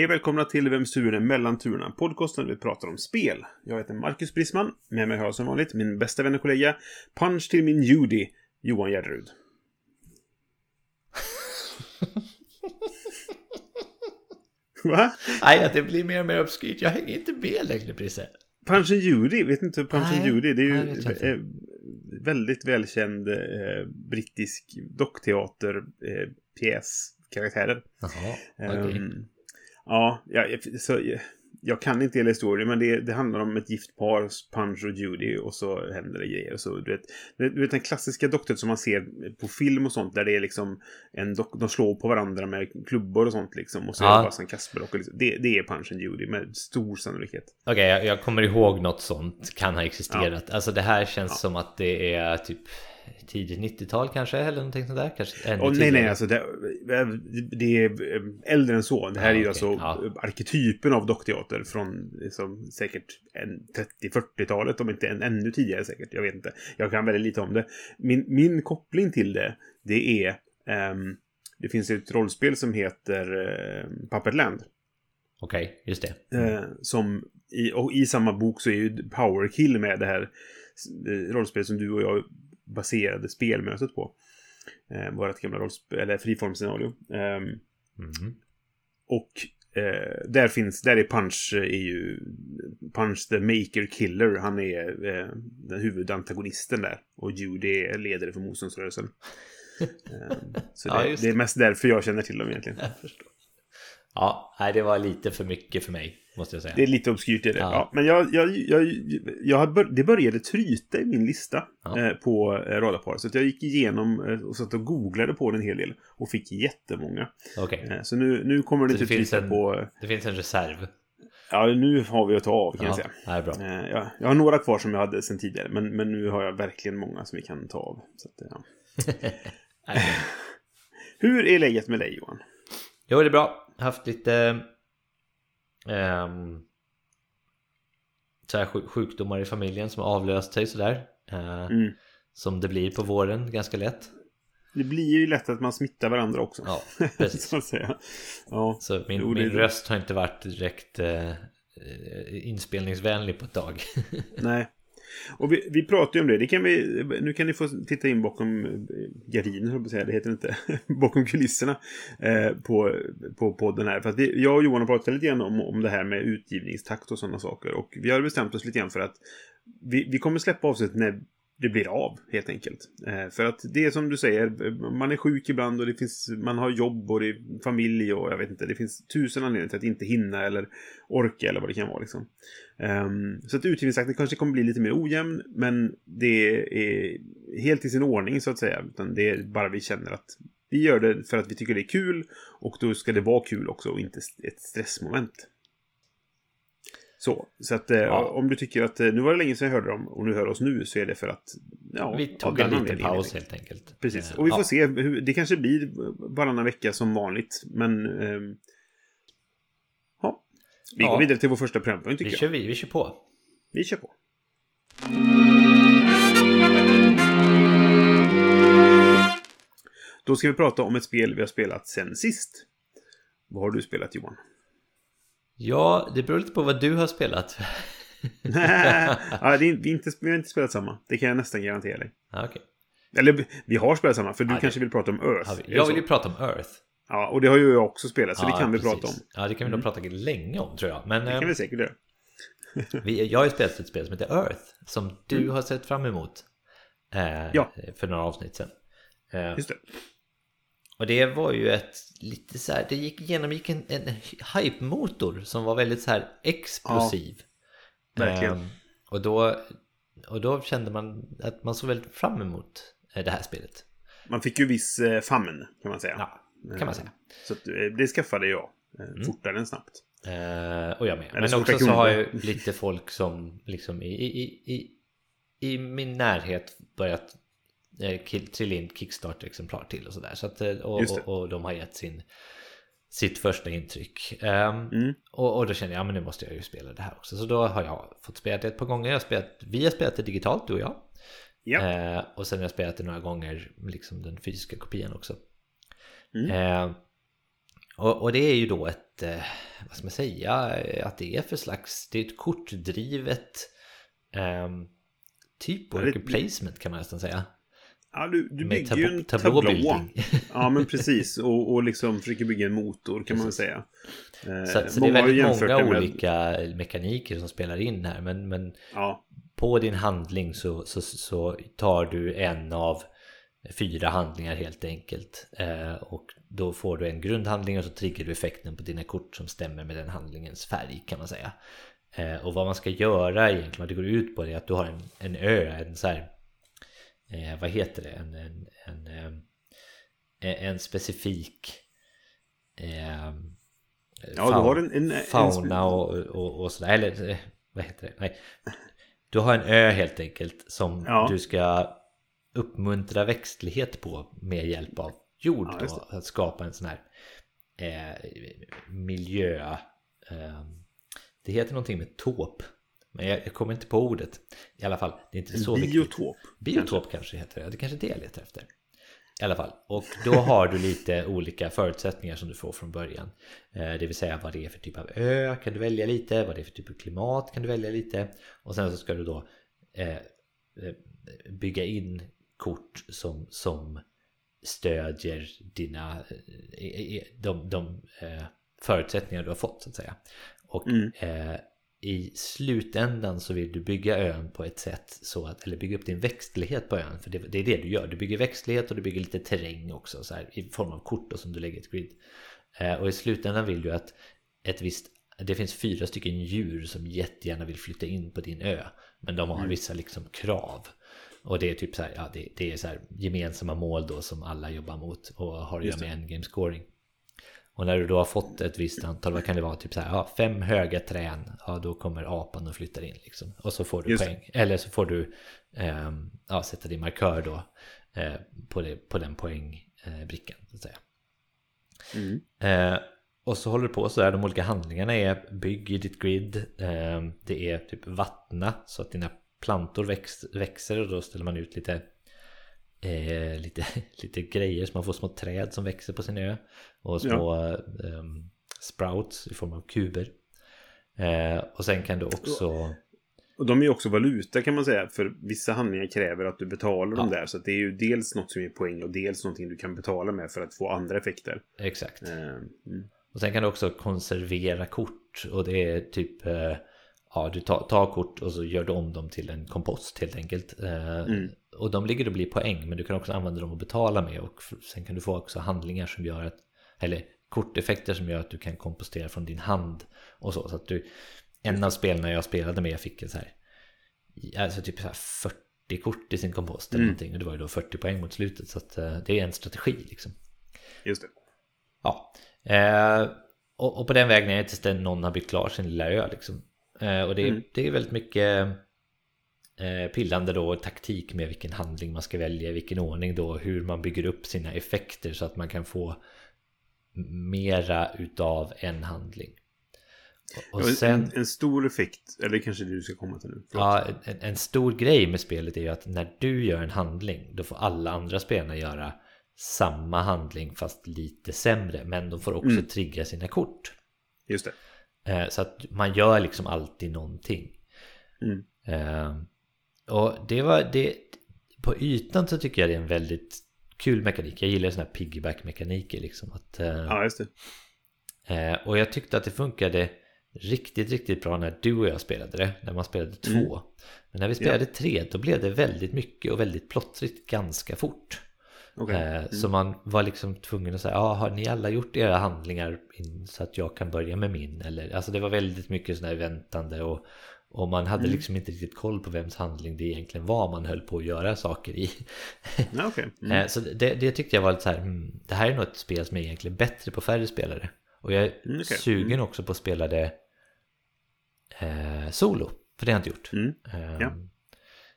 Hej och välkomna till Vems turen är mellan turerna? Podcasten där vi pratar om spel. Jag heter Marcus Brisman. Med mig har jag som vanligt min bästa vän och kollega, punch till min Judy, Johan Gärderud. Va? Nej, det blir mer och mer obskyrt. Jag hänger inte med längre, Prisse. Punch and Judy, vet inte Punch and Nej, Judy? Det är nej, ju inte. eh, väldigt välkänd eh, brittisk dockteater eh. Jaha. Ehm, ja, jag, så, jag, kan inte hela historien, men det, det handlar om ett gift par, Punch och Judy, och så händer det grejer. Så, du, vet, du vet den klassiska doktorn som man ser på film och sånt, där det är liksom en de slår på varandra med klubbor och sånt liksom, och så Ja. är det bara en och Liksom. Det, det är Punch and Judy med stor sannolikhet. Okej, jag, jag kommer ihåg något sånt kan ha existerat. Alltså det här känns som att det är typ tidigt 90-tal kanske, eller någonting sånt där. Kanske ännu Och nej, nej, alltså det, det är äldre än så. Det här Ja, är ju okej, alltså ja. arketypen av dockteater från liksom, säkert en 30-40-talet, om inte en, ännu tidigare säkert. Jag vet inte. Jag kan väldigt lite om det. Min, min koppling till det, det är... ehm, det finns ett rollspel som heter uh, Puppetland. Okej, just det. Eh, som i, och i samma bok så är ju Power Kill med det här eh, rollspelet som du och jag baserade spelmötet på. Eh, vårt gamla rollspel, eller friformscenario. Ehm, Mhm. och eh, där finns, där är Punch eh, är ju Punch the Maker Killer. Han är eh, den huvudantagonisten där. Och Judy är ledare för motståndsrörelsen. eh, så Ja, det, det är det. mest därför jag känner till dem egentligen. Jag förstår. Ja, nej, det var lite för mycket för mig, måste jag säga. Det är lite obskyrt är det. Ja. Ja. men jag, jag, jag, jag bör, det började tryta i min lista Ja. eh, på eh, radarpar. Så jag gick igenom eh, och satt och googlade på den en hel del. Och fick jättemånga. Okej, Eh, så nu, nu kommer det Så det inte finns tryta en- på... det finns en reserv. Ja, nu har vi att ta av kan jag Ja, säga. det är bra. Eh, jag, jag har några kvar som jag hade sedan tidigare. Men, men nu har jag verkligen många som vi kan ta av. Så att, ja. Hur är läget med dig Johan? Jo, det är bra. Haft lite ehm, så sjukdomar i familjen som har avlöst sig sådär. Eh, Mm. Som det blir på våren ganska lätt. Det blir ju lätt att man smittar varandra också. Ja, precis. så att säga. Ja. Så min, Jo, min röst har inte varit direkt eh, eh, inspelningsvänlig på ett tag. Nej. Och vi, vi pratar ju om det. det kan vi, nu kan ni få titta in bakom eh, gardinen, säga. Det heter inte. bakom kulisserna eh, på, på podden här. För att vi, jag och Johan har pratat lite grann om, om det här med utgivningstakt och sådana saker. Och vi har bestämt oss lite grann för att vi, vi kommer släppa avsnitt när det blir av, helt enkelt. Eh, för att det är som du säger, man är sjuk ibland och det finns, man har jobb och det är familj och jag vet inte, det finns tusen anledningar till att inte hinna eller orka eller vad det kan vara liksom. Eh, så att utgivningstakten kanske kommer bli lite mer ojämn, men det är helt i sin ordning så att säga. Utan det är bara vi känner att vi gör det för att vi tycker det är kul och då ska det vara kul också och inte ett stressmoment. Så, så att eh, Ja. om du tycker att eh, nu var det länge sedan jag hörde dem och nu hör oss nu så är det för att ja, Vi tog en liten paus helt enkelt. Precis, Eh, och vi får ja. se. Hur, det kanske blir varannan vecka som vanligt, men ehm, ja. Vi går vidare till vår första programpunkt tycker Vi jag. kör, vi, vi kör på. Vi kör på. Då ska vi prata om ett spel vi har spelat sen sist. Vad har du spelat Johan? Ja, det beror lite på vad du har spelat. ja, det är, inte, vi har inte spelat samma. Det kan jag nästan garantera dig. Ja, okej. Eller vi har spelat samma, för du det- kanske vill prata om Earth. Vi- det Jag vill ju prata om Earth. Ja, och det har ju jag också spelat, så Ja, det kan vi precis. prata om. Ja, det kan vi nog prata länge om tror jag. Men Det kan eh, vi säkert göra. vi, jag har ju spelat ett spel som heter Earth. Som du har sett fram emot. Eh, Mm. Ja. För några avsnitt sedan. Eh, Just det. Och det var ju ett lite så här, det gick, genomgick en, en hype-motor som var väldigt så här explosiv. verkligen. Eh, och, då, och då kände man att man såg väldigt fram emot eh, det här spelet. Man fick ju viss eh, famn, kan man säga. Ja, kan man säga. Så att, eh, det skaffade jag eh, Mm. fortare än snabbt. Eh, och jag med. Eller Men också så har jag lite folk som liksom i, i, i, i min närhet börjat trilla in Kickstarter-exemplar till och sådär. Så att, eh, och, och, och de har gett sin, sitt första intryck. Ehm, Mm. och, och då känner jag, ja men nu måste jag ju spela det här också. Så då har jag fått spela det ett par gånger. Jag har spelat, vi har spelat det digitalt, du och jag. Ja. Eh, och sen har jag spelat det några gånger, liksom den fysiska kopian också. Mm. Eh, och, och det är ju då ett, eh, vad ska man säga, eh, att det är för slags, det är ett kortdrivet ehm, typ worker placement kan man nästan säga. Ja, du, du bygger ju en tab- tablå. Ja, men precis. Och, och liksom försöker bygga en motor kan man Precis. säga. Eh, Så, så det är väldigt många med- olika mekaniker som spelar in här. Men, men Ja, på din handling så, så, så tar du en av fyra handlingar helt enkelt. Eh, och då får du en grundhandling och så triggar du effekten på dina kort som stämmer med den handlingens färg kan man säga. Eh, och vad man ska göra egentligen, vad det går ut på det är att du har en, en ö, en så här, eh, vad heter det, en, en, en, eh, en specifik eh, Ja, du har en- en- fauna och, och, och sådär, eller eh, vad heter det? Nej. Du har en ö helt enkelt som Ja. du ska uppmuntra växtlighet på med hjälp av jord. Ja, då, att skapa en sån här eh, miljö... Eh, det heter någonting med tåp. Men jag, jag kommer inte på ordet. I alla fall, det är inte så en viktigt. biotop. Biotop kanske heter det. Det kanske är det jag letar efter. I alla fall. Och då har du lite olika förutsättningar som du får från början. Eh, Det vill säga vad det är för typ av ö kan du välja lite. Vad det är för typ av klimat kan du välja lite. Och sen så ska du då eh, eh, bygga in kort som, som stödjer dina de, de förutsättningar du har fått så att säga. Och Mm. eh, i slutändan så vill du bygga ön på ett sätt så att, eller bygga upp din växtlighet på ön. För det, det är det du gör. Du bygger växtlighet och du bygger lite terräng också så här, i form av kort då, som du lägger i ett grid. Eh, och i slutändan vill du att ett visst, det finns fyra stycken djur som jättegärna vill flytta in på din ö. Men de har vissa liksom krav. Och det är typ så här, ja det, det är så här gemensamma mål då som alla jobbar mot och har att göra med endgame scoring. Och när du då har fått ett visst antal, vad kan det vara, typ så här, ja, fem höga trän, ja då kommer apan och flyttar in liksom. Och så får du Just poäng. Eller så får du ehm, ja, sätta din markör då eh, på, det, på den poängbrickan, så att säga. Mm. Eh, och så håller du på så här, de olika handlingarna är bygg i ditt grid, eh, det är typ vattna så att dina plantor väx, växer och då ställer man ut lite eh, lite, lite grejer så man får små träd som växer på sin ö och små ehm, sprouts i form av kuber. Eh, och sen kan du också Och de är ju också valuta kan man säga. För vissa handlingar kräver att du betalar dem Ja. där. Så det är ju dels något som ger poäng och dels någonting du kan betala med för att få andra effekter. Exakt. Eh, mm. Och sen kan du också konservera kort och det är typ eh, Ja, du tar, tar kort och så gör du om dem till en kompost helt enkelt. Eh, Mm. Och de ligger och blir poäng men du kan också använda dem att betala med och sen kan du få också handlingar som gör att Eller korteffekter som gör att du kan kompostera från din hand och så. Så att du En av spelarna jag spelade med fick en så här Alltså typ så här 40 kort i sin kompost eller Mm. någonting och det var ju då 40 poäng mot slutet så att eh, det är en strategi liksom. Just det. Ja, eh, och, och på den vägen är det tills någon har byggt klar sin lilla ö liksom. Eh, och det, är- Mm. det är väldigt mycket eh, pillande då taktik med vilken handling man ska välja, vilken ordning då, hur man bygger upp sina effekter så att man kan få mera utav en handling. Och, sen, en, en stor effekt, eller kanske det du ska komma till nu. Förlåt. ja, en, en stor grej med spelet är ju att när du gör en handling då får alla andra spelarna göra samma handling fast lite sämre men de får också Mm. trigga sina kort. Just det. Eh, Så att man gör liksom alltid någonting. Mm. Eh, Och det var det På ytan så tycker jag det är en väldigt kul mekanik. Jag gillar sådana här piggyback-mekaniker liksom. Att, eh, Ja, just det. och jag tyckte att det funkade riktigt, riktigt bra när du och jag spelade det. När man spelade Mm. två. Men när vi spelade tre då blev det väldigt mycket och väldigt plottrigt ganska fort. Okej. Eh, Mm. Så man var liksom tvungen att säga, ja har ni alla gjort era handlingar in, så att jag kan börja med min? Eller, alltså det var väldigt mycket sådär väntande och, och man hade Mm. liksom inte riktigt koll på vems handling det egentligen var man höll på att göra saker i. Okej. Mm. Eh, Så det, det tyckte jag var lite så här, hmm, det här är nog ett spel som är egentligen bättre på färre spelare. Och jag är Mm, okej. sugen Mm. också på att spela det eh, solo. För det har jag inte gjort. Mm. Eh, Ja.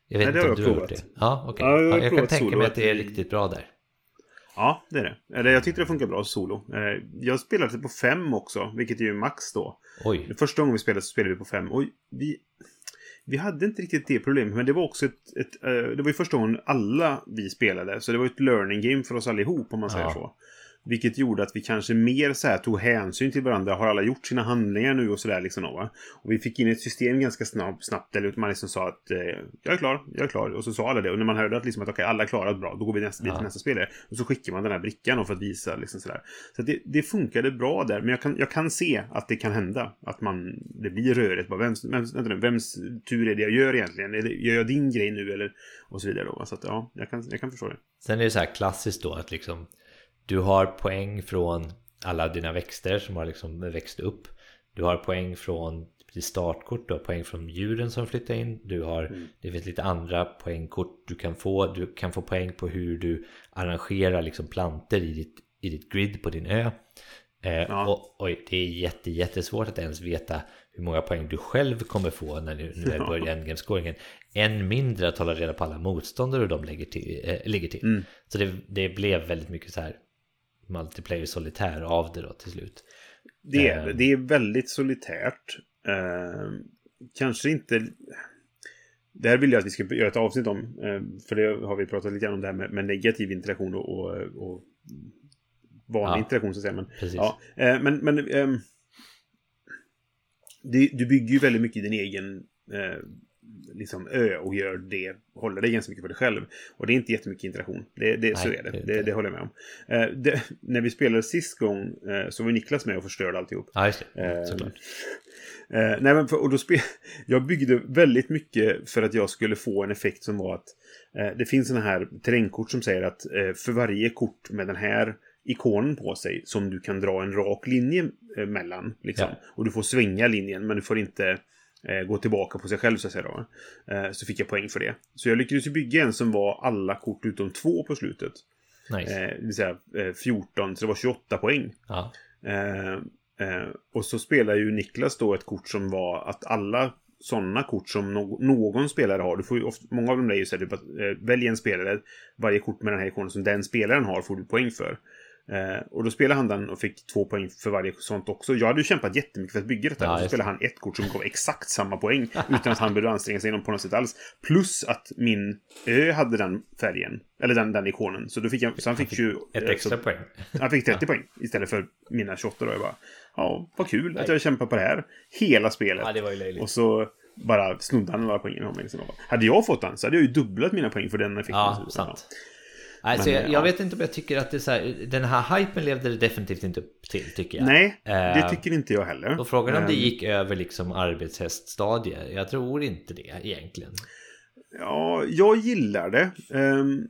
Jag vet Nej, inte om du har gjort det. Ja, okej. Ja, jag Ja, jag kan tänka mig att det är riktigt bra där. Ja, det är det. Eller jag tyckte det funkar bra solo. Eh, Jag spelade på fem också, vilket är ju max då. Oj. Första gången vi spelade så spelade vi på fem. Och vi, vi hade inte riktigt det problemet, men det var också ett... ett eh, det var ju första gången alla vi spelade, så det var ett learning game för oss allihop, om man säger Ja. så. Vilket gjorde att vi kanske mer så här tog hänsyn till varandra. Har alla gjort sina handlingar nu och sådär liksom. Och vi fick in ett system ganska snabbt. snabbt eller man liksom sa att eh, jag är klar, jag är klar. Och så sa alla det. Och när man hörde att, liksom att okej, alla är klara, bra. Då går vi nästa, Ja. till nästa spelare. Och så skickar man den här brickan för att visa liksom sådär. Så att det, det funkade bra där. Men jag kan, jag kan se att det kan hända. Att man, det blir rörigt. Bara, vems, vems, vänta nu, vems tur är det jag gör egentligen? Det, gör jag din grej nu eller? Och så vidare då. Så att ja, jag kan, jag kan förstå det. Sen är det så här klassiskt då att liksom du har poäng från alla dina växter som har liksom växt upp. Du har poäng från ditt startkort, du har poäng från djuren som flyttar in. Du har, Mm. det finns lite andra poängkort du kan få. Du kan få poäng på hur du arrangerar liksom planter i ditt, i ditt grid på din ö. Eh, Ja. och, oj, det är jätte, jättesvårt att ens veta hur många poäng du själv kommer få när du, du Ja. börjar endgame-scoringen. Än mindre att hålla reda på alla motståndare de lägger till, eh, ligger till. Mm. Så det, det blev väldigt mycket så här multiplayer solitär av det då till slut. Det är, Eh. det är väldigt solitärt. Eh, kanske inte... Det här vill jag att vi ska göra ett avsnitt om. Eh, för det har vi pratat lite grann om det här med, med negativ interaktion och, och, och vanlig Ja. interaktion så att säga. Men, Precis. ja, eh, men, men ehm, det, du bygger ju väldigt mycket din egen liksom ö och gör det, håller dig ganska mycket för dig själv. Och det är inte jättemycket interaktion. Det, det, så Nej, är det. det Det, det håller jag med om. Eh, det, när vi spelade sist gång eh, så var Niklas med och förstörde alltihop. Ja, just det. Eh, Såklart. Eh, nej, men för, och då spe, jag byggde väldigt mycket för att jag skulle få en effekt som var att eh, det finns sådana här terrängkort som säger att eh, för varje kort med den här ikonen på sig som du kan dra en rak linje eh, mellan. Liksom. Ja. Och du får svänga linjen men du får inte gå tillbaka på sig själv så att säga. Då. Eh, så fick jag poäng för det. Så jag lyckades ju bygga en som var alla kort utom två på slutet. Nice. Eh, det vill säga eh, 14, så det var 28 poäng. Ja. Eh, eh, och så spelar ju Niklas då ett kort som var att alla sådana kort som no någon spelare har. Du får ju ofta, många av dem är ju så här, typ att eh, välj en spelare. Varje kort med den här ikonen som den spelaren har får du poäng för. Eh, och då spelade han den och fick två poäng för varje sånt också. Jag hade ju kämpat jättemycket för att bygga detta. Ja, och så spelade han ett kort som gav exakt samma poäng. utan att han behövde anstränga sig på något sätt alls. Plus att min ö hade den färgen. Eller den, den ikonen. Så, då fick jag, så han fick ju... Ett eh, extra så, poäng. han fick 30 poäng istället för mina 28 då. Jag bara, ja, vad kul att jag kämpar på det här. Hela spelet. Ja, det var ju löjligt. Och så bara snodde han av mig. Liksom. Hade jag fått den så hade jag ju dubblat mina poäng för den effekten. Ja, sant. Alltså, Men, jag, jag ja. vet inte om jag tycker att det är så här, den här hypen levde det definitivt inte upp till tycker jag. Nej, det Eh, tycker inte jag heller. Och frågan om det gick över liksom arbetshäststadiet, jag tror inte det egentligen. Ja, jag gillar det. Ehm,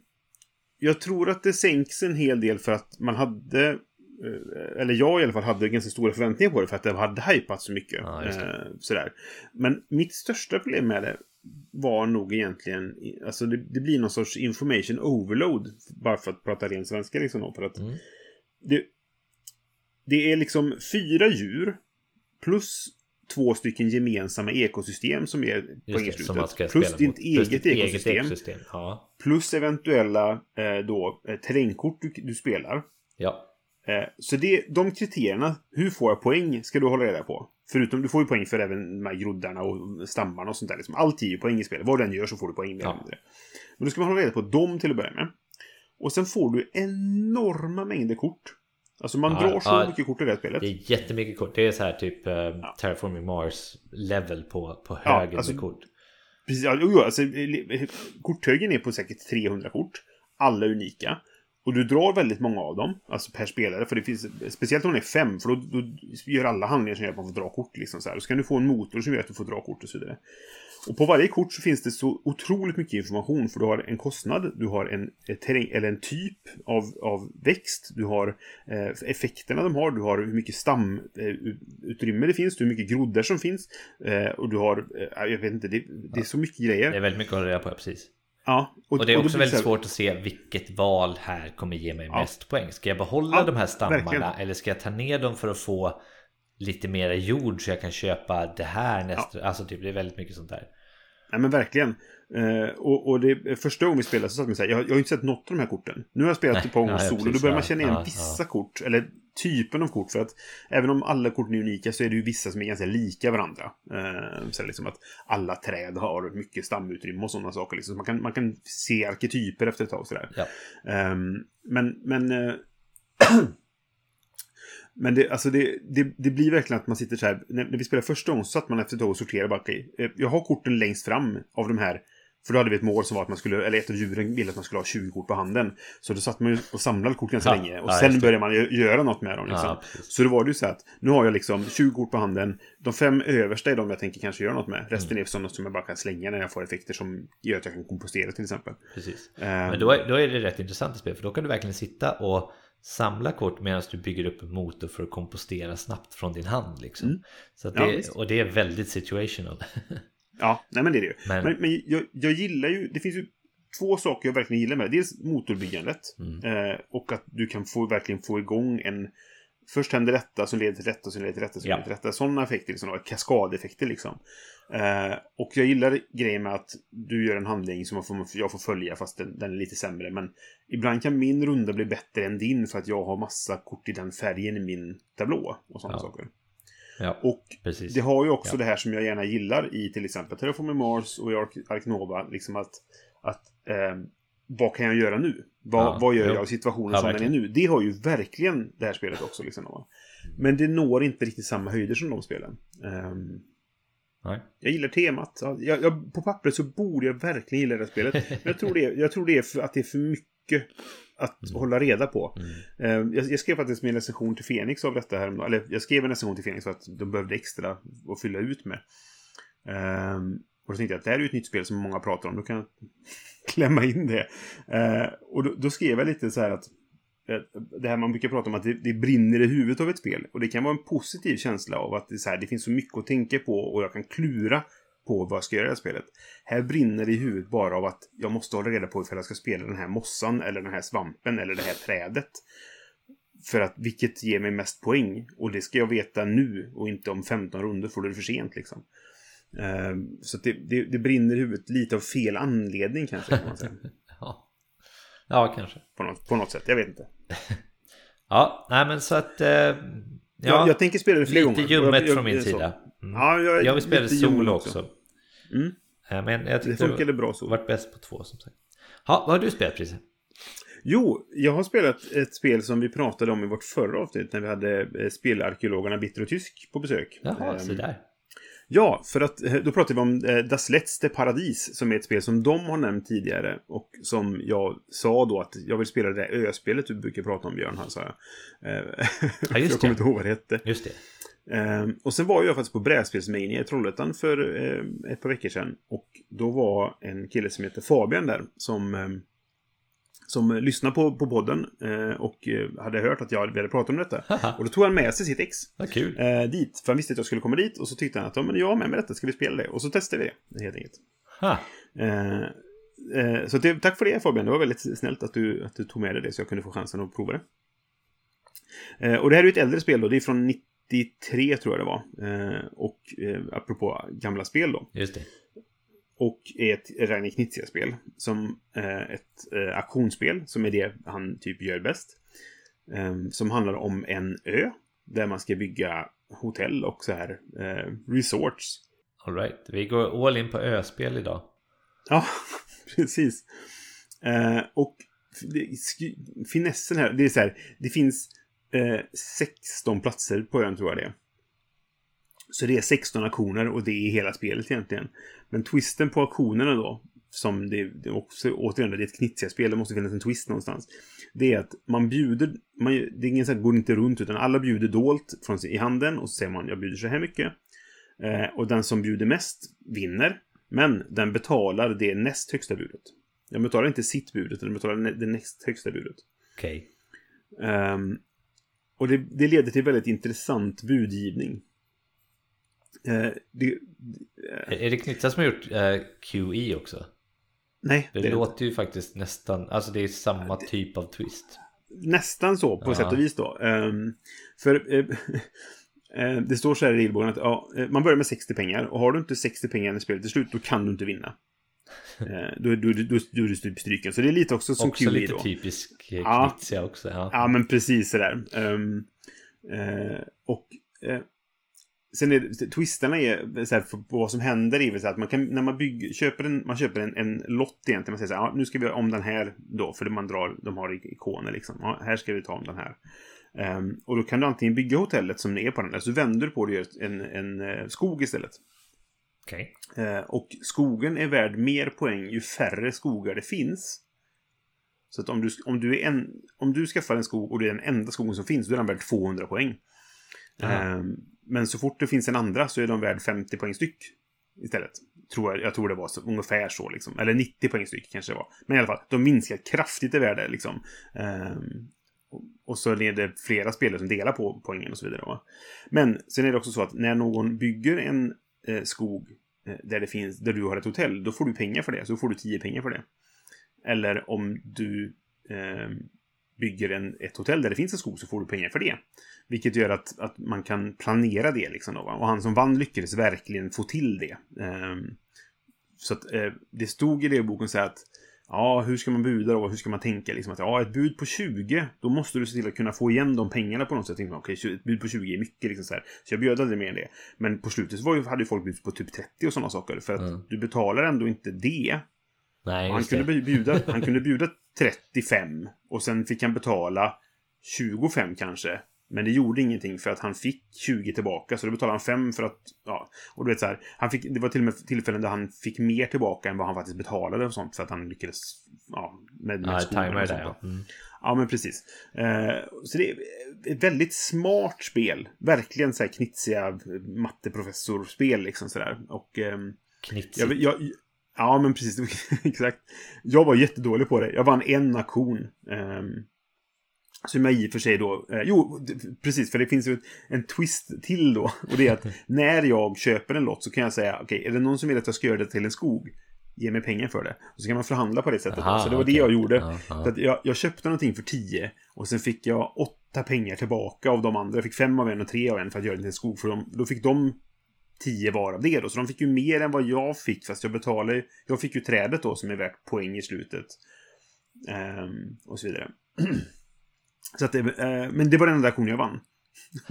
jag tror att det sänks en hel del för att man hade eh, eller jag i alla fall hade ganska stora förväntningar på det för att det hade hypat så mycket. Ja. Eh, sådär. Men mitt största problem med det var nog egentligen, alltså det, det blir någon sorts information overload. Bara för att prata ren svenska liksom. då, För att Mm. det, det är liksom fyra djur plus två stycken gemensamma ekosystem som är poängslutet. Plus ditt. Plus eget ditt ekosystem. ekosystem. Ja. Plus eventuella eh, då, eh, terrängkort du, du spelar. ja. Eh, så det, de kriterierna, hur får jag poäng, ska du hålla reda på. Förutom, du får ju poäng för även de här groddarna och stammarna och sånt där. Liksom. Allt ger ju poäng i spelet. Vad du än gör så får du poäng Ja. mindre. Men då ska man hålla reda på dem till att börja med. Och sen får du enorma mängder kort. Alltså man Ja, drar så ja. mycket kort i det här spelet. Det är jättemycket kort. Det är så här typ eh, Terraforming Mars level på, på Ja, högen alltså- med kort. Precis, ja, alltså, korthögen är på säkert 300 kort. Alla unika. Och du drar väldigt många av dem, alltså per spelare. För det finns, speciellt om det är fem, för då, då gör alla handlingar som gör att man får dra kort. Liksom, så här. Så kan du få en motor som gör att du får dra kort och så vidare. Och på varje kort så finns det så otroligt mycket information. För du har en kostnad, du har en, terräng, eller en typ av, av växt, du har eh, effekterna de har, du har hur mycket stamutrymme eh, det finns, hur mycket groddar som finns. Eh, och du har, eh, jag vet inte, det, det är så mycket grejer. Det är väldigt mycket att hålla reda på, ja, precis. Ja, Och, det är också blir väldigt så svårt att se vilket val här kommer ge mig Ja. mest poäng. Ska jag behålla Ja, de här stammarna verkligen. eller ska jag ta ner dem för att få lite mera jord så jag kan köpa det här nästa? Alltså typ det är väldigt mycket sånt där. Nej men verkligen. Eh, och, och det första gången vi spelade så satt man så här, jag, jag har inte sett något av de här korten. Nu har jag spelat Nej, ja, ja, solo, då börjar man ja, känna igen ja, vissa kort, eller typen av kort. För att även om alla korten är unika så är det ju vissa som är ganska lika varandra. Eh, så liksom att alla träd har mycket stamutrymme och sådana saker. Liksom. Så man, kan, man kan se arketyper efter ett tag sådär. Ja. Ehm, men, men... eh, Men det, alltså det, det, det blir verkligen att man sitter så här. När, när vi spelade första gången så satt man efter ett tag och sorterade bara. okej, eh, Jag har korten längst fram av de här. För då hade vi ett mål som var att man skulle, eller ett av djuren ville att man skulle ha 20 kort på handen. Så då satt man ju och samlade kort ganska Ja, länge. Och ja, sen började man göra något med dem. Liksom. Ja, så då var det ju så att nu har jag liksom 20 kort på handen. De fem översta är de jag tänker kanske göra något med. Resten Mm. är sådana som jag bara kan slänga när jag får effekter som gör att jag kan kompostera till exempel. Precis. Ehm, Men då är, då är det rätt intressant spel för då kan du verkligen sitta och samla kort medan du bygger upp en motor för att kompostera snabbt från din hand. Liksom. Mm. Så Ja, det, visst. och det är väldigt situational. Ja, nej men det är det ju. Men- Men, men, jag, jag gillar ju, det finns ju två saker jag verkligen gillar med det. Dels motorbyggandet. Mm. Eh, och att du kan få, verkligen få igång en... Först händer detta som leder till detta som leder till detta som Ja. leder till detta. Sådana effekter, liksom, kaskadeffekter liksom. Eh, och jag gillar grejen med att du gör en handling som man får, jag får följa fast den, den är lite sämre. Men ibland kan min runda bli bättre än din för att jag har massa kort i den färgen i min tablå. Och sådana Ja. saker. Ja, Och precis. det har ju också Ja. det här som jag gärna gillar i till exempel Terraforming Mars och i Ark, Nova. Liksom att, att eh, vad kan jag göra nu? Vad, Ja, vad gör jo. jag i situationen som den är verkligen. nu? Det har ju verkligen det här spelet också. Liksom, va? Men det når inte riktigt samma höjder som de spelen. Ehm, Nej. jag gillar temat. Ja, Jag, jag, på pappret så borde jag verkligen gilla det här spelet. Men jag tror det, är- jag tror det är för att det är för mycket att hålla reda på. Mm. Eh, Jag, jag skrev faktiskt min recension till Fenix av detta här. Eller jag skrev en recension till Fenix för att de behövde extra att fylla ut med. Ehm, och då tänkte jag att det här är ju ett nytt spel som många pratar om. Då kan jag klämma in det. Eh, och då, då skrev jag lite så här att eh, det här man brukar prata om att det, det brinner i huvudet av ett spel. Och det kan vara en positiv känsla av att det, så här, det finns så mycket att tänka på och jag kan klura på vad jag ska göra i det här spelet. Här brinner det i huvudet bara av att jag måste hålla reda på ifall jag ska spela den här mossan eller den här svampen eller det här trädet. För att vilket ger mig mest poäng. Och det ska jag veta nu och inte om 15 runder för då är det för sent liksom. Ehm, så det, det, det brinner i huvudet lite av fel anledning kanske. Kan man säga. Ja. ja, kanske. På, något, på något sätt, jag vet inte. Ja, nej men så att... Eh, ja, jag, jag tänker spela det fler lite gånger. ljummet Jag- jag- från min sida. Mm. Ja, jag, jag vill spela solo också. Mm. Eh, Men jag Det tyckte funkade bra så. varit bäst på två som sagt. Ja, vad har du spelat Prisse? Jo, jag har spelat ett spel som vi pratade om i vårt förra avsnitt när vi hade eh, spelarkeologerna Bitter och Tysk på besök. Jaha, Ehm, så där. Ja, för att eh, då pratade vi om Das letzte Paradis som är ett spel som de har nämnt tidigare och som jag sa då att jag vill spela det där ö-spelet du brukar prata om Björn, han sa jag. Ja, just jag kommer det. inte ihåg vad det hette. Just det. Ehm, och sen var jag faktiskt på brädspelsmania i Trollhättan för eh, ett par veckor sedan. Och då var en kille som heter Fabian där som, eh, som lyssnade på, på podden eh, och eh, hade hört att jag hade pratat om detta. Och då tog han med sig sitt ex vad kul. eh, dit. För han visste att jag skulle komma dit och så tyckte han att ja, men jag har med mig detta, ska vi spela det? Och så testade vi det helt enkelt. Så det, tack för det Fabian, det var väldigt snällt att du, att du tog med dig det så jag kunde få chansen att prova det. Och det här är ju ett äldre spel då, det är från 93 tror jag det var. Eh, och eh, apropå gamla spel då. Just det. Och är ett Rainer Knizia-spel. Som eh, ett eh, aktionsspel, som är det han typ gör bäst. Eh, som handlar om en ö. Där man ska bygga hotell och så här eh, resorts. All right. Vi går all in på öspel idag. Ja, precis. Eh, och det, finessen här, det är så här, det finns eh, 16 platser på ön tror jag det är. Så det är 16 aktioner och det är hela spelet egentligen. Men twisten på aktionerna då, som det, det är också, återigen, det är ett knitsia-spel, det måste finnas en twist någonstans. Det är att man bjuder, man, det är ingen så här, går inte runt, utan alla bjuder dolt från, i handen och så säger man jag bjuder så här mycket. Eh, och den som bjuder mest vinner. Men den betalar det näst högsta budet. Den betalar inte sitt bud, utan den betalar det näst högsta budet. Okej. Ehm, och det, det leder till väldigt intressant budgivning. Eh, det, Är det Knytta som har gjort eh, QE också? Nej, Det, det det låter ju faktiskt nästan, alltså det är samma typ av twist. Nästan så på Ja. sätt och vis då. Ehm, för eh, eh, det står så här i regelboken att ja, eh, man börjar med 60 pengar och har du inte 60 pengar när spelet är slut då kan du inte vinna. Eh, då, då, då, då, då är du typ stryken. Så det är lite också som Också QE lite då. typisk eh, Ja. också. Ja. Ja, men precis sådär. Um, eh, och eh, sen är twisterna är så här, för, på vad som händer är väl så att man kan, när man bygger, köper en, man köper en, en lott egentligen, man säger så här, ja, nu ska vi ha om den här då, för man drar, de har ikoner liksom, ja, här ska vi ta om den här. Ehm, och då kan du antingen bygga hotellet som det är på den där, så vänder du på det och gör en, en, skog istället. Okej. Eh, och skogen är värd mer poäng ju färre skogar det finns. Så att om du, om du, är en, om du skaffar en skog och det är den enda skogen som finns, då är den värd 200 poäng. Eh, men så fort det finns en andra så är de värd 50 poäng styck. Istället. Tror jag, jag tror det var så, ungefär så liksom. Eller 90 poäng styck kanske det var. Men i alla fall, de minskar kraftigt i värde liksom. Och- och så är det flera spelare som delar på poängen och så vidare. Va? Men sen är det också så att när någon bygger en eh, skog eh, där, det finns, där du har ett hotell, då får du pengar för det. Så får du 10 pengar för det. Eller om du eh, bygger en, ett hotell där det finns en skog så får du pengar för det. Vilket gör att, att man kan planera det. Liksom då, va? Och han som vann lyckades verkligen få till det. Ehm, så att eh, det stod i det boken så att Ja, hur ska man buda då? Hur ska man tänka? Liksom att, ja, ett bud på 20, då måste du se till att kunna få igen de pengarna på något sätt. Tänkte, okej, ett bud på 20 är mycket. Liksom så, här. så jag bjöd aldrig mer än det. Men på slutet var ju, hade ju folk bud på typ 30 och sådana saker. För att Mm. du betalar ändå inte det. Nej, han, kunde det. bjuda, han kunde bjuda 35 och sen fick han betala 25 kanske. Men det gjorde ingenting för att han fick 20 tillbaka. Så då betalade han 5 för att... Ja, och du vet så här. Han fick, det var till och med tillfällen där han fick mer tillbaka än vad han faktiskt betalade och sånt. För att han lyckades... Ja, med, med Ja, skolan och där sånt ja. då. Mm. Ja, men precis. Eh, så det är ett väldigt smart spel. Verkligen så här knitsiga matteprofessorspel liksom sådär. Och... ehm, Knitsigt. jag, jag, ja, men precis. Exakt. Jag var jättedålig på det. Jag vann en aktion. Um, som jag i och för sig då... Eh, jo, precis. För det finns ju en twist till då. Och det är att när jag köper en lott så kan jag säga okej, är det någon som vill att jag ska göra det till en skog? Ge mig pengar för det. Och så kan man förhandla på det sättet. Aha. Så det var okej. det jag gjorde. Så att jag, jag köpte någonting för 10 och sen fick jag åtta pengar tillbaka av de andra. Jag fick fem av en och tre av en för att göra det till en skog. För de, då fick de 10 var av det då. Så de fick ju mer än vad jag fick. Fast jag betalade Jag fick ju trädet då som är värt poäng i slutet. Ehm, och så vidare. så att det, eh, men det var den enda aktionen jag vann.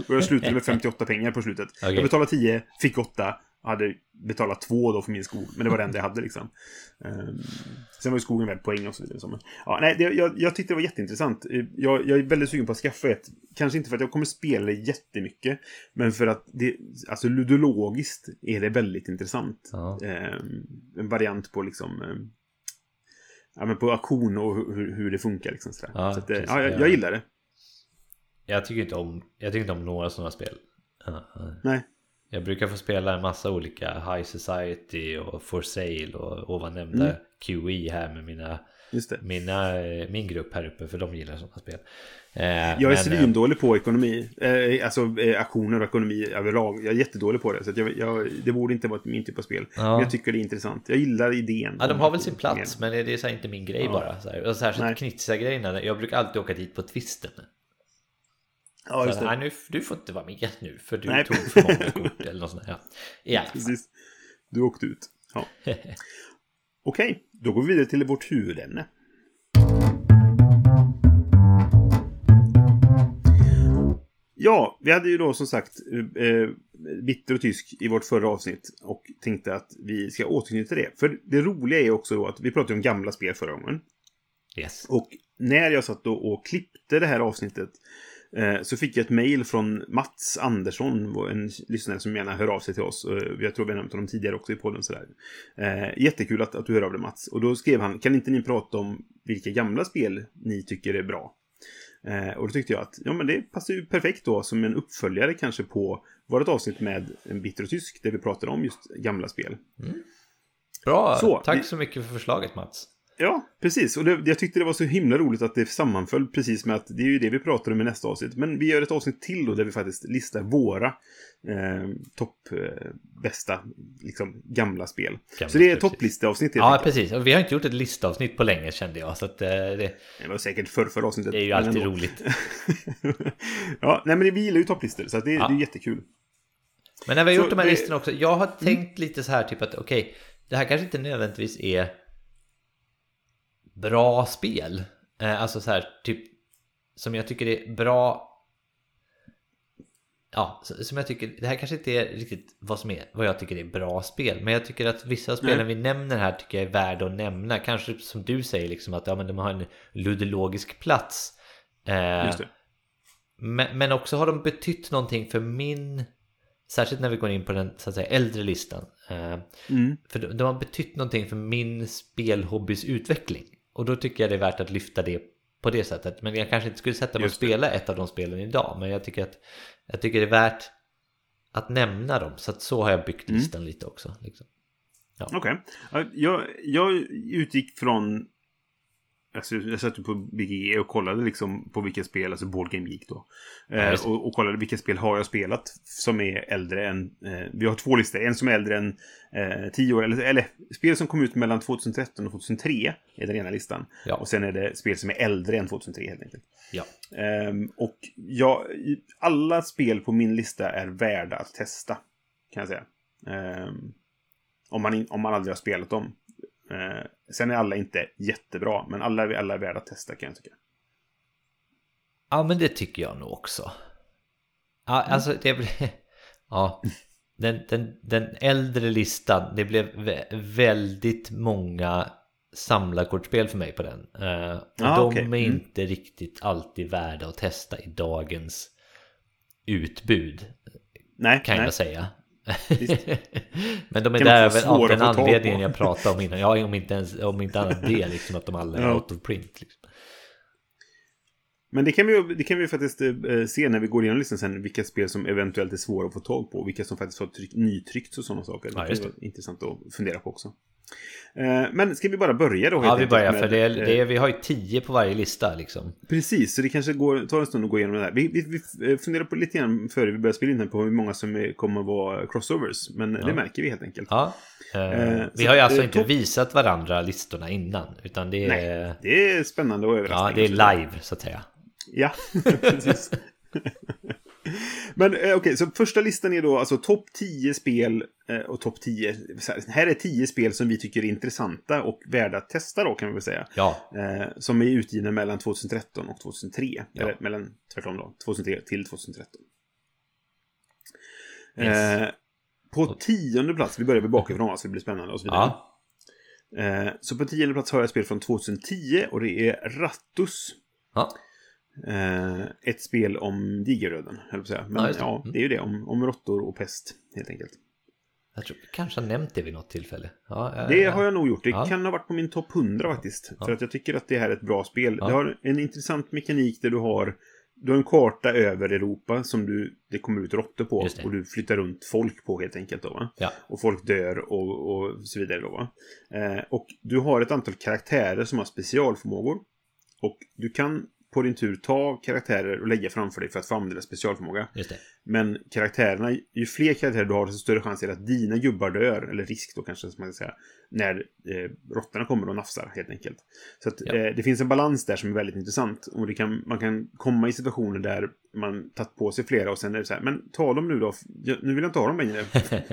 Och jag slutade med 58 pengar på slutet. Okej. Jag betalade 10, fick 8. Hade betalat 2 då för min skog. Men det var det enda jag hade liksom. Ehm, sen var ju skogen värd poäng och så vidare. Men, ja, nej, det, jag, jag tyckte det var jätteintressant. Eh, Jag, jag är väldigt sugen på att skaffa ett. Kanske inte för att jag kommer spela det jättemycket. Men för att det, alltså ludologiskt är det väldigt intressant. Ja. Ehm, en variant på liksom... ehm, ja, men på auktion och hur, hur det funkar liksom. Sådär. Ja, så att, eh, precis. ja, jag, Ja. jag gillar det. Jag tycker inte om, jag tycker inte om några sådana spel. Nej. Jag brukar få spela en massa olika High Society och For Sale och ovan nämnda Mm. QE här med mina. Mina, eh, min grupp här uppe för de gillar sådana spel. Eh, Jag är men, svindålig på ekonomi. Eh, alltså eh, aktioner och ekonomi överlag. Jag är jättedålig på det. Så jag, jag, det borde inte vara min typ av spel. Ja. Men jag tycker det är intressant. Jag gillar idén. Ja, de har väl sin plats, men det är så inte min grej Ja. bara. Så här. Och särskilt Nej. knitsiga grejerna. Jag brukar alltid åka dit på twisten. Ja, just så det. Nej, nu, du får inte vara med nu för du Nej. tog för många kort eller något sånt där. Ja. I alla fall. Precis. Du åkte ut. Ja. Okej, då går vi vidare till vårt huvudämne. Ja, vi hade ju då som sagt eh, bitter och tysk i vårt förra avsnitt och tänkte att vi ska återknyta det. För det roliga är också då att vi pratade om gamla spel förra gången. Yes. Och när jag satt och klippte det här avsnittet eh, så fick jag ett mejl från Mats Andersson, en lyssnare som gärna hör av sig till oss. Eh, Jag tror vi har nämnt honom tidigare också i podden. Sådär. Eh, jättekul att, att du hör av dig Mats. Och då skrev han, kan inte ni prata om vilka gamla spel ni tycker är bra? Eh, och då tyckte jag att ja, men det passar ju perfekt då som en uppföljare kanske på vårt avsnitt med en bitter och tysk där vi pratade om just gamla spel. Bra, Så, tack vi- så mycket för förslaget Mats. Ja, precis. Och det, jag tyckte det var så himla roligt att det sammanföll precis med att det är ju det vi pratar om i nästa avsnitt. Men vi gör ett avsnitt till då där vi faktiskt listar våra eh, topp eh, bästa liksom, gamla spel. Gamla så det är spel, topplisteavsnitt Ja, enkelt. precis. Och vi har inte gjort ett listavsnitt på länge kände jag. Så att, eh, det, Det var säkert förr, förra avsnittet. det är ju alltid roligt. ja, nej men vi gillar ju topplistor så det, Ja. det är jättekul. Men när vi har Så gjort de här listorna också. Jag har tänkt lite så här typ att okej. det här kanske inte nödvändigtvis är bra spel. Eh, alltså så här typ som jag tycker är bra. Ja, som jag tycker, det här kanske inte är riktigt vad som är, vad jag tycker är bra spel. Men jag tycker att vissa spelen vi nämner här tycker jag är värda att nämna. Kanske som du säger liksom att ja, men de har en ludologisk plats. Eh, men, men också har de betytt någonting för min Särskilt när vi går in på den så att säga, äldre listan eh, Mm. För de, de har betytt någonting för min spelhobbys utveckling Och då tycker jag det är värt att lyfta det på det sättet Men jag kanske inte skulle sätta mig och spela ett av de spelen idag Men jag tycker att Jag tycker det är värt Att nämna dem Så att så har jag byggt Mm. listan lite också liksom. Okej. Ja, Jag, jag utgick från... Alltså, jag satt ju på BGE och kollade liksom på vilka spel, alltså Board Game Geek då. Ja, Eh, och, och kollade vilka spel har jag spelat som är äldre än... Eh, vi har två listor. En som är äldre än eh, 10 år. Eller, eller spel som kom ut mellan 2013 och 2003 är den ena listan. Ja. Och sen är det spel som är äldre än 2003 helt enkelt. Ja, Ehm, och jag, alla spel på min lista är värda att testa. Kan jag säga. Ehm, om, man om man aldrig har spelat dem. Ehm, sen är alla inte jättebra, men alla, alla är värda att testa kan jag tycka. ja men det tycker jag nog också Ja, alltså det blev... Ja, den, den, den äldre listan, det blev vä- väldigt många samlarkortspel för mig på den. Eh, och Ah, de är Mm. inte riktigt alltid värda att testa i dagens utbud, Nej, kan nej. jag säga. Men de är där väl av den anledningen jag pratade om innan. Ja, om inte, ens, om inte annat det, liksom att de alla är Ja. out of print. Liksom. Men det kan vi, det kan vi faktiskt eh, se när vi går igenom listan sen, vilka spel som eventuellt är svåra att få tag på. Vilka som faktiskt har tryck, nytryckts och sådana saker. Ja, det kan vara intressant att fundera på också. Eh, men ska vi bara börja då? Ja, vi börjar, med, för det är, eh, det är, vi har ju tio på varje lista liksom. Precis, så det kanske går, tar en stund att gå igenom det här. Vi, vi, vi funderar på lite grann före vi börjar spela in här på hur många som kommer att vara crossovers. Men det märker vi helt enkelt. Ja. Eh, Eh, vi har ju alltså eh, inte topp- visat varandra listorna innan. Utan det är, Nej, det är spännande och ja, överraskande. det är live så att säga. Ja, precis. Men eh, okej, så första listan är då alltså topp 10 spel eh, och topp 10. så här- är 10 spel som vi tycker är intressanta och värda att testa då kan vi väl säga. Ja, Eh, som är utgivna mellan 2013 och 2003. Ja. Eller mellan, tvärtom då, 2003 till 2013. Yes. På tionde plats, vi börjar med bakifrån så det blir spännande och så vidare. ja, så på tionde plats har jag spel från 2010 och det är Rattus. ja. Eh, ett spel om digeröden, höll jag säga. Men Ja, ja, det. Mm. det är ju det, om, om råttor och pest, helt enkelt. Jag tror kanske har nämnt det vid något tillfälle. Ja, ja, Det ja. har jag nog gjort. Det Ja. kan ha varit på min topp 100 faktiskt. Ja. För att jag tycker att det här är ett bra spel. Ja. Det har en intressant mekanik där du har du har en karta över Europa som du, det kommer ut råttor på. Och du flyttar runt folk på helt enkelt. Då? Ja. Och folk dör och, och så vidare. Då? Eh, och du har ett antal karaktärer som har specialförmågor. Och du kan på din tur ta karaktärer och lägga framför dig för att få använda specialförmåga. Men karaktärerna, ju fler karaktärer du har, desto större chans är det att dina gubbar dör. Eller risk då kanske, som man ska säga. När eh, råttorna kommer och nafsar, helt enkelt. Så att Ja. eh, det finns en balans där som är väldigt intressant. Och det kan, man kan komma i situationer där man tagit på sig flera och sen är det så här, men ta dem nu då. Nu vill jag inte ha dem längre.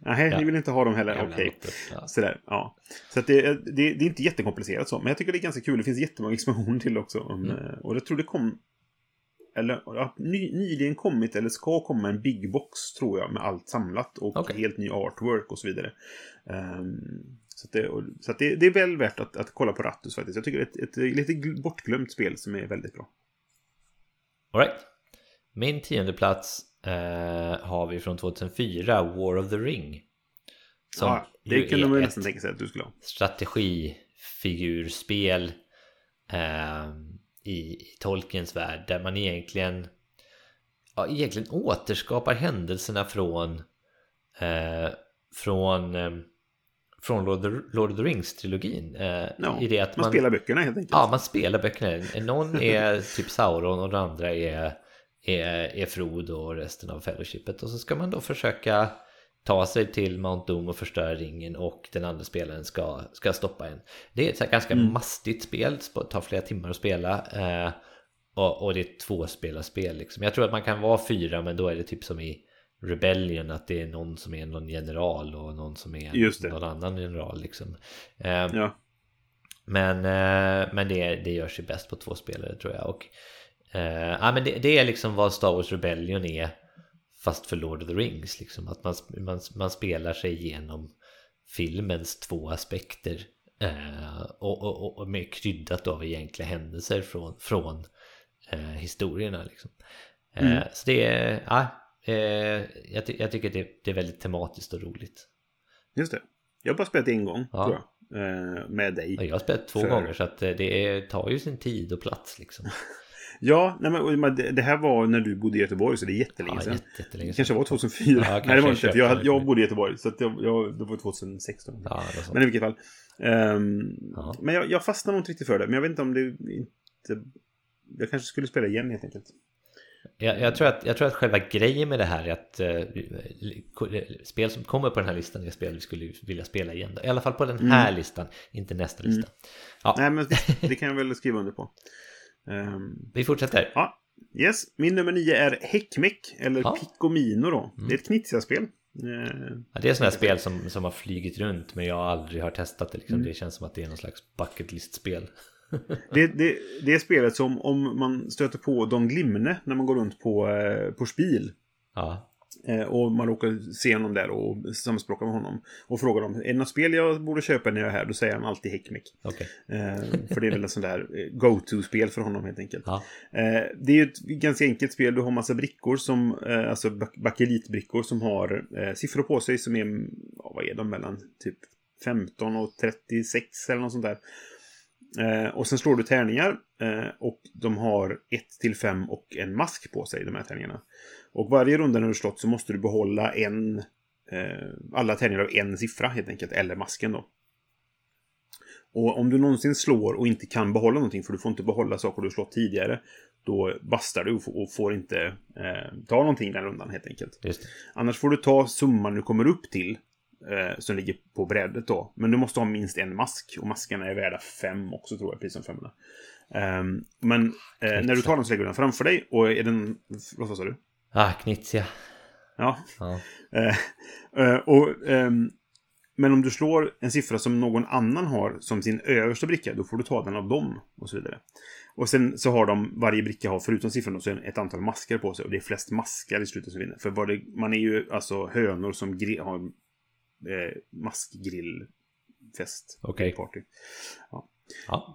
Nej, Ja. ni vill inte ha dem heller. Okej. råttor. Ja. Sådär, ja. Så att det, är- det, det är inte jättekomplicerat så. Men jag tycker det är ganska kul. Det finns jättemånga expansioner till också. Om, Mm. eh, Och jag tror det kom... Eller ja, ny, nyligen kommit, eller ska komma en big box, tror jag, med allt samlat. Och Okej. helt ny artwork och så vidare. Ehm, så det, och, så det, det är väl värt att, att kolla på Rattus faktiskt. Jag tycker det är ett, ett, lite gl- bortglömt spel som är väldigt bra. All right. Min tionde plats eh, har vi från 2004, War of the Ring. Som ja, det kunde man nästan tänka sig att du skulle ha. strategifigurspel eh, i, i Tolkiens värld där man egentligen ja, egentligen återskapar händelserna från eh, från eh, från Lord of the Rings-trilogin. Eh, i det att man, spelar böckerna helt enkelt. Ja, man spelar böckerna. Någon är typ Sauron och den andra är, är, är Frodo och resten av Fellowshipet. Och så ska man då försöka ta sig till Mount Doom och förstöra ringen och den andra spelaren ska, ska stoppa en. Det är ett ganska Mm. mastigt spel, det tar flera timmar att spela. Eh, och, och det är ett tvåspelarspel liksom. Jag tror att man kan vara fyra men då är det typ som i Rebellion att det är någon som är någon general och någon som är någon annan general liksom. Eh, Ja. men, eh, men det, det görs ju bäst på två spelare tror jag. Och, eh, ja, men det, det är liksom vad Star Wars Rebellion är fast för Lord of the Rings. Liksom. Att man, man, man spelar sig igenom filmens två aspekter. Eh, och, och, och- och med kryddat av egentliga händelser från, från eh, historierna. Liksom. Eh, Mm. Så det är, ja, eh, jag, ty, jag tycker det, det är väldigt tematiskt och roligt. Just det. Jag har bara spelat en gång, Ja. tror jag. Eh, med dig. Jag har spelat två För- gånger så att eh, det är, tar ju sin tid och plats liksom. Ja, nej, men, det, här var när du bodde i Göteborg, så det är jättelänge sedan. jätte- jättelänge sedan. kanske var 2004. Ja, nej, kanske det var jag inte. Jag, jag bodde i Göteborg, så att jag, jag, det var 2016. Ja, det var. Men i vilket fall. Ehm, Ja. Men jag, jag fastnade nog inte riktigt för det. Men jag vet inte om det inte... Jag kanske skulle spela igen helt enkelt. Jag, jag, tror att, jag tror att själva grejen med det här är att eh, spel som kommer på den här listan är spel vi skulle vilja spela igen. Då. I alla fall på den här listan, inte nästa lista. Ja, Nej, men det, kan jag väl skriva under på. Ehm, vi fortsätter. ja, yes. Min nummer nio är Häckmeck, eller Ja. Picomino då. Det är ett Knizia-spel. Ehm, Ja, det är sådana spel som, som har flygit runt men jag aldrig har testat det. Liksom. Det känns som att det är någon slags bucket list-spel. Det, det, det är spelet som om man stöter på Don Glimne när man går runt på, eh, på spil. Ja, Eh, och man råkar se honom där och samspråka med honom. Och frågar dem, är det något spel jag borde köpa när jag är här? Då säger han alltid Häckmeck. okej. Eh, för det är väl en sån där eh, go-to-spel för honom helt enkelt. Ja. Det är ju ett ganska enkelt spel. Du har massa brickor som, alltså bak- bakelitbrickor som har siffror på sig som är, ja, vad är de mellan typ 15 och 36 eller något sånt där. Eh, och sen slår du tärningar eh, och de har 1 till 5 och en mask på sig, de här tärningarna. Och varje runda när du slått så måste du behålla en, eh, alla tärningar av en siffra helt enkelt, eller masken då. Och om du någonsin slår och inte kan behålla någonting, för du får inte behålla saker du slått tidigare, då bastar du och får- inte eh, ta någonting den rundan helt enkelt. Annars får du ta summan du kommer upp till, eh, som ligger på brädet då. Men du måste ha minst en mask, och maskerna är värda fem också tror jag, precis som femmorna. Ehm, men eh, när du tar den så lägger du den framför dig, och är den... Vad sa du? Ah, Knizia. Ja, Ja. Eh, eh, och, ehm, men om du slår en siffra som någon annan har som sin översta bricka, då får du ta den av dem och så vidare. Och sen så har de, varje bricka har förutom siffran så ett antal masker på sig. Och det är flest maskar i slutet som vinner. För det, man är ju alltså hönor som har eh, maskgrillfest. Okej. Party. Ja.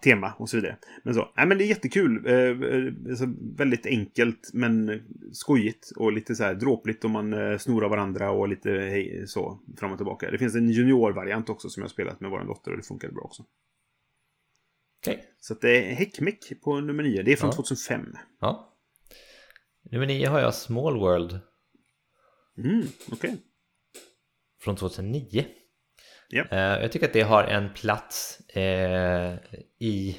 Tema och så vidare. Men så, nej men det är jättekul. Eh, eh, alltså, väldigt enkelt men skojigt och lite så här dråpligt om man eh, snorar varandra och lite hej, så fram och tillbaka. Det finns en juniorvariant också som jag har spelat med vår dotter och det funkade bra också. Okej. Så att det är Häckmeck på nummer 9. Det är från Ja. 2005. Ja. Nummer nio har jag Small World Mm, okej. Från 2009. Ja. Eh, Jag tycker att det har en plats eh, i,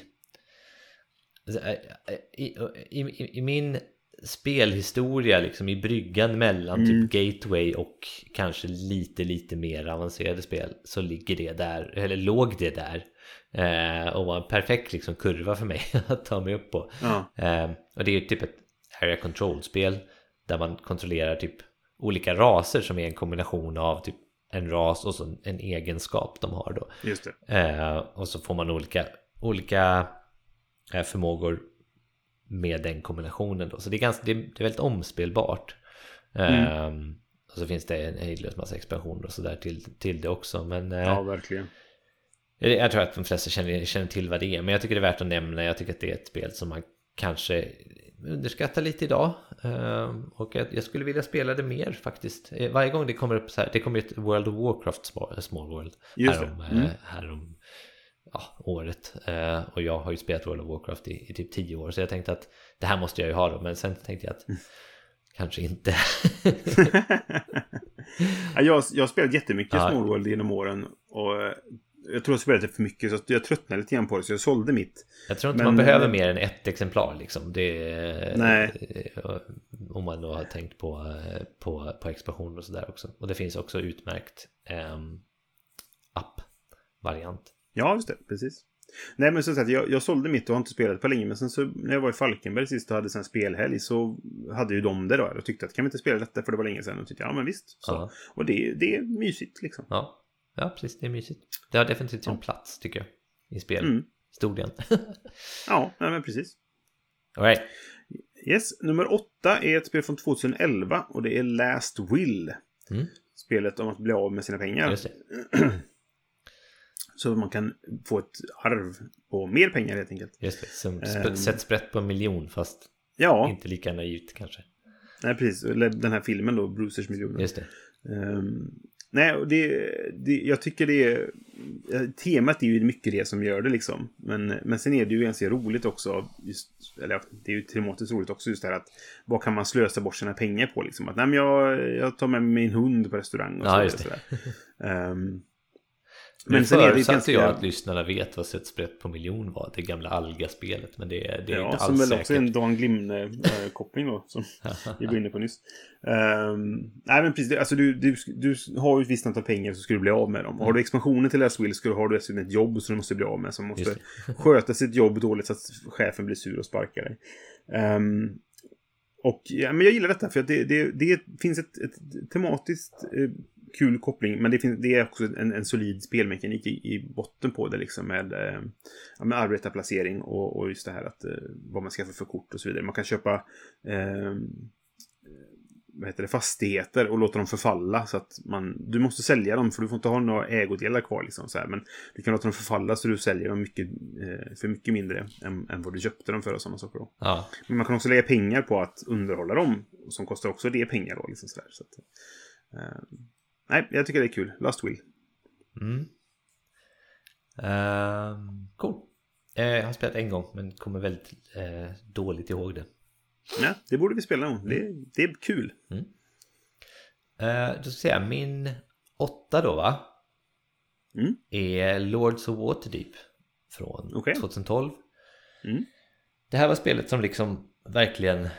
i, i, i, min spelhistoria, liksom i bryggan mellan Mm. typ Gateway och kanske lite, lite mer avancerade spel så ligger det där, eller låg det där. Eh, och var en perfekt liksom, kurva för mig att ta mig upp på. Ja. Eh, och det är ju typ ett area control-spel där man kontrollerar typ olika raser som är en kombination av typ en ras och så en egenskap de har då. Just det. Eh, och så får man olika, olika eh, förmågor med den kombinationen då. Så det är, ganska, det är, det är väldigt omspelbart. Eh, och så finns det en hejdlös massa expansioner och sådär till, till det också. Men eh, Ja, verkligen. jag tror att de flesta känner, känner till vad det är, men jag tycker det är värt att nämna. Jag tycker att det är ett spel som man kanske underskattar lite idag. Ehm, Och jag, skulle vilja spela det mer faktiskt. Eh, Varje gång det kommer upp så här, det kommer ett World of Warcraft Small, Small World härom, Mm. eh, härom ja, året. Eh, Och jag har ju spelat World of Warcraft i, i typ tio år, så jag tänkte att det här måste jag ju ha då, men sen tänkte jag att Mm. kanske inte. Ja, jag, jag har spelat jättemycket Ja. Small World genom åren. Och eh, jag tror jag spelade för mycket så jag tröttnade lite grann på det så jag sålde mitt. Jag tror inte Men- man behöver mer än ett exemplar liksom. Det är, Nej. eh, Om man då har tänkt på, eh, på, på expansion och sådär också. Och det finns också utmärkt um, app-variant. Ja, just det. Precis. Nej, men så att jag, jag sålde mitt och har inte spelat på länge. Men sen så när jag var i Falkenberg sist och hade sen spelhelg så hade ju de det då. Jag tyckte att kan vi inte spela detta för det var länge sedan. Och tyckte ja men visst. Så. Och det, det är mysigt liksom. Ja. Ja, precis. Det är mysigt. Det har definitivt sin plats tycker jag. I spel. Mm. Ja, men precis. All right. Yes, nummer åtta är ett spel från 2011 och det är Last Will. Mm. Spelet om att bli av med sina pengar. Så man kan få ett arv på mer pengar helt enkelt. Just det. Som sp- sätt sprätt på en miljon fast Ja, inte lika naivt kanske. nej, precis. Den här filmen då, Brucers miljoner. Just det. Ehm, nej, och det, det, jag tycker det är... Temat är ju mycket det som gör det liksom. Men, men sen är det ju ganska roligt också. Just, eller det är ju tematiskt roligt också just det här att vad kan man slösa bort sina pengar på liksom. Att nej men jag, jag tar med min hund på restaurang och Ja, så just det. sådär. Ehm, Men men sen är det ganska... jag att lyssnarna vet vad sätt sprätt på miljon var. Det gamla Alga-spelet. Men det, det är Ja, inte som alls väl säkert. också är en Dan Glimne-koppling då. Som vi var inne på nyss. Ehm, nej men precis, alltså du, du, du har ju ett visst antal pengar så ska du bli av med dem. Och har du expansionen till Last Will så har du dessutom ett jobb som du måste bli av med. Som måste sköta sitt jobb dåligt så att chefen blir sur och sparkar dig. Ehm, och ja, men jag gillar detta för att det, det, det finns ett, ett tematiskt eh, kul koppling. Men det, finns, det är också en, en solid spelmekanik i, i botten på det liksom med, eh, ja, med arbetarplacering och, och just det här att eh, vad man ska få för kort och så vidare. Man kan köpa eh, vad heter det, fastigheter och låta dem förfalla. Så att man, du måste sälja dem för du får inte ha några ägodelar kvar. Liksom, så här. Men du kan låta dem förfalla så du säljer dem mycket, eh, för mycket mindre än, än vad du köpte dem för och sådana saker. Då. Ja, Men man kan också lägga pengar på att underhålla dem. Som kostar också det pengar då. Liksom så där. Så att, eh, nej, jag tycker det är kul. Last Will. Mm. Ehm, cool. Eh, jag har spelat en gång men kommer väldigt eh, dåligt ihåg det. Nej, det borde vi spela någon. Det, det är kul. Eh, då ska jag säga min åtta då va? Mm. Är Lords of Waterdeep från Okej. 2012. Mm. Det här var spelet som liksom verkligen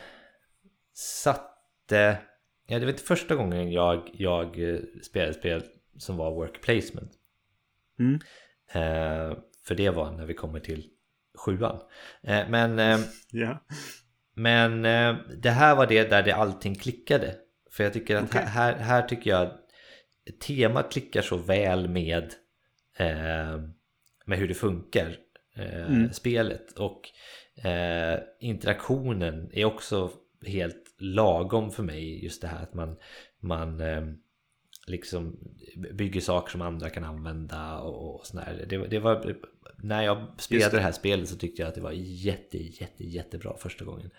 satte... Ja, det var inte första gången jag, jag eh, spelade spel som var work placement. Mm. Eh, för det var när vi kommer till sjuan. Eh, men eh, Ja. men eh, det här var det där det allting klickade. För jag tycker att Okej. här, här, tycker jag temat klickar så väl med, eh, med hur det funkar, Mm. spelet. Och interaktionen är också helt lagom för mig. Just det här att man, man eh, liksom bygger saker som andra kan använda och, och sådär. Det, det var, när jag spelade det. det här spelet så tyckte jag att det var jätte, jätte, jättebra första gången.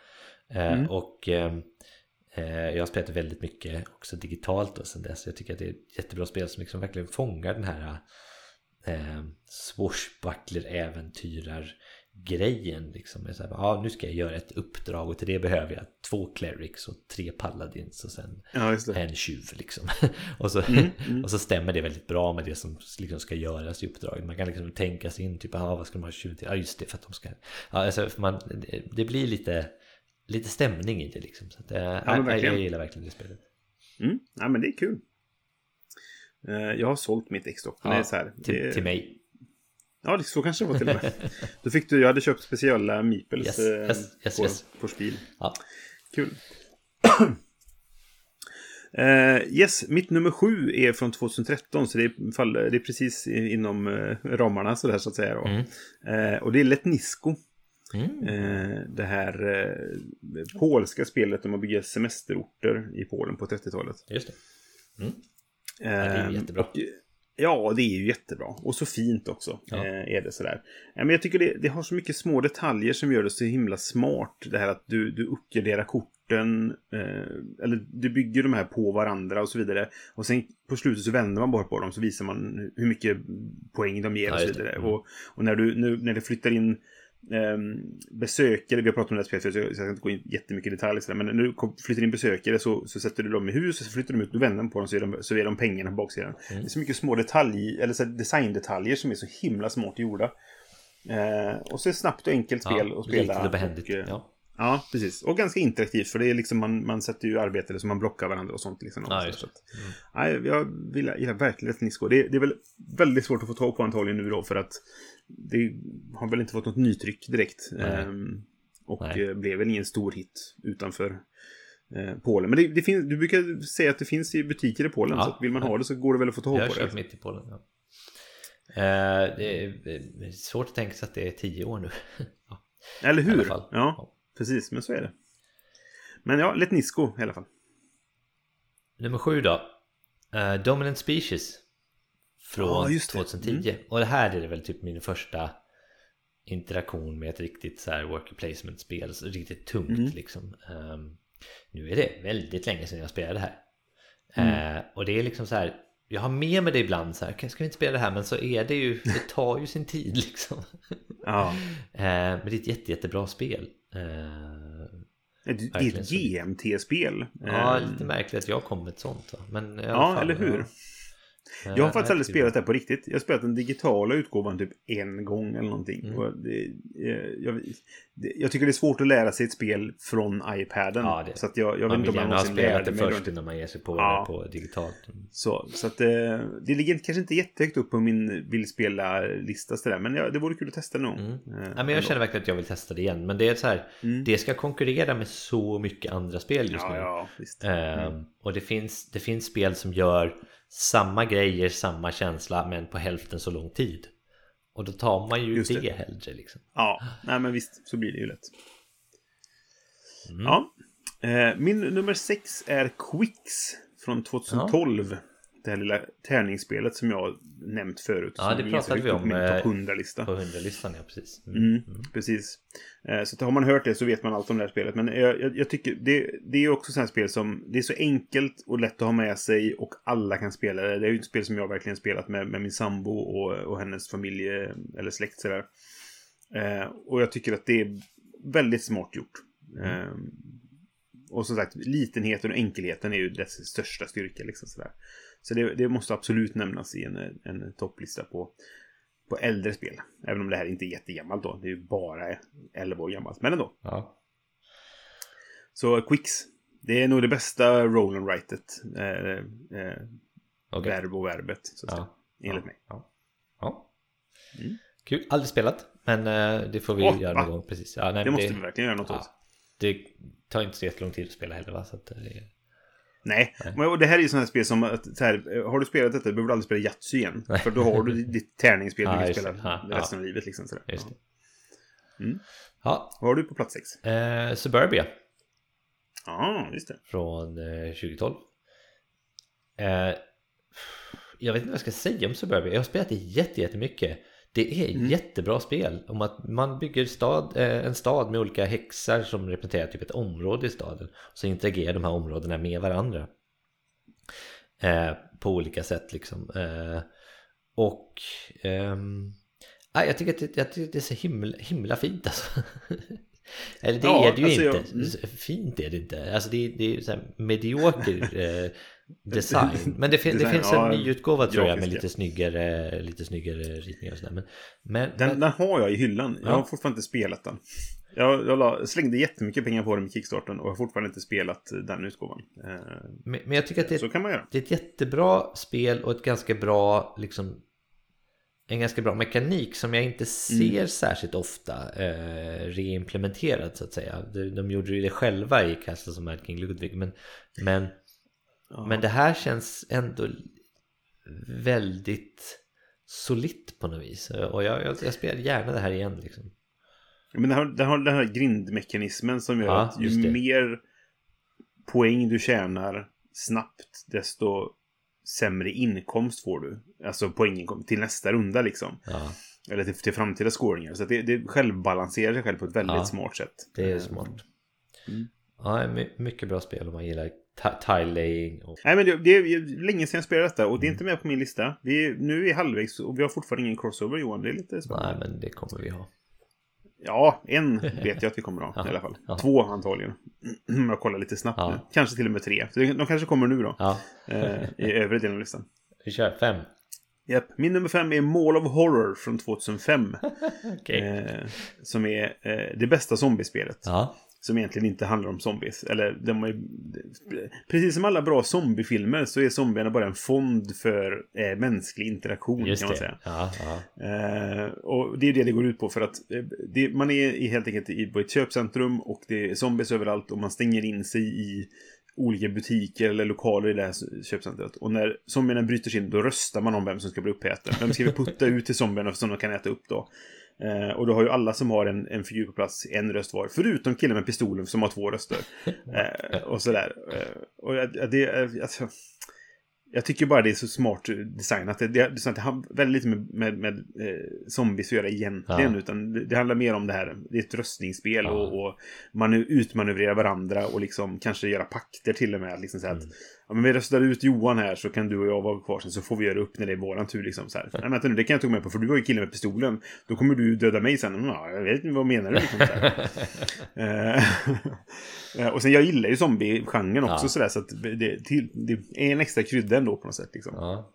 Eh, Mm. Och eh, eh, jag har spelat väldigt mycket också digitalt och sen dess. Jag tycker att det är ett jättebra spel som liksom verkligen fångar den här eh, swashbuckler-äventyrar grejen liksom. Så här, ja, nu ska jag göra ett uppdrag och till det behöver jag två clerics och tre paladins och sen ja, en tjuv liksom. och, så, Mm, mm. och så stämmer det väldigt bra med det som liksom ska göras i uppdraget. Man kan liksom tänka sig in, typ, ah, vad ska de ha tjuv till? Ja, just det, för att de ska... Ja, alltså, man, det, blir lite, lite stämning i det liksom. Så att, eh, men jag, gillar verkligen det spelet. Mm. Ja, men det är kul. Eh, Jag har sålt mitt X-Dock. Ja, Till, till mig. Ja, så kanske det var till och med. Då fick du, jag hade köpt speciella meeples Yes, eh, yes, yes, på, yes. på spil. Ja. Kul. Eh, yes, mitt nummer sju är från 2013, så det är, faller, det är precis inom eh, ramarna sådär så att säga. Då. Mm. Eh, och det är Letnisko. Mm. Eh, det här polska spelet om att bygga semesterorter i Polen på 30-talet. Just det. Mm. Eh, det är ju jättebra. Och, ja, det är ju jättebra. Och så fint också. Ja. Eh, är det sådär. Eh, men jag tycker det, det har så mycket små detaljer som gör det så himla smart. Det här att du, du uppgraderar korten. Eh, eller du bygger de här på varandra och så vidare. Och sen på slutet så vänder man bara på dem så visar man hur mycket poäng de ger och så vidare. Mm. Och, och när, du, nu, när det flyttar in besökare, vi har pratat om det här spelet förut, så jag ska inte gå in jättemycket i detalj, men när du flyttar in besökare så, så sätter du dem i hus, och så flyttar de ut, du vänder på dem så är de, så är de pengarna på baksidan. Mm. Det är så mycket små detalj, eller så designdetaljer som är så himla smart gjorda. Eh, och så är det snabbt och enkelt spel Ja, att spela. Litet och behändigt. Och, ja. Ja, precis. Och ganska interaktivt, för det är liksom man, man sätter ju arbete som man blockar varandra och sånt. Liksom, Ja, så att, nej, jag vill, gillar verkligen ett Nisco. Det, det är väl väldigt svårt att få tag på antagligen nu då, för att det har väl inte fått något nytryck direkt. Nej. Ehm, och Nej. eh, blev väl ingen stor hit utanför eh, Polen. Men det, det finns, du brukar säga att det finns i butiker i Polen, Ja. så vill man ha det så går det väl att få tag Jag har på kört det. mitt i Polen. Ja. Eh, det är svårt att tänka sig att det är tio år nu. ja, Eller hur? Ja, precis. Men så är det. Men ja, Let Nisco i alla fall. Nummer sju då. Eh, Dominant Species. Från Ja, just det. 2010. Och det här är det väl typ min första interaktion med ett riktigt så här worker placement-spel. Så Riktigt tungt Mm. liksom. Ehm, nu är det väldigt länge sedan jag spelade det här. Mm. Eh, och det är liksom så här. Jag har med mig det ibland så här. "Okej, Ska vi inte spela det här? Men så är det ju. Det tar ju sin tid liksom. Ja. Eh, men det är ett jätte, jättebra spel. Det är ett. GMT-spel. ja, Ehm, lite märkligt att jag kom med ett sånt. Va? Men Ja, fall, eller hur? Ja. Jag har faktiskt Eh, aldrig spelat det på riktigt. Jag har spelat den digitala utgåvan typ en gång eller någonting. Mm. Det, eh, jag, det, jag tycker det är svårt att lära sig ett spel från iPaden. Ja, det- så att jag, jag vet Man inte vill om jag gärna ha någonsin spelat lärde det mig. först innan man ger sig på Ja. det på digitalt. Så, så att eh, det ligger kanske inte jättehögt upp på min vill spela-lista sådär. Men ja, det vore kul att testa någon. Mm. Ja, men jag känner verkligen att jag vill testa det igen. Men det är så här, Mm. det ska konkurrera med så mycket andra spel just nu. Ehm, och det finns, det finns spel som gör samma grejer, samma känsla, men på hälften så lång tid. Och då tar man ju Just det, det. hellre liksom. Ja, nej men visst, så blir det ju lätt. Mm. Ja. Eh, min nummer sex är Quicks från 2012. Det här lilla tärningsspelet som jag nämnt förut. Ja, det pratade vi om, på eh, topp 100-lista. På 100-listan, ja precis. Mm. Mm, precis. Eh, Så har man hört det så vet man allt om det här spelet. Men jag, jag, jag tycker det, det är också sådana spel som det är så enkelt och lätt att ha med sig och alla kan spela det. Det är ju ett spel som jag verkligen spelat med, med min sambo och, och hennes familj eller släkt sådär. Eh, och jag tycker att det är väldigt smart gjort. Eh, och som sagt, litenheten och enkelheten är ju dess största styrka. Liksom sådär. Så det, det måste absolut nämnas i en, en topplista på, på äldre spel. Även om det här inte är jättegammalt då. Det är ju bara 11 år gammalt. Men ändå. Ja. Så Quicks. Det är nog det bästa roll and write-et. Eh, eh, Okej. Verb och verbet. Så att säga, Ja. enligt mig. Ja. ja. Mm. Kul. Aldrig spelat. Men eh, det får vi Åh, göra va? någon gång. Precis. Ja, nej, Det måste vi verkligen göra något åt. ja, Det tar inte så jättelång tid att spela heller va? Så att, det, Nej, Nej. Men, och det här är ju sådana här spel som att, här, eh, har du spelat detta, du behöver du aldrig spela Yatzy igen. Nej. För då har du ditt tärningsspel du kan spela det. Ja, resten av livet. Liksom, sådär. just. Mm. Ja. Vad har du på plats sex? Eh, Suburbia. Ja, just det. från eh, 2012. Eh, jag vet inte vad jag ska säga om Suburbia. Jag har spelat det jätte- jättemycket. Det är Mm. jättebra spel om att man bygger stad, eh, en stad med olika häxar som representerar typ ett område i staden. Så interagerar de här områdena med varandra. Eh, på olika sätt liksom. Eh, och ehm, ja, jag tycker att det, jag tycker att det är så himla, himla fint alltså. Eller det Ja, är det ju alltså jag- inte. mm. Fint är det inte. Alltså det, är- det är så här medioker eh, design. Men det, fin- det Design, finns en ja, nyutgåva tror jag med lite snyggare, lite snyggare ritningar och sådär. Men, men, Den, men den har jag i hyllan. Jag Ja. har fortfarande inte spelat den. Jag, jag la, slängde jättemycket pengar på den med Kickstarten och har fortfarande inte spelat den utgåvan. Eh, men men jag tycker att det, så kan man göra. det är ett jättebra spel och ett ganska bra liksom en ganska bra mekanik som jag inte ser Mm. särskilt ofta eh, reimplementerad så att säga. De, de gjorde ju det själva i Castles of Mad King Ludwig men, men, Ja. men det här känns ändå väldigt solitt på något vis. Och jag, jag, jag spelar gärna det här igen liksom. Men den har, den har den här grindmekanismen som gör Ja, att ju mer poäng du tjänar snabbt, desto sämre inkomst får du. Alltså poänginkomst till nästa runda liksom. Ja, Eller till, till framtida scoringar. Så att det, det självbalanserar sig själv på ett väldigt Ja, smart sätt. det är smart. Mm. Ja, my, mycket bra spel om man gillar ti- tile laying och Nej men det, det är länge sedan jag spelade detta och det är inte med på min lista. Vi är, nu är vi halvvägs och vi har fortfarande ingen crossover Johan. Det är lite spännande. Nej, men det kommer vi ha. Ja, en vet jag att vi kommer att ha i alla fall. Ja. Två antagligen. Jag kollar lite snabbt Ja. nu. Kanske till och med tre. De kanske kommer nu då. Ja, Eh, I övre delen av listan. vi kör fem. Japp. Min nummer fem är Mall of Horror från 2005. Okej. eh, som är eh, det bästa zombiespelet. Ja, Som egentligen inte handlar om zombies. Eller de är, precis som alla bra zombiefilmer så är zombierna bara en fond för eh, mänsklig interaktion just kan man säga. Ja, ja. Eh, och det är det det går ut på för att eh, det, man är i, helt enkelt i, på ett köpcentrum och det är zombies överallt och man stänger in sig i olika butiker eller lokaler i det här köpcentret. Och när zombierna bryter sig in då röstar man om vem som ska bli uppäten. Vem ska vi putta ut till zombierna som de kan äta upp då? Eh, och då har ju alla som har en, en figur på plats en röst var. Förutom killen med pistolen som har två röster. Eh, och sådär. Eh, och jag- det, alltså, jag tycker bara det är så smart designat. Det, det, det, har väldigt lite med, med, med eh, zombies att göra egentligen. Ja. Utan det, det handlar mer om det här. Det är ett röstningsspel Ja. och, och man utmanövrerar varandra och liksom kanske göra pakter till och med. Liksom så här Mm. Ja, men vi röstar ut Johan här så kan du och jag vara kvar sen så får vi göra upp när det är våran tur. Liksom, så här. Nej, vänta nu, det kan jag inte gå med på för du var ju killen med pistolen. Då kommer du döda mig sen. Ja, jag vet inte vad menar du? Liksom. Eh, eh, och sen jag gillar ju zombie-genren också Ja. sådär så att det, till, det är en extra krydda ändå på något sätt liksom. ja.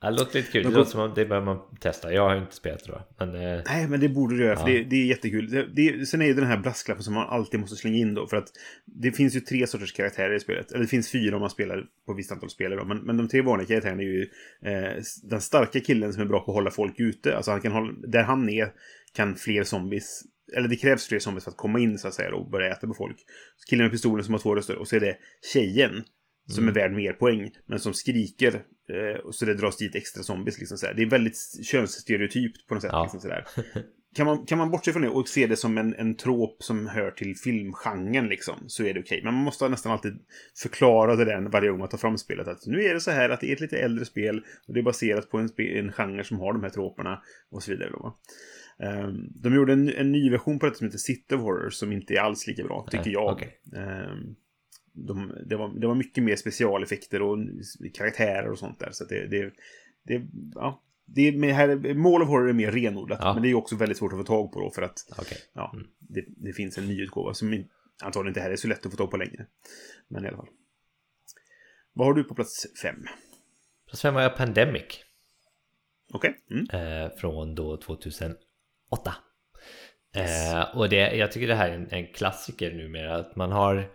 Det låter lite kul. Det De låter som att det bör man testa. Jag har inte spelat det då. Men eh, Nej, men det borde du göra, för Ja. det, det är jättekul. Det, det, sen är det den här brasklappen som man alltid måste slänga in då, för att det finns ju tre sorters karaktärer i spelet. Eller det finns fyra om man spelar på ett visst antal spelare då, men, men de tre vanliga karaktärerna är ju eh, den starka killen som är bra på att hålla folk ute. Alltså han kan hålla, där han är kan fler zombies eller det krävs fler zombies för att komma in så att säga då, och börja äta på folk. Så killen med pistolen som har två röster och så är det tjejen som Mm. är värd mer poäng, men som skriker. Eh, och så det dras dit extra zombies. Liksom. Det är väldigt könsstereotypt på något sätt. Ja. Liksom, så där. Kan, man, kan man bortse från det och se det som en, en trop som hör till filmgenren liksom, så är det okej. Men man måste nästan alltid förklara det där varje gång man tar fram spelet. Att nu är det så här att det är ett lite äldre spel och det är baserat på en, en genre som har de här troperna och så vidare. Då? Ehm, de gjorde en, en ny version på detta som heter City of Horror som inte är alls lika bra, tycker Nej, jag. okej. Ehm, de, det, var, det var mycket mer specialeffekter och karaktärer och sånt där. Så det, det, det, ja, det är med här, Mall of Horror är mer renodlat. Ja. Men det är också väldigt svårt att få tag på då för att okej. ja, Mm. det, det finns en nyutgåva som in- antagligen inte här är så lätt att få tag på längre. Men i alla fall. Vad har du på plats fem? Plats fem har jag Pandemic. Okej. Mm. eh, från då 2008. Eh, och det, jag tycker det här är en, en klassiker numera. Att man har,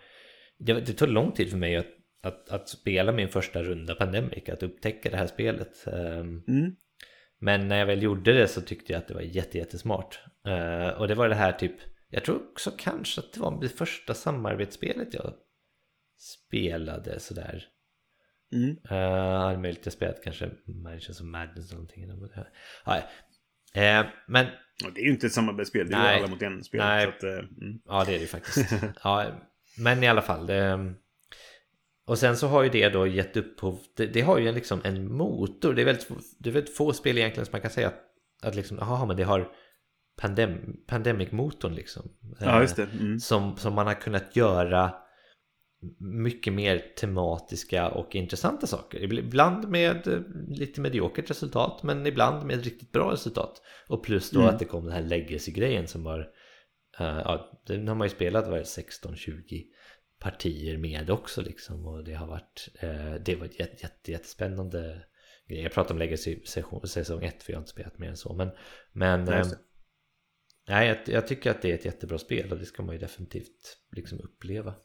det, det tog lång tid för mig att, att, att spela min första runda Pandemic, att upptäcka det här spelet. Ehm, Mm. men när jag väl gjorde det så tyckte jag att det var jätte, jättesmart. Eh, och det var det här typ, jag tror också kanske att det var det första samarbetsspelet jag spelade sådär. Mm. Uh, möjligt att spelat kanske Mansions of Madness eller någonting. Ja, eh, men det är ju inte ett samarbetsspel, det är ju Nej. alla mot en-spel. Nej. Så att, eh, mm. ja, det är det ju faktiskt. ja, men i alla fall. Det, och sen så har ju det då gett upphov, det, det har ju liksom en motor. Det är, väldigt, det är väldigt få spel egentligen som man kan säga att, att liksom, jaha, men det har pandem, Pandemic-motorn liksom. Ja, just det. Mm. som, som man har kunnat göra mycket mer tematiska och intressanta saker. Ibland med eh, lite mediokert resultat men ibland med riktigt bra resultat. Och plus då Mm. att det kom den här legacy-grejen som var eh, ja, den har man ju spelat var 16-20 partier med också liksom och det har varit eh, det var ett jätte, jätte, jättespännande grej. Jag pratar om legacy session- säsong 1 för jag har inte spelat mer än så men, men Ja, just eh, det. Nej, jag, jag tycker att det är ett jättebra spel och det ska man ju definitivt liksom uppleva.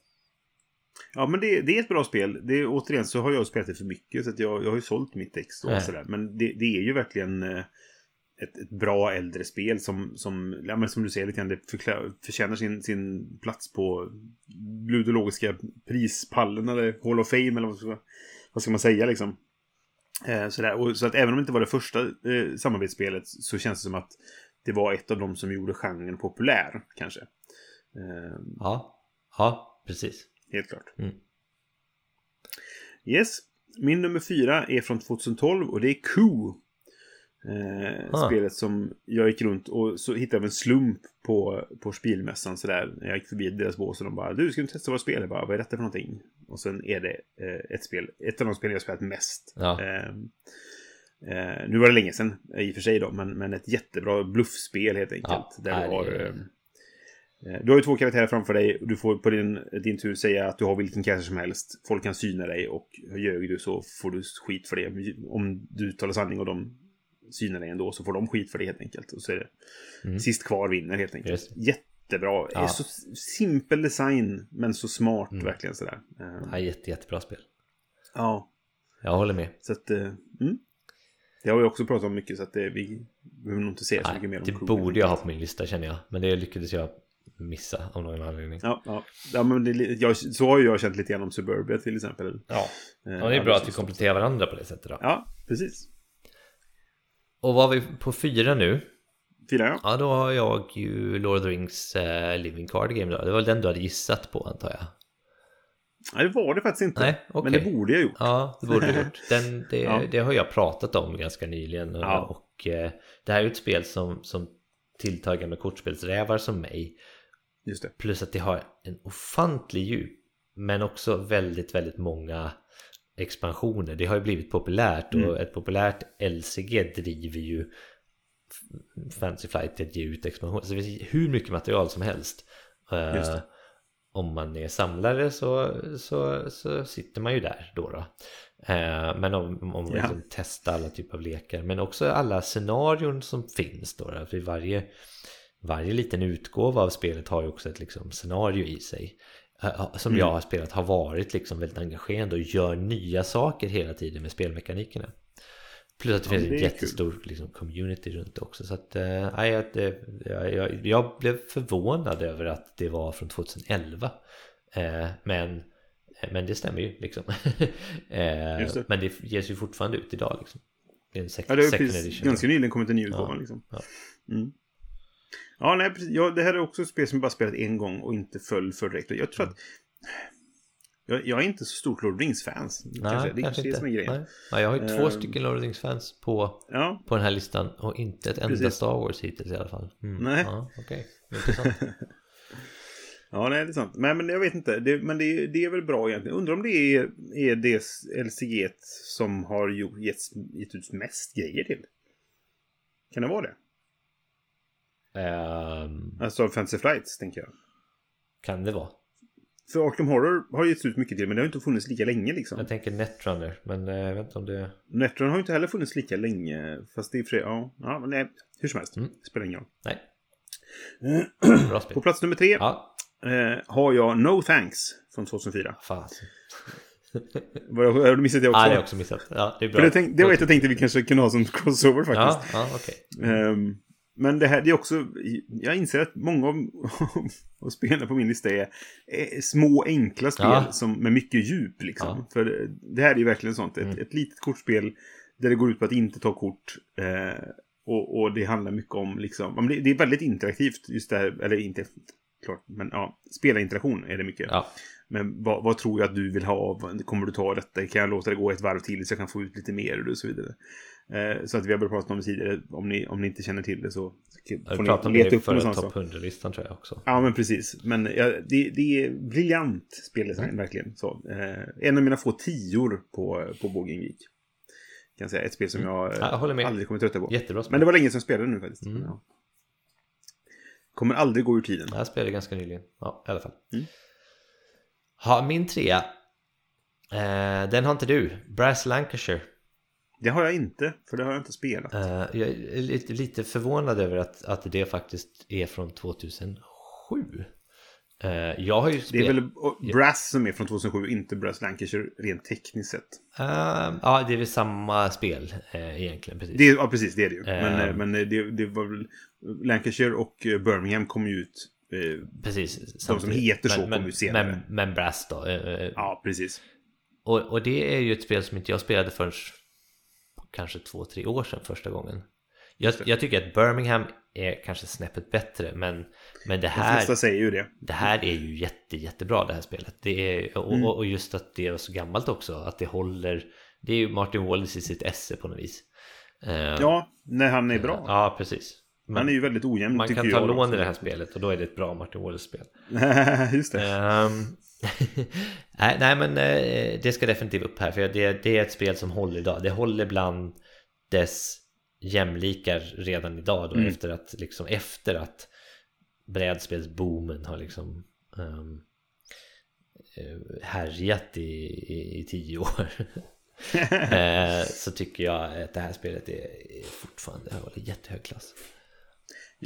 Ja, men det, det är ett bra spel. Det, återigen så har jag spelat det för mycket så att jag, jag har ju sålt mitt ex och Nej. sådär. Men det, det är ju verkligen eh, ett, ett bra äldre spel som, som, ja, men som du säger lite grann, det förklä- förtjänar sin, sin plats på ludologiska prispallen eller Hall of Fame eller vad ska, vad ska man säga liksom. Eh, sådär. Och, så att även om det inte var det första eh, samarbetsspelet så känns det som att det var ett av de som gjorde genren populär kanske. Eh, Ja, ja precis. helt klart. Mm. Yes. Min nummer fyra är från 2012 och det är Coup. Eh, Ah. Spelet som jag gick runt och så hittade jag en slump på, på spelmässan sådär. Jag gick förbi deras bås och de bara Du, ska du testa våra spel? Jag bara, vad är detta för någonting? Och sen är det eh, ett spel, ett av de spel jag spelat mest. Ja. Eh, Eh, nu var det länge sedan i och för sig då, men, men ett jättebra bluffspel helt enkelt. Ja, där du, har, eh, eh, du har ju två karaktärer framför dig. Du får på din, din tur säga att du har vilken karaktär som helst. Folk kan syna dig och ljög du så får du skit för det. Om du talar sanning och de synar dig ändå så får de skit för det helt enkelt. Och så är det Mm. sist kvar vinner helt enkelt. Just. Jättebra. Ja. Så simpel design men så smart Mm. verkligen sådär. Eh, Ja, jätte, jättebra spel. ja. Jag håller med. Så att, eh, mm. Det har vi också pratat om mycket så att det, vi behöver nog inte säga så mycket mer om det Crew, borde jag ha på min lista känner jag. Men det lyckades jag missa av någon anledning. Ja, ja. ja men det, jag, så har jag känt lite grann om Suburbia till exempel. Ja, Eh, ja det är bra att vi kompletterar varandra på det sättet då. Ja, precis. Och var vi på fyra nu? Fyra ja. Ja, då har jag ju Lord of the Rings eh, Living Card Game då. Det var väl den du hade gissat på antar jag? Nej, det var det faktiskt inte. Nej, okej. Men det borde jag gjort. Ja, det borde du gjort. Den, det, Ja. det har jag pratat om ganska nyligen. Och, Ja. och eh, det här är ju ett spel som, som tilltar gamla kortspelsrävar som mig. Just det. Plus att det har en ofantlig djup. Men också väldigt, väldigt många expansioner. Det har ju blivit populärt och Mm. ett populärt LCG driver ju F- Fantasy Flight till att ge ut expansioner. Så det finns hur mycket material som helst. Det. om man är samlare så, så, så sitter man ju där då. då. Eh, men om, om man Ja. liksom testar alla typer av lekar. Men också alla scenarion som finns då. då. För varje, varje liten utgåva av spelet har ju också ett liksom, scenario i sig. Eh, Som Mm. jag har spelat har varit liksom väldigt engagerande och gör nya saker hela tiden med spelmekanikerna. Plus att det Ja, finns det en jättestor liksom, community runt det också. Så att, det, jag, jag, jag blev förvånad över att det var från 2011. Eh, men, men det stämmer ju liksom. Just det. men det ges ju fortfarande ut idag liksom. Det är en sec- Ja, det har second ganska nyligen kommit en ny utgåva Ja, liksom. ja. Mm. Ja, nej. Ja, det här är också ett spel som jag bara spelat en gång och inte föll för direkt. Jag tror att... Jag, jag är inte så stort Lord of Rings-fans. Nej, kanske. Det är kanske det inte. som är grejen. Nej. Ja, jag har ju två Ehm. stycken Lord of Rings-fans på, Ja, på den här listan och inte ett enda Precis. Star Wars hittills i alla fall. Mm. Nej. Ja, okej. Intressant. Ja, nej, det är sant. Men, men jag vet inte. Det, men det, det är väl bra egentligen. Undrar om det är, är det LCG som har gjort, getts, gett ut mest grejer till. Kan det vara det? Ehm, Alltså Fantasy Flights, tänker jag. kan det vara? För Arkham Horror har getts ut mycket till, men det har inte funnits lika länge liksom. Jag tänker Netrunner, men eh, jag vet inte om det... Netron har ju inte heller funnits lika länge. Fast det är för ja, ja, men nej, hur som helst. Mm. Spelar ingen roll. Nej. Bra spel. På plats nummer tre Ja, eh, har jag No Thanks från 2004. fasen. Vad- Har du missat det också? Ja, det har jag också missat. Ja, det är bra. För det, tänk, det var ett jag tänkte vi kanske kunde ha som crossover faktiskt. Ja, ja okej. Ehm, men det här det är också, jag inser att många av, av spelen på min lista är, är små enkla spel Ja. som, med mycket djup. Liksom. Ja. För det, det här är ju verkligen sånt, ett, Mm. ett litet kortspel där det går ut på att inte ta kort. Eh, och, och det handlar mycket om, liksom, det, det är väldigt interaktivt just det här, eller inte, klart, men ja, spelarinteraktion är det mycket. Ja, Men vad, vad tror jag att du vill ha? Kommer du ta detta? Kan jag låta det gå ett varv till så jag kan få ut lite mer och så vidare. Eh, så att vi har väl pratat om det tidigare. Om ni, om ni inte känner till det så jag får ni pratade om det leta i upp förra någonstans. topp 100-listan tror jag också. Ja, men precis. Men ja, det, det är briljant speldesign, Mm. verkligen. Så, eh, en av mina få tior på, på Bågen Geek. Kan jag säga. Ett spel som jag, eh, Ja, jag håller med. aldrig kommer trötta på. Jättebra spel. Men det var länge sedan jag spelade nu faktiskt. Mm. Ja. Kommer aldrig gå ur tiden. Det här spelade jag ganska nyligen. Ja, i alla fall. Mm. Ha, min trea. Eh, den har inte du. Brass Lancashire. Det har jag inte, för det har jag inte spelat. Eh, jag är lite, lite förvånad över att, att det faktiskt är från 2007. Eh, jag har ju Det är spelat... väl Brass som är från 2007, inte Brass Lancashire rent tekniskt sett. Eh, ja, det är väl samma spel eh, egentligen. Precis. Det, ja, precis, det är det ju. Men, men det, det var väl... Lancashire och Birmingham kom ju ut... Precis. som samtidigt. heter så men, men, ju senare. Men, men Brass då. ja, precis. Och, och det är ju ett spel som inte jag spelade förrän kanske två, tre år sedan första gången. Jag, jag tycker att Birmingham är kanske snäppet bättre, men, men det De här, säger ju det. det här är ju jätte, jättebra det här spelet. Det är, och, Mm. och, just att det är så gammalt också, att det håller, det är ju Martin Wallace i sitt esse på något vis. Eh, Ja, när han är bra. Ja, precis. Men han är ju väldigt ojämn, man kan ta lån också. i det här spelet och då är det ett bra Martin Wallace-spel. Just det. Ehm, nej, nej, men eh, det ska definitivt upp här. För det, det är ett spel som håller idag. Det håller bland dess jämlikar redan idag då Mm. efter att liksom efter att brädspelsboomen har liksom um, härjat i, i, i tio år eh, så tycker jag att det här spelet är, är fortfarande håller jättehög klass.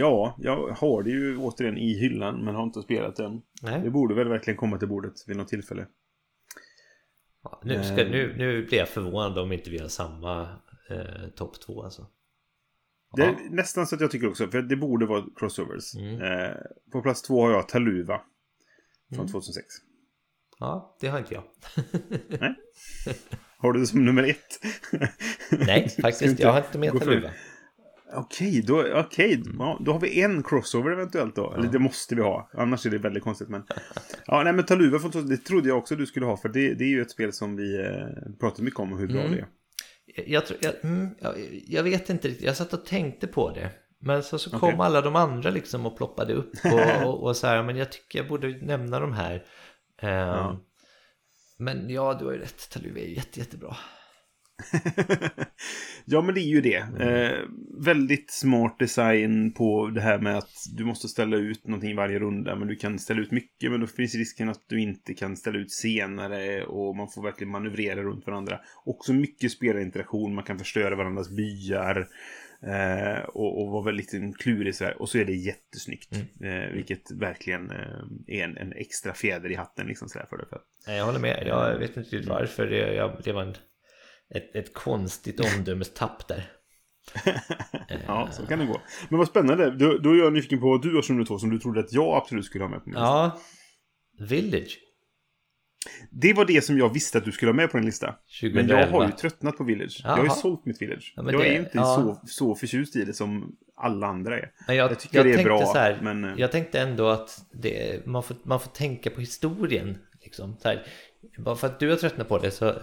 Ja, jag har det ju återigen i hyllan men har inte spelat den. Nej. Det borde väl verkligen komma till bordet vid något tillfälle. Ja, nu, ska, nu, nu blir jag förvånad om inte vi har samma eh, topp två alltså. Det är nästan så att jag tycker också, för det borde vara crossovers. Mm. Eh, på plats två har jag Taluva. Från Mm. 2006. Ja, det har inte jag. Har du det som nummer ett? Nej, faktiskt. Jag har inte med Taluva. Okej, då, okej. Ja, då har vi en crossover eventuellt då. Eller det måste vi ha. Annars är det väldigt konstigt. Men... Ja, nej men Taluva, från 2000, det trodde jag också du skulle ha. För det, det är ju ett spel som vi eh, pratar mycket om och hur bra Mm. det är. Jag, tror, jag, mm, jag, jag vet inte riktigt, jag satt och tänkte på det. Men så, så kom alla de andra liksom och ploppade upp och, och, och så här, men jag tycker jag borde nämna de här. Ehm, Ja. Men ja, du har ju rätt, Taluva är jätte, jättebra. Ja, men det är ju det. Mm. Eh, väldigt smart design på det här med att du måste ställa ut någonting varje runda. Men du kan ställa ut mycket, men då finns risken att du inte kan ställa ut senare. Och man får verkligen manövrera runt varandra. Också mycket spelarinteraktion. Man kan förstöra varandras byar. Eh, och, och vara väldigt klurig sådär. Och så är det jättesnyggt. Mm. Eh, vilket verkligen eh, är en, en extra fjäder i hatten liksom sådär för det. Jag håller med, jag vet inte varför. Det, jag, det var en, ett, ett konstigt omdömestapp där. Ja, så kan det gå. Men vad spännande. Då, då är jag nyfiken på vad du har som nummer två som du trodde att jag absolut skulle ha med på min lista. Ja, Village Det var det som jag visste att du skulle ha med på din lista. Men 2011. jag har ju tröttnat på Village. Jag har ju sålt mitt Village. Ja, men jag det- är inte ja. så, så förtjust i det som alla andra är. Men jag, Jag tycker det är bra, här, men, eh, Jag tänkte ändå att det, man, får, man får tänka på historien. Liksom. Så här, bara för att du har tröttnat på det så,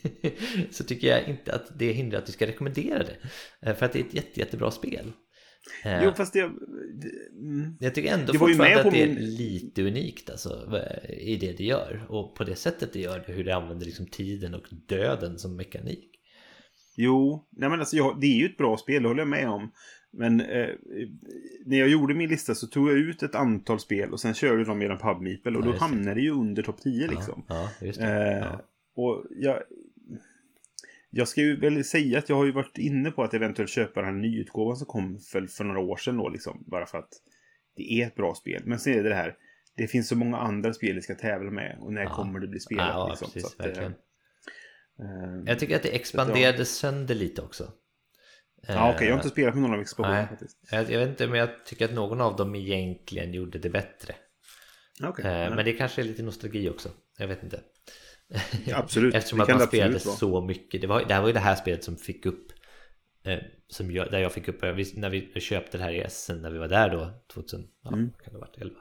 så tycker jag inte att det hindrar att du ska rekommendera det. Eh, För att det är ett jätte, jättebra spel. Eh, Jo, fast det... mm. Jag tycker ändå Det fortfarande att det är min- lite unikt alltså, i det det gör. Och på det sättet det gör det, hur det använder liksom tiden och döden som mekanik. Jo, nej men alltså jag, det är ju ett bra spel, det håller jag med om. Men eh, när jag gjorde min lista så tog jag ut ett antal spel och sen körde dem genom PubMeeple och Ja, då hamnade det ju under topp 10 liksom. Ja. Eh. Och jag, jag ska ju väl säga att jag har ju varit inne på att eventuellt köpa den här nyutgåvan som kom för, för några år sedan då liksom. Bara för att det är ett bra spel. Men sen är det det här. Det finns så många andra spel vi ska tävla med. Och när Ja. kommer det bli spelat Ja, liksom. precis, Så att, eh, eh, Jag tycker att det expanderade sönder lite också. Ja, okej. jag har Eh, inte spelat med någon av expansionerna Nej, faktiskt. jag, jag vet inte men jag tycker att någon av dem egentligen gjorde det bättre. Okej. Eh. Men det kanske är lite nostalgi också. Jag vet inte. Absolut. Eftersom Det att man spelade så mycket. Det, var, det här var ju det här spelet som fick upp eh, som jag, där jag fick upp, vi- när vi köpte det här i Essen när vi var där då, 2000, ja, Mm. kan det ha varit 11.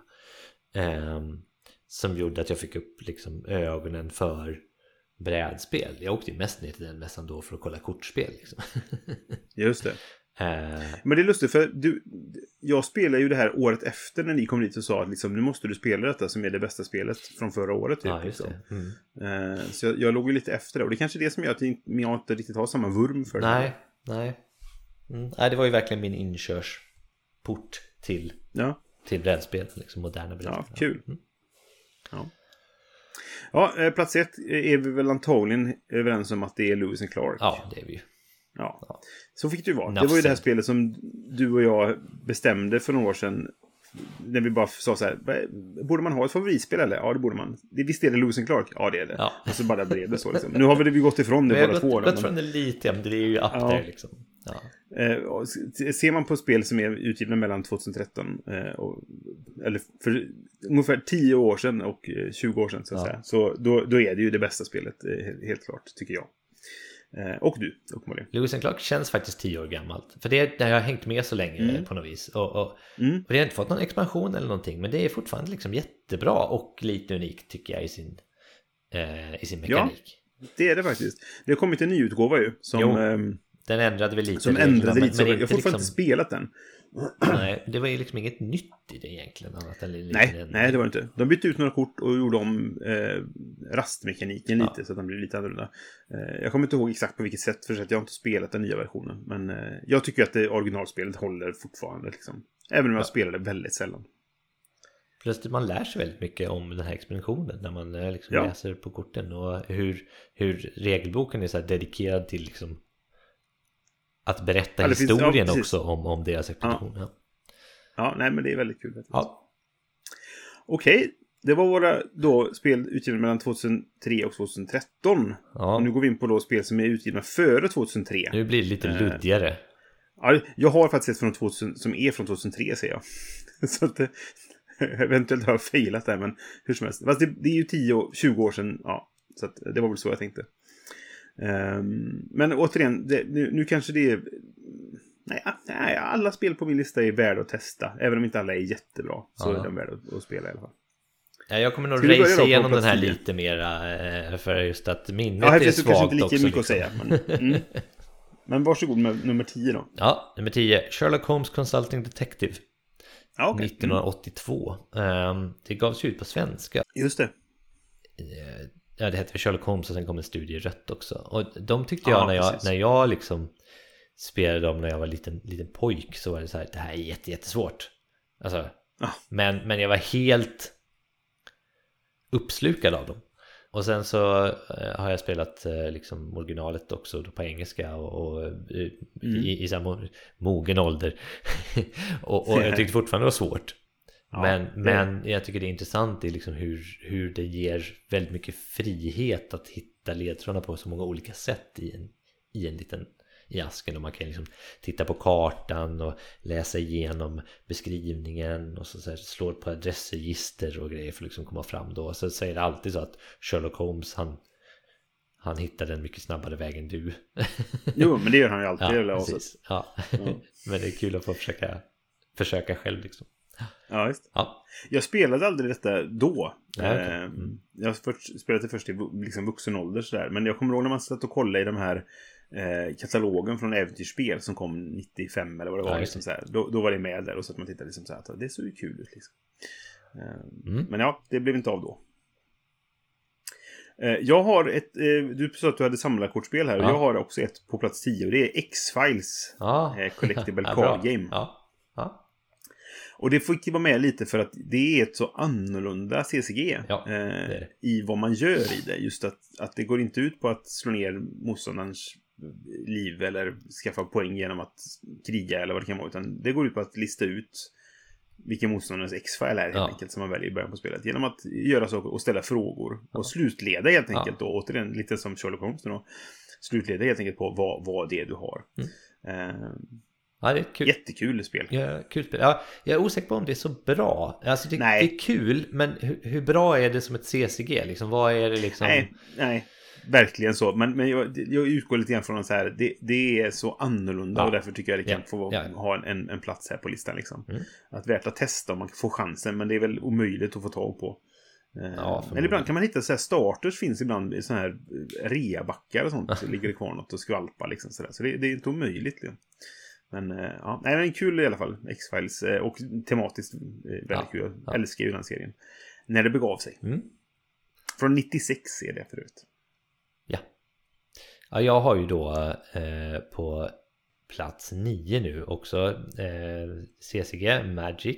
Ehm, som gjorde att jag fick upp liksom ögonen för brädspel. Jag åkte ju mest ner till den mässan då för att kolla kortspel. Liksom. Just det. Eh, Men det är lustigt för du, jag spelade ju det här året efter när ni kom dit och sa att liksom, nu måste du spela detta som är det bästa spelet från förra året. Typ, ja, liksom. Mm. Eh, så jag, jag låg ju lite efter det. Och det kanske är det som gör att jag inte- jag inte riktigt har samma vurm för det. Nej, nej. Mm. nej. Det var ju verkligen min inkörsport till, Ja, till brädspel, liksom moderna brädspel. ja kul. Mm. Ja. Ja, eh, plats ett är vi väl antagligen överens om att det är Lewis and Clark. Ja, det är vi ju. Ja. Så fick det ju vara. Det Nafsen. var ju det här spelet som du och jag bestämde för några år sedan. När vi bara sa så här, "Vad- borde man ha ett favoritspel eller? Ja, det borde man. Det, visst är det Lewis and Clark? Ja, det är det. Ja. Och så bara blev det så liksom. Nu har vi, vi gått ifrån det jag båda har två. gått, då, gått men- från det lite, ja, men det är ju up Ja. there liksom. Ja. Eh, ser man på spel som är utgivna mellan 2013 eh, och, eller för ungefär 10 år sedan och eh, 20 år sedan så att Ja. säga. Så då, då är det ju det bästa spelet, eh, he- helt klart, tycker jag. Eh, och du, uppenbarligen. Lewis and Clark känns faktiskt tio år gammalt. För det, det har hängt med så länge Mm. på något vis. Och, och, Mm. och det har inte fått någon expansion eller någonting. Men det är fortfarande liksom jättebra och lite unikt tycker jag i sin, eh, i sin Ja. mekanik. Det är det faktiskt. Det har kommit en ny utgåva ju. Som, ehm, Den ändrade väl lite. Som ändrade lite. Men jag har fortfarande liksom- inte spelat den. Nej, det var ju liksom inget nytt i det egentligen. Annat än en liten Nej, ändring. nej, det var det inte. De bytte ut några kort och gjorde om eh, rastmekaniken Ja. lite så att den blev lite annorlunda. Eh, jag kommer inte ihåg exakt på vilket sätt för att jag har inte spelat den nya versionen. Men eh, jag tycker att det originalspelet håller fortfarande. Liksom. Även om jag spelar det väldigt sällan. Att man lär sig väldigt mycket om den här expeditionen när man eh, liksom Ja. läser på korten och hur, hur regelboken är så dedikerad till liksom att berätta Ja, det finns- ja, historien också om, om deras expedition. Ja. Ja, nej, men det är väldigt kul. Ja. Okej, det var våra då spel utgivna mellan 2003 och 2013. Ja. Och nu går vi in på då spel som är utgivna före 2003. Nu blir det lite Eh. luddigare. Ja, jag har faktiskt ett från 2000, som är från 2003 ser jag. Så att eh, eventuellt har jag failat där, men hur som helst. Fast det, det är ju 10 och 20 år sedan, ja. Så att det var väl så jag tänkte. Ehm, men återigen, det, nu, nu kanske det är... Nej, nej, alla spel på min lista är värda att testa. Även om inte alla är jättebra. Så Ja. är de värda att, att spela i alla fall. Ja, jag kommer nog racea igenom den här lite mera eh, för just att minnet Ja, är svagt kanske inte också. lika mycket att liksom. säga. Men, mm. men varsågod med nummer 10 då. Ja, nummer 10. Sherlock Holmes Consulting Detective. Ja, okej. 1982. Ehm, det gavs ut på svenska. Just det. Ja, det hette Sherlock Holmes och sen kom en studie rött också. Och de tyckte Ja, jag när jag, precis. när jag liksom spelade dem när jag var liten, liten pojk så var det så här, det här är jätte, jättesvårt. Alltså, Ja. men, men jag var helt uppslukad av dem. Och sen så eh, har jag spelat eh, liksom originalet också på engelska och, och eh, Mm. i, i samma mogen ålder. och, och jag tyckte fortfarande det var svårt. Ja, men, det- men jag tycker det är intressant i liksom hur, hur det ger väldigt mycket frihet att hitta ledtrådarna på så många olika sätt i en, i en liten i asken och man kan liksom titta på kartan och läsa igenom beskrivningen och så, så här, slår på adressregister och grejer för att liksom komma fram då. Så säger det alltid så att Sherlock Holmes han, han hittar den mycket snabbare väg än du. Jo, men det gör han ju alltid. ja, precis. Ja. Ja. Men det är kul att få försöka, försöka själv liksom. Ja, just. Ja, Jag spelade aldrig detta då. Nej, okej. Eh, Mm. Jag först, spelade först i liksom vuxen ålder sådär. Men jag kommer ihåg när man satt och kollade i de här eh, katalogen från äventyrsspel som kom 95 eller vad det var. Ja, liksom, så här. Då, då var det med där och så att man tittade liksom så här. att Det såg ju kul ut liksom. Eh, Mm. Men ja, det blev inte av då. Eh, Jag har ett, eh, du sa att du hade samlarkortspel här. och Ja. Jag har också ett på plats 10 och det är X-Files. ja. Eh, Collectible Ja, Card. Game. Ja, ja. Och det fick ju vara med lite för att det är ett så annorlunda CCG Ja, eh, det. i vad man gör i det. Just att, att det går inte ut på att slå ner motståndarens liv eller skaffa poäng genom att kriga eller vad det kan vara. Utan det går ut på att lista ut vilken motståndarens X-file är helt Ja. enkelt som man väljer i början på spelet. Genom att göra saker och ställa frågor. Och slutleda helt Ja. enkelt då. Återigen lite som Sherlock Holmes då. Slutleda helt enkelt på vad, vad det är du har. Mm. Eh, ja det är kul. jättekul spel. Ja, kul spel. Ja, jag är osäker på om det är så bra. Alltså det, Nej. det är kul, men hur, hur bra är det som ett CCG? Liksom, vad är det liksom? Nej, nej. Verkligen så. Men, men jag, jag utgår lite grann från att så här, det, det är så annorlunda Ja. och därför tycker jag det kan Ja. få Ja. ha en, en plats här på listan. Liksom. Mm. Att värt att testa om man får chansen, men det är väl omöjligt att få tag på. Eh, förmodligen. eller ibland kan man hitta så här starters finns ibland i sådana här eh, reabackar och sånt. Så ligger det kvar något och skvalpar liksom sådär. Så det, det är inte omöjligt. Liksom. Men eh, ja, nej, men kul i alla fall. X-Files eh, och tematiskt eh, väldigt Ja, kul. Jag ja. älskar ju den serien. När det begav sig. Mm. Från 96 är det förut. Ja. ja, jag har ju då eh, på plats nio nu också eh, CCG Magic.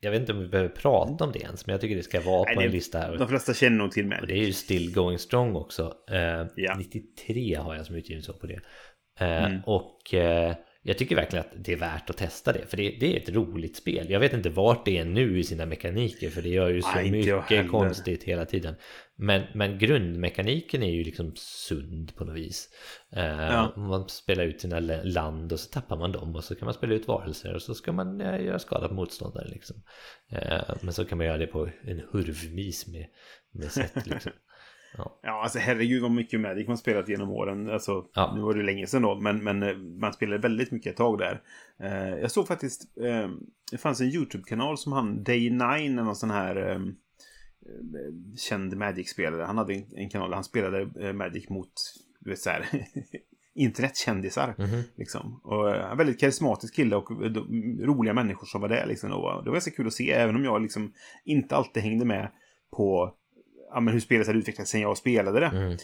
Jag vet inte om vi behöver prata om det ens, men jag tycker det ska vara Nej, på det- en lista här. De flesta känner nog till mig. Och det är ju Still Going Strong också. Eh, Ja. 93 har jag som utgivning så på det. Eh, Mm. Och eh, jag tycker verkligen att det är värt att testa det. För det, det är ett roligt spel. Jag vet inte vart det är nu i sina mekaniker. För det gör ju så Nej, mycket konstigt hela tiden. Men, men grundmekaniken är ju liksom sund på något vis. Eh, Ja. Man spelar ut sina land och så tappar man dem. Och så kan man spela ut varelser och så ska man eh, göra skada på motståndare. Liksom. Eh, men så kan man göra det på en hurvmis med, med sätt. Liksom. Ja, alltså herregud vad mycket Magic man spelat genom åren. Alltså, Ja. nu var det länge sedan då, men, men eh, man spelade väldigt mycket ett tag där. Eh, jag såg faktiskt, eh, det fanns en YouTube-kanal som han, Day9, eller någon sån här eh, eh, känd Magic-spelare. Han hade en, en kanal där han spelade eh, Magic mot, du vet så här, internetkändisar. Mhm. Liksom. Och eh, en väldigt karismatisk kille och de- roliga människor som var där. Liksom. Och det var ganska kul att se, även om jag liksom inte alltid hängde med på ja, men hur spelet hade utvecklats sen jag spelade det. Mm.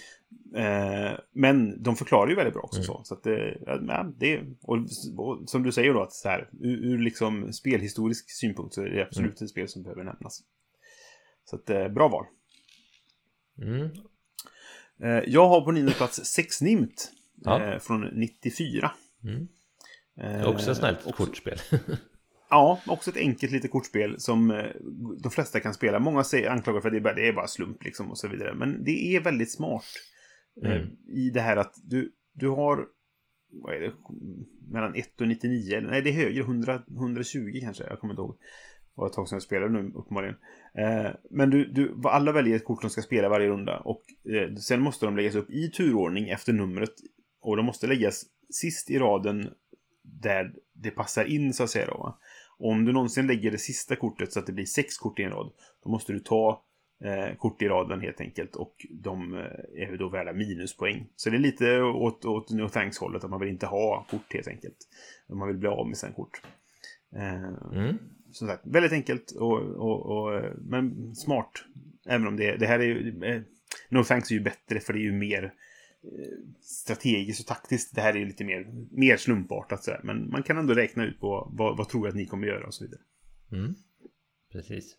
Eh, men de förklarar ju väldigt bra också Mm. så. så att, eh, ja, det, och, och som du säger då, att så här, ur, ur liksom spelhistorisk synpunkt så är det absolut Mm. ett spel som behöver nämnas. Så att, eh, bra val. Mm. Eh, jag har på nionde plats Sex Nimt. Ja. Eh, från 94. Mm. Eh, Också ett snällt kortspel. Ja, också ett enkelt litet kortspel som eh, de flesta kan spela. Många säger, anklagar för att det är, bara, det är bara slump liksom och så vidare. Men det är väldigt smart. eh, Mm. I det här att du, du har, vad är det, mellan 1 och 99, eller nej det är högre, 100, 120 kanske, jag kommer inte ihåg. Det var ett tag sedan jag spelade nu uppenbarligen. Eh, men du, du, alla väljer ett kort som ska spela varje runda. Och eh, sen måste de läggas upp i turordning efter numret. Och de måste läggas sist i raden där det passar in så att säga. Då, va? Och om du någonsin lägger det sista kortet så att det blir sex kort i en rad. Då måste du ta eh, kort i raden helt enkelt. Och de eh, är då värda minuspoäng. Så det är lite åt, åt No Thanks-hållet. Att man vill inte ha kort helt enkelt. Man vill bli av med sina kort. Eh, Mm. som sagt, väldigt enkelt och, och, och, eh, men smart. Även om det, det här är ju... Eh, no thanks är ju bättre för det är ju mer strategiskt och taktiskt. Det här är ju lite mer, mer slumpartat sådär. Men man kan ändå räkna ut på vad, vad tror jag att ni kommer göra och så vidare. Mm. Precis.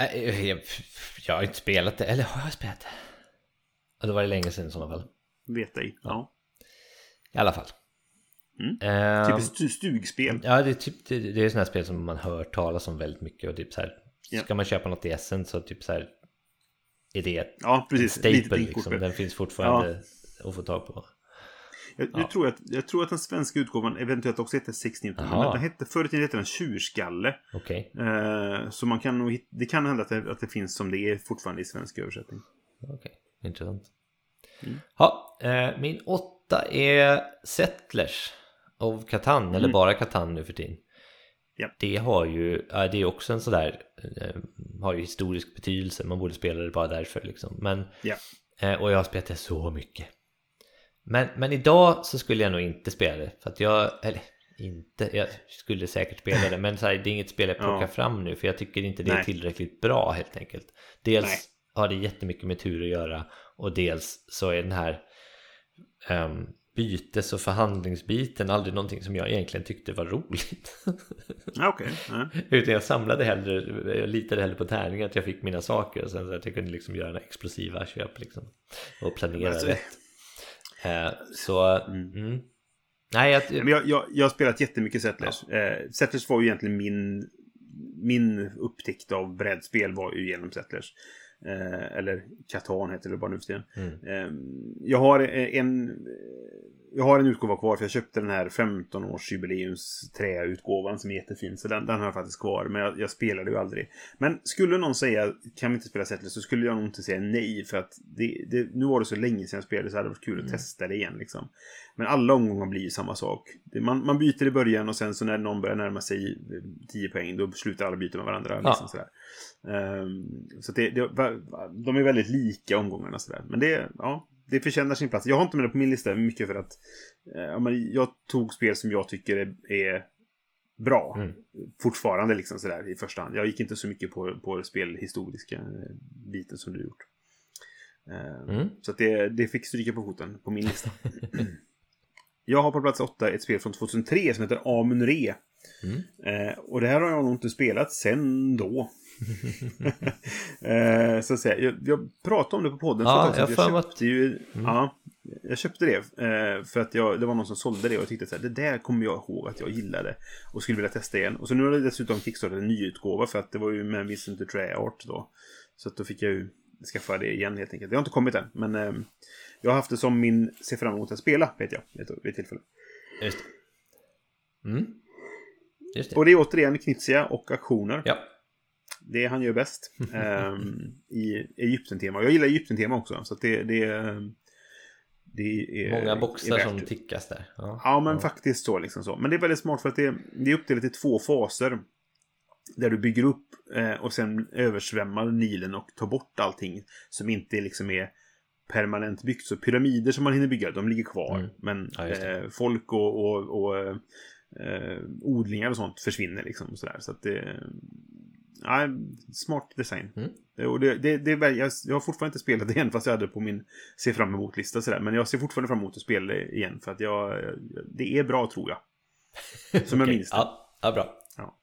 Äh, Jag, jag har inte spelat det, eller har jag spelat det? Ja, det var det länge sedan i sådana fall. Vet ej. Ja. I alla fall. Mm. Ehm, Typ stugspel. Ja, det är typ det, det är sådana spel som man hör talas om väldigt mycket och typ så här. Ja. Ska man köpa något i Essen så typ så här. Är det Ja, precis. staple Litet liksom. Den finns fortfarande att få tag på. Jag, jag, tror att, jag tror att den svenska utgåvan eventuellt också heter 6 Newton. Men Jaha. den hette, förr i tiden hette den Tjurskalle. Okej. Eh, så man kan nog, det kan hända att det, att det finns som det är fortfarande i svensk översättning. Okej, intressant. Mm. Ja, eh, min åtta är Settlers of Catan, eller bara Catan nu för tiden. Ja. Det har ju, det är också en sådär, eh, har ju historisk betydelse, man borde spela det bara därför liksom. Men, Ja. eh, och jag har spelat det så mycket. Men, men idag så skulle jag nog inte spela det, för att jag, eller inte, jag skulle säkert spela det, men så här, det är inget spel jag plockar Ja. fram nu, för jag tycker inte det är tillräckligt bra helt enkelt. Dels Nej. har det jättemycket med tur att göra och dels så är den här um, bytes och förhandlingsbiten aldrig någonting som jag egentligen tyckte var roligt. Ja. Ja. Utan jag samlade hellre, jag litade hellre på tärningar att jag fick mina saker och sen så att jag kunde liksom göra explosiva köp liksom. Och planera Alltså- rätt. Eh, så, mm. Nej, jag, Men jag, jag, jag har spelat jättemycket Settlers. Eh, Settlers var ju egentligen min, min upptäckt av brädspel var ju genom Settlers. Eh, eller Catan heter det bara nu för tiden. Mm. Eh, jag har en... Jag har en utgåva kvar för jag köpte den här 15-årsjubileums träutgåvan som är jättefin. Så den, den har jag faktiskt kvar. Men jag, jag spelade ju aldrig. Men skulle någon säga kan vi inte spela Settlers så skulle jag nog inte säga nej. För att det, det, nu var det så länge sedan jag spelade så det hade varit kul att testa det igen. Liksom. Men alla omgångar blir ju samma sak. Det, man, man byter i början och sen så när någon börjar närma sig 10 poäng då slutar alla byta med varandra. Ja. Liksom, sådär. Ehm, så det, det, de är väldigt lika omgångarna sådär. Men det, ja, det förtjänar sin plats. Jag har inte med det på min lista mycket för att eh, jag tog spel som jag tycker är, är bra. Mm. Fortfarande liksom sådär i första hand. Jag gick inte så mycket på, på spelhistoriska eh, biten som du gjort. Ehm, Mm. Så det, det fick stryka på foten på min lista. jag har på plats åtta ett spel från 2003 som heter Amun Re. Mm. Eh, och det här har jag nog inte spelat sen då. eh, så att säga. Jag, jag pratade om det på podden Ja, jag Jag köpte ju... Ja, jag köpte det. Eh, för att jag, det var någon som sålde det och jag tyckte att det där kommer jag ihåg att jag gillade. Och skulle vilja testa igen. Och så nu har det dessutom kickstartat en nyutgåva för att det var ju med Vincent Art då. Så att då fick jag ju skaffa det igen helt enkelt. Det har inte kommit än. Men eh, jag har haft det som min se fram emot att spela, vet jag. Vid ett tillfälle. Just det. Mm. Just det. Och det är återigen Knizia och aktioner. Ja. Det han gör bäst. ehm, I Egypten-tema. Jag gillar Egypten-tema också. Så det, det, det är... Många är boxar värt som tickas där. Ja, Ja, men faktiskt så liksom så. Men det är väldigt smart för att det, det är uppdelat i två faser. Där du bygger upp eh, och sen översvämmar Nilen och tar bort allting som inte liksom är permanent byggt. Så pyramider som man hinner bygga, de ligger kvar. Mm. Men Ja, eh, folk och, och, och eh, odlingar och sånt försvinner liksom. och Sådär. Så att det... Ja, smart design. Mm. Det- Och det, det, det, jag, jag har fortfarande inte spelat det igen fast jag hade på min se fram emot-lista sådär. Men jag ser fortfarande fram emot att spela det igen för att jag, det är bra tror jag. Som jag Okej, minns det. Ja, ja, bra. Ja.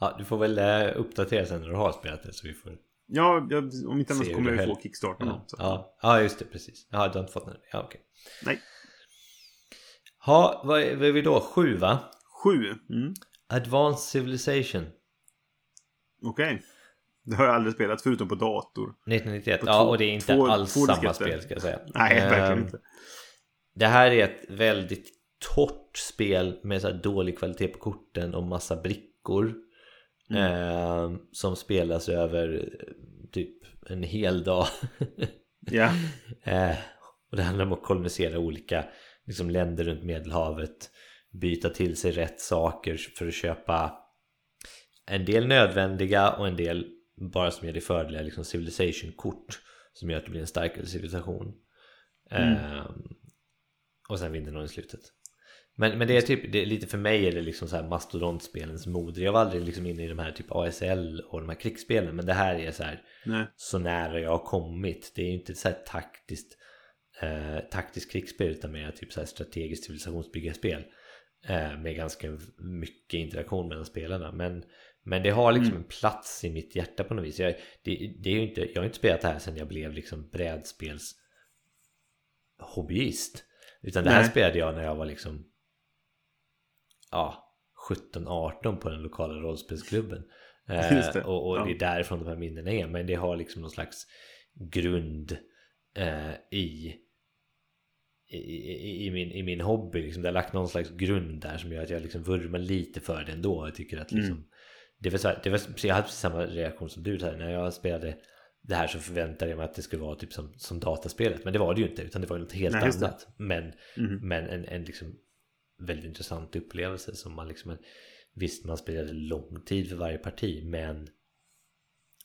Ja, du får väl eh, uppdatera sen när du har spelat det så vi får Ja, jag, om inte hur kommer jag ju få kickstarten. Ja, så. ja, ja, just det, precis. Ja, du har inte fått den? Ja, okej. Nej. Ja, vad är, vad är vi då? Sju, va? Sju. Mm. Advanced Civilization Okej. Det har jag aldrig spelat förutom på dator. 1991. På ja, två- och det är inte två- alls två samma spel ska jag säga. Nej, Ehm, verkligen inte. Det här är ett väldigt torrt spel med så dålig kvalitet på korten och massa brickor. Mm. ehm, som spelas över eh, typ en hel dag. Ja. Eh, och det handlar om att kolonisera olika liksom, länder runt Medelhavet. Byta till sig rätt saker för att köpa en del nödvändiga och en del bara som ger dig fördelar, liksom civilization-kort som gör att det blir en starkare civilisation. Eh, och sen vinner någon i slutet. Men, men det är typ, det är lite för mig är det liksom så här mastodontspelens moder. Jag var aldrig liksom inne i de här typ ASL och de här krigsspelen. Men det här är så här Nej. så nära jag har kommit. Det är ju inte så här taktiskt eh, taktiskt krigsspel utan mer typ så här strategiskt civilisationsbyggarspel. Eh, med ganska mycket interaktion mellan spelarna. Men, men det har liksom en plats i mitt hjärta på något vis. Jag, det, det är ju inte, jag har inte spelat det här sedan jag blev liksom brädspels hobbyist. Utan det här Nej. spelade jag när jag var liksom ja, 17-18 på den lokala rollspelsklubben. Eh, och och ja. det är därifrån de här minnena är. Men det har liksom någon slags grund eh, i, i, i, min, i min hobby. Liksom. Det har lagt någon slags grund där som gör att jag liksom vurmar lite för det ändå. Jag tycker att liksom, det var så här, det var, jag hade samma reaktion som du här. När jag spelade det här så förväntade jag mig att det skulle vara typ som, som dataspelet. Men det var det ju inte. Utan det var något helt Nej, annat. Men, Mhm. men en, en liksom väldigt intressant upplevelse som man liksom Visst man spelade lång tid för varje parti men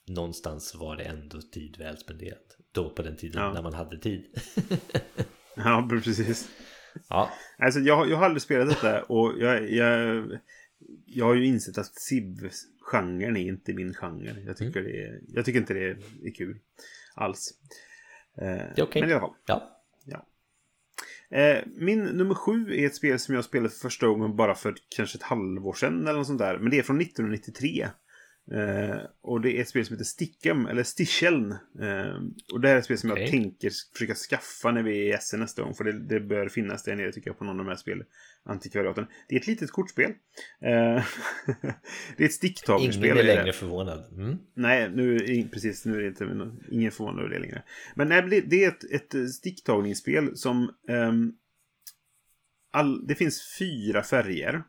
Någonstans var det ändå tid väl spenderat Då på den tiden Ja. när man hade tid Ja, precis. Ja, Alltså, jag, jag har aldrig spelat detta och jag, jag, jag har ju insett att Civ-genren är inte min genre. Jag tycker, det är, jag tycker inte det är, kul alls. Eh, det är okej Men i alla fall. Ja, Eh, min nummer sju är ett spel som jag spelade för första gången bara för kanske ett halvår sedan eller något sånt där. Men det är från 1993. Eh, och det är ett spel som heter Stickem, eller Sticheln. Eh, och det här är ett spel som Okej. jag tänker försöka skaffa när vi är i Essen nästa gång. För det, det bör finnas där nere tycker jag på någon av de här spel antikvariaten. Det är ett litet kortspel. Eh, det är ett sticktagerspel. ingen det. längre förvånad mm. Nej, nu, precis, nu är det inte ingen förvånad över det längre. Men nej, det- är ett, ett sticktagningsspel som... ehm, all, det finns fyra färger.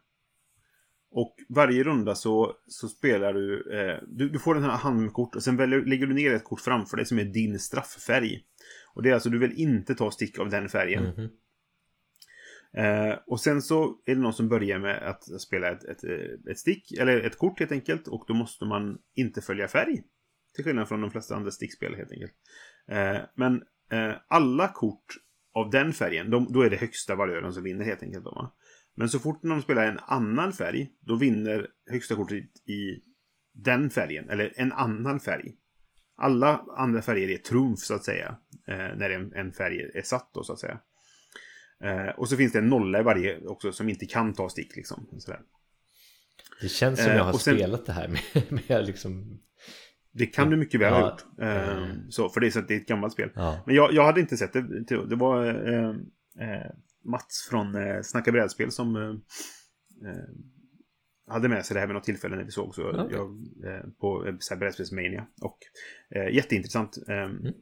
Och varje runda så, så spelar du, eh, du... Du får den här handen med kort och sen väljer, lägger du ner ett kort framför dig som är din strafffärg. Och det är alltså, du vill inte ta stick av den färgen. Mhm. Eh, och sen så är det någon som börjar med att spela ett, ett, eh, ett stick, eller ett kort helt enkelt. Och då måste man inte följa färg. Till skillnad från de flesta andra stickspel helt enkelt. Eh, men eh, alla kort av den färgen, de, då är det högsta valören som vinner helt enkelt. Då, va? Men så fort någon spelar en annan färg, då vinner högsta kortet i den färgen, eller en annan färg. Alla andra färger är trumf så att säga. Eh, när en, en färg är satt då så att säga. Eh, och så finns det en nolla i varje också som inte kan ta stick liksom. Sådär. Det känns som Eh, jag har och sen- spelat det här med, med liksom Det kan du mycket väl ha Ja. gjort. Eh, Mm. så, för det är, så att det är ett gammalt spel. Ja, Men jag, jag hade inte sett det. Det var eh, eh, Mats från eh, Snacka brädspel som eh, eh, hade med sig det här vid något tillfälle när vi såg så Okej. jag, eh, på eh, Brädspelsmania. Och eh, jätteintressant. Eh, Mm.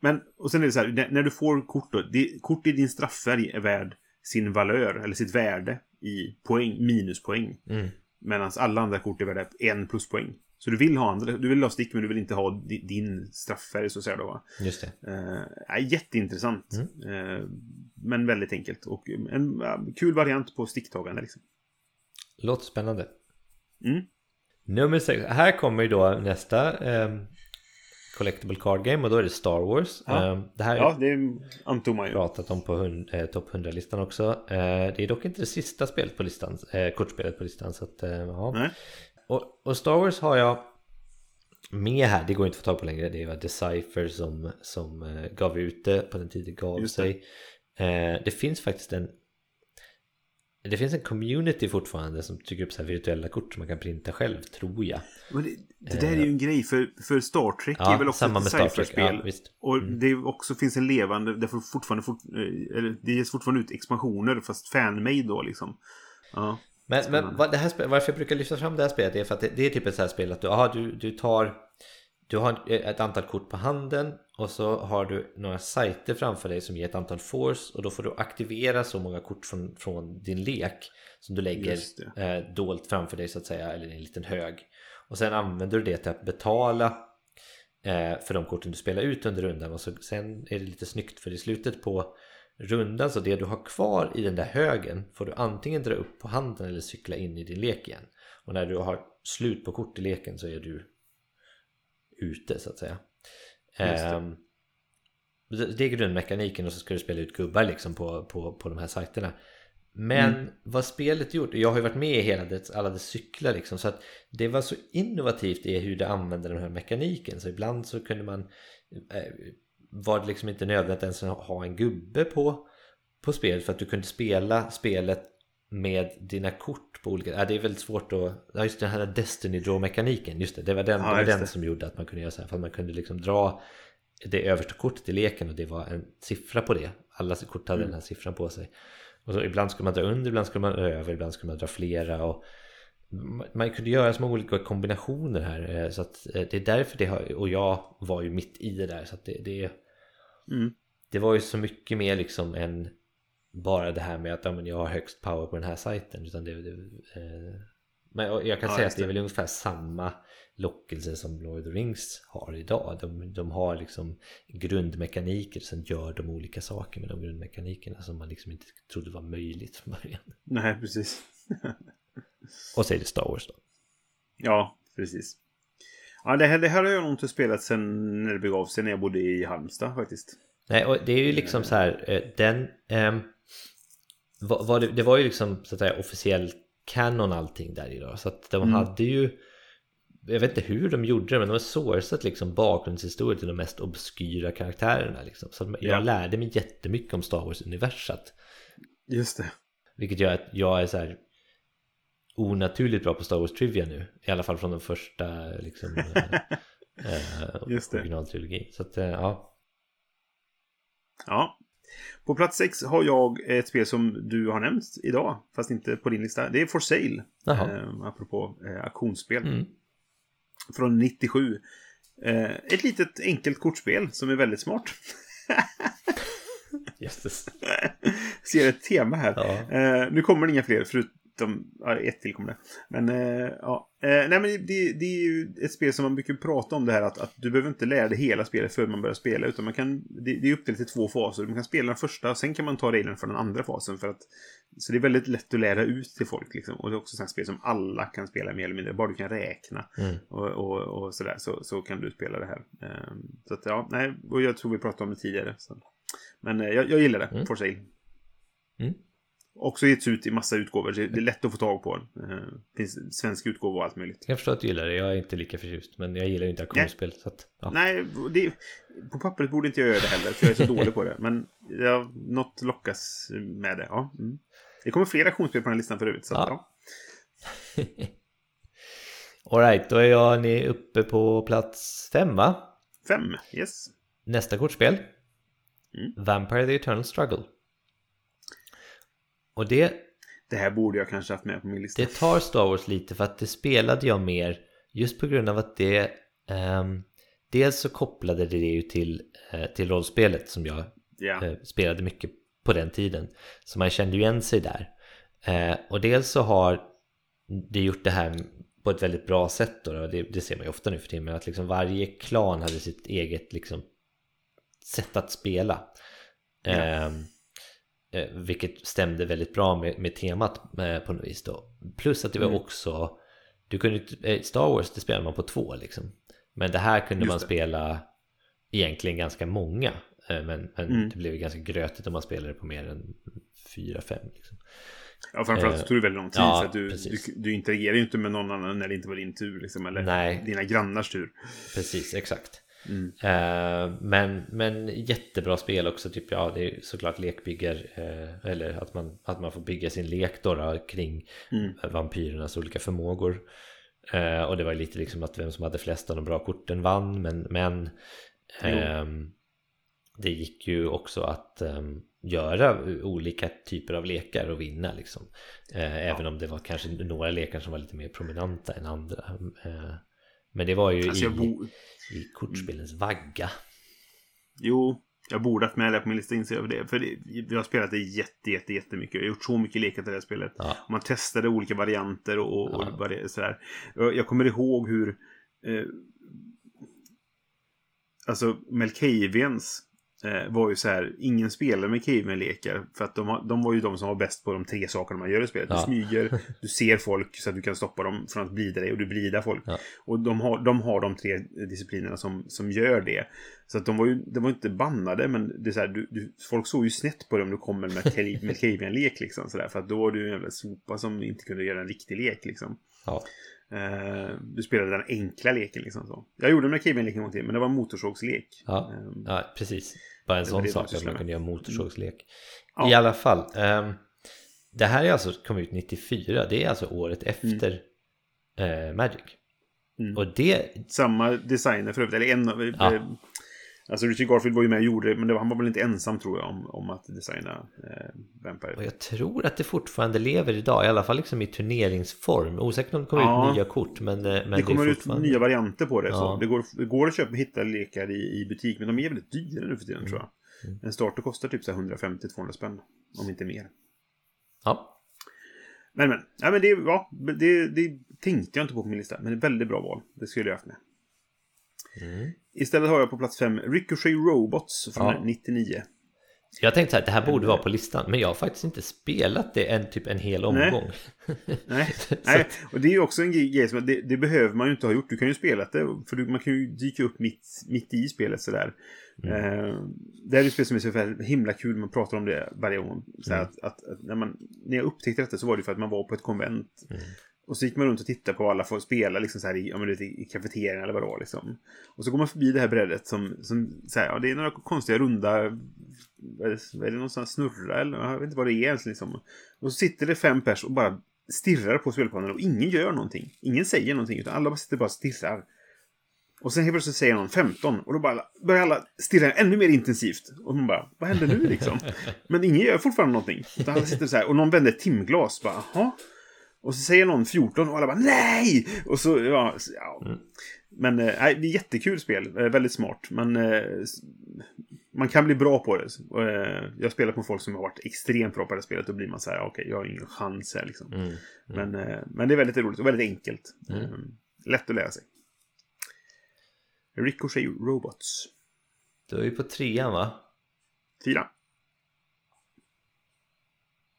Men, och sen är det så här, när, du får kort då, det, kort i din strafffärg är värd sin valör, eller sitt värde i poäng, minuspoäng. mm. Medan alla andra kort är värda en pluspoäng. Så du vill ha andra, du vill ha stick men du vill inte ha di- din strafffärg så att säga då va. just det Eh, jätteintressant. Eh, men väldigt enkelt. Och en kul variant på sticktagande liksom. Låter spännande Mm. Nummer sex, här kommer ju då nästa eh, Collectible Card Game och då är det Star Wars. Ja. Eh, Det här Ja, det antog man ju. pratat om på hund- eh, topp 100-listan också. Eh, det är dock inte det sista spelet på listan, eh, kortspelet på listan. Så att, eh, ja. Och, och Star Wars har jag med här, det går inte att få tag på längre. Det var Decipher som, som eh, gav ut det på den tiden det gav Just det. sig. Eh, det finns faktiskt en det finns en community fortfarande som tycker upp så virtuella kort som man kan printa själv, tror jag. Men det, det där är ju en grej för, för Star Trek Ja, är väl också samma ett cyferspel. ja, och det är också finns en levande, det får fortfarande, fort, eh, eller det ges fortfarande ut expansioner fast fan-made då liksom. Ja. Men, men vad det här, varför jag brukar lyfta fram det här spelet är för att det, det är typ ett så här spel att du, aha, du, du tar Du har ett antal kort på handen och så har du några sajter framför dig som ger ett antal force och då får du aktivera så många kort från, från din lek som du lägger eh, dolt framför dig så att säga eller i en liten hög. Och sen använder du det till att betala eh, för de korten du spelar ut under rundan och så, sen är det lite snyggt för i slutet på rundan så det du har kvar i den där högen får du antingen dra upp på handen eller cykla in i din lek igen. Och när du har slut på kort i leken så är du ute så att säga. Det. Ehm, det. det är grundmekaniken och så ska du spela ut gubbar liksom på, på, på de här sajterna. Men Mm. vad spelet gjort, jag har ju varit med i hela det, alla dess cyklar liksom så att det var så innovativt i hur det använde den här mekaniken så ibland så kunde man eh, var det liksom inte nödvändigt ens att ha en gubbe på, på spelet för att du kunde spela spelet med dina kort på olika... Ja, det är väldigt svårt att... Ja, just den här Destiny Draw-mekaniken, just det. Det var den, Ja, det var den det. som gjorde att man kunde göra så här. För att man kunde liksom dra det översta kortet i leken och det var en siffra på det. Alla kort hade Mm. den här siffran på sig. Och så ibland skulle man dra under, ibland skulle man över, ibland skulle man dra flera. Och man- kunde göra så många olika kombinationer här. eh, Så att eh, det är därför det har... Och jag var ju mitt i det där. Så att det, det, Mm. det var ju så mycket mer liksom än bara det här med att ja, men jag har högst power på den här sajten. Utan det, det, eh, men jag kan Ja, säga att det är väl ungefär samma lockelse som Lord of the Rings har idag. De, de har liksom grundmekaniker, sen gör de olika saker med de grundmekanikerna som man liksom inte trodde var möjligt från början. Nej, precis. Och så är det Star Wars då. Ja, precis. Ja, det här, det här har jag nog inte spelat sen när det begav sig när jag bodde i Halmstad faktiskt. Nej, och det är ju liksom så här, eh, den... ehm, vad, vad det, det var ju liksom så att säga officiell canon allting där idag. Så att de Mm. hade ju... Jag vet inte hur de gjorde det, men de har sourcat liksom bakgrundshistorier till de mest obskyra karaktärerna. Liksom. Så jag Ja. lärde mig jättemycket om Star Wars-universat. Just det. Vilket gör att jag är så här onaturligt bra på Star Wars Trivia nu. I alla fall från den första liksom, eh, eh, Just det. originaltrilogin. Så att, eh, ja. Ja. På plats sex har jag ett spel som du har nämnt idag, fast inte på din lista. Det är For Sale. Eh, apropå eh, auktionsspel. Mm. Från 97. Eh, ett litet enkelt kortspel som är väldigt smart. Jösses. Ser ett tema här. Ja. Eh, nu kommer det inga fler, förutom ja, ett till kommer det. Men eh, ja. Eh, nej, men det, det är ju ett spel som man brukar prata om det här att, att du behöver inte lära dig hela spelet för man börjar spela. Utan man kan, det, det är uppdelat i två faser. Man kan spela den första och sen kan man ta reglerna för den andra fasen. För att, så det är väldigt lätt att lära ut till folk. Liksom. Och det är också ett spel som alla kan spela mer eller mindre. Bara du kan räkna. Mm. Och, och, och sådär så, så kan du spela det här. Eh, så att ja, nej. Och jag tror vi pratade om det tidigare. Så. Men eh, jag, jag gillar det. Mm. For Sale. Mm. Också getts ut i massa utgåvor. så Det är lätt att få tag på. Det eh, finns svensk utgåva och allt möjligt. Jag förstår att du gillar det, jag är inte lika förtjust Men jag gillar ju inte auktionsspel så att, ja. Nej, det, på pappret borde inte jag göra det heller. För jag är så dålig på det. Men ja, något lockas med det. Ja. Mm. Det kommer fler auktionsspel på den här listan förut. Så att, Ja. ja. Alright, då är jag ni uppe på plats fem va? Fem, yes. Nästa kortspel Mm. Vampire the Eternal Struggle Och det, Det här borde jag kanske haft med på min lista. det tar Star Wars lite för att det spelade jag mer Just på grund av att det ehm, Dels så kopplade det ju till, eh, till rollspelet som jag Ja. eh, spelade mycket på den tiden. Så man kände ju igen sig där. Eh, och dels så har det gjort det här på ett väldigt bra sätt då, det, det ser man ju ofta nu för tiden, men att liksom varje klan hade sitt eget liksom sätt att spela. Ja. Eh, eh, vilket stämde väldigt bra med, med temat eh, på något vis då. Plus att det var Mm. också, du kunde, eh, Star Wars det spelar man på två liksom. Men det här kunde Just man det. spela egentligen ganska många. Eh, Men, men Mm. det blev ganska grötigt om man spelade på mer än fyra, fem. Liksom. Ja, framförallt så Eh, tog det väldigt lång tid. ja, för att du, du, du interagerar ju inte med någon annan när det inte var din tur. Liksom, eller Nej. dina grannars tur. Precis, exakt. Mm. Eh, men, men jättebra spel också, typ, ja det är såklart lekbyggar eh, eller att man, att man får bygga sin lek då, då kring Mm. vampyrernas olika förmågor. Eh, och det var lite liksom att vem som hade flest av de bra korten vann, men, men ehm, det gick ju också att ehm, göra olika typer av lekar och vinna liksom. Eh, Även om det var kanske några lekar som var lite mer prominenta än andra. Eh, men det var ju Alltså, i, bo... i kortspelens vagga. Jo, jag borde haft med det på min lista inser jag det. För det, jag har spelat det jätte, jätte, jättemycket. Jag har gjort så mycket lekar till det här spelet. Ja. Man testade olika varianter och, och, Ja. det- sådär. Jag, jag kommer ihåg hur... Eh, alltså, Melkavians eh, var ju så här, ingen spelade med Caveman-lekar. För att de, har- de var ju de som var bäst på de tre sakerna man gör i spelet. Ja. Du smyger, du ser folk så att du kan stoppa dem från att blida dig och du blidar folk. Ja. Och de har, de har de tre disciplinerna som, som gör det. Så att de var ju de var inte bannade, men det är så här, du, du, folk såg ju snett på om du kommer med med Caveman-lek liksom. Så där, för att då var du en jävla sopa som inte kunde göra en riktig lek liksom. Ja. Eh, du spelade den enkla leken liksom så. Jag gjorde med Caveman-leken en gång till, men det var en motorsågslek. Ja. Eh, ja, precis. Bara en sån sak att man kunde göra motorsågslek. Ja. I alla fall. ehm, det här är alltså kom ut 94. Det är alltså året efter eh, Magic. Mm. Och det, Samma designer för övrigt, eller en av... Ja. Alltså Richard Garfield var ju med och gjorde det, men det var, han var väl inte ensam tror jag om, om att designa eh, Vampire. och jag tror att det fortfarande lever idag. I alla fall liksom i turneringsform. Osäkert om det kommer Ja. ut nya kort. Men, eh, men det kommer ut fortfarande... nya varianter på det. Så. Ja. Det, går, det går att köpa hitta lekar i, i butik, men de är väldigt dyra nu för tiden tror jag. Mm. En starter kostar typ så här 150-200 spänn. Om inte mer. Ja. Men men, ja, men det, ja, det, det tänkte jag inte på på min lista. Men det är väldigt bra val. Det skulle jag haft med. Mm. Istället har jag på plats fem Ricochet Robots från Ja. 99. Jag tänkte här, det här borde vara på listan. Men jag har faktiskt inte spelat det en, typ en hel Nej. omgång. Nej, nej. att- och det är ju också en grej som det, det behöver man ju inte ha gjort. Du kan ju spela det, för man kan ju dyka upp mitt, mitt i spelet sådär. Mm. Eh, det här är ett spel som är så himla kul, man pratar om det varje gång. Så Mm. att, att, att när, man, när jag upptäckte detta så var det för att man var på ett konvent. Mm. Och så gick man runt och tittade på alla få spela liksom så här i, ja, men i kafeterian eller vad det var. Liksom. Och så går man förbi det här brädet som, som så här, ja, det är några konstiga runda... Vad är det, är någon sån snurra eller jag vet inte vad det är ens. Liksom. Och så sitter det fem pers och bara stirrar på spelplanen och ingen gör någonting. Ingen säger någonting utan alla bara sitter bara och stirrar. Och sen helt plötsligt säger någon 15 och då bara börjar alla stirra ännu mer intensivt. Och man bara, vad händer nu liksom? Men ingen gör fortfarande någonting. Utan alla sitter så här och någon vänder ett timglas bara, jaha? Och så säger någon 14 och alla bara nej! Och så, ja. Så, ja. Mm. Men eh, nej, det är jättekul spel. Eh, väldigt smart. Men eh, man kan bli bra på det. Jag spelar på folk som har varit extremt bra på det spelet. Då blir man så här, okej, jag har ingen chans här liksom. Mm. Men, eh, men det är väldigt roligt och väldigt enkelt. Mm. Eh, lätt att lära sig. Ricochet Robots. Då är vi på trean va? Fyra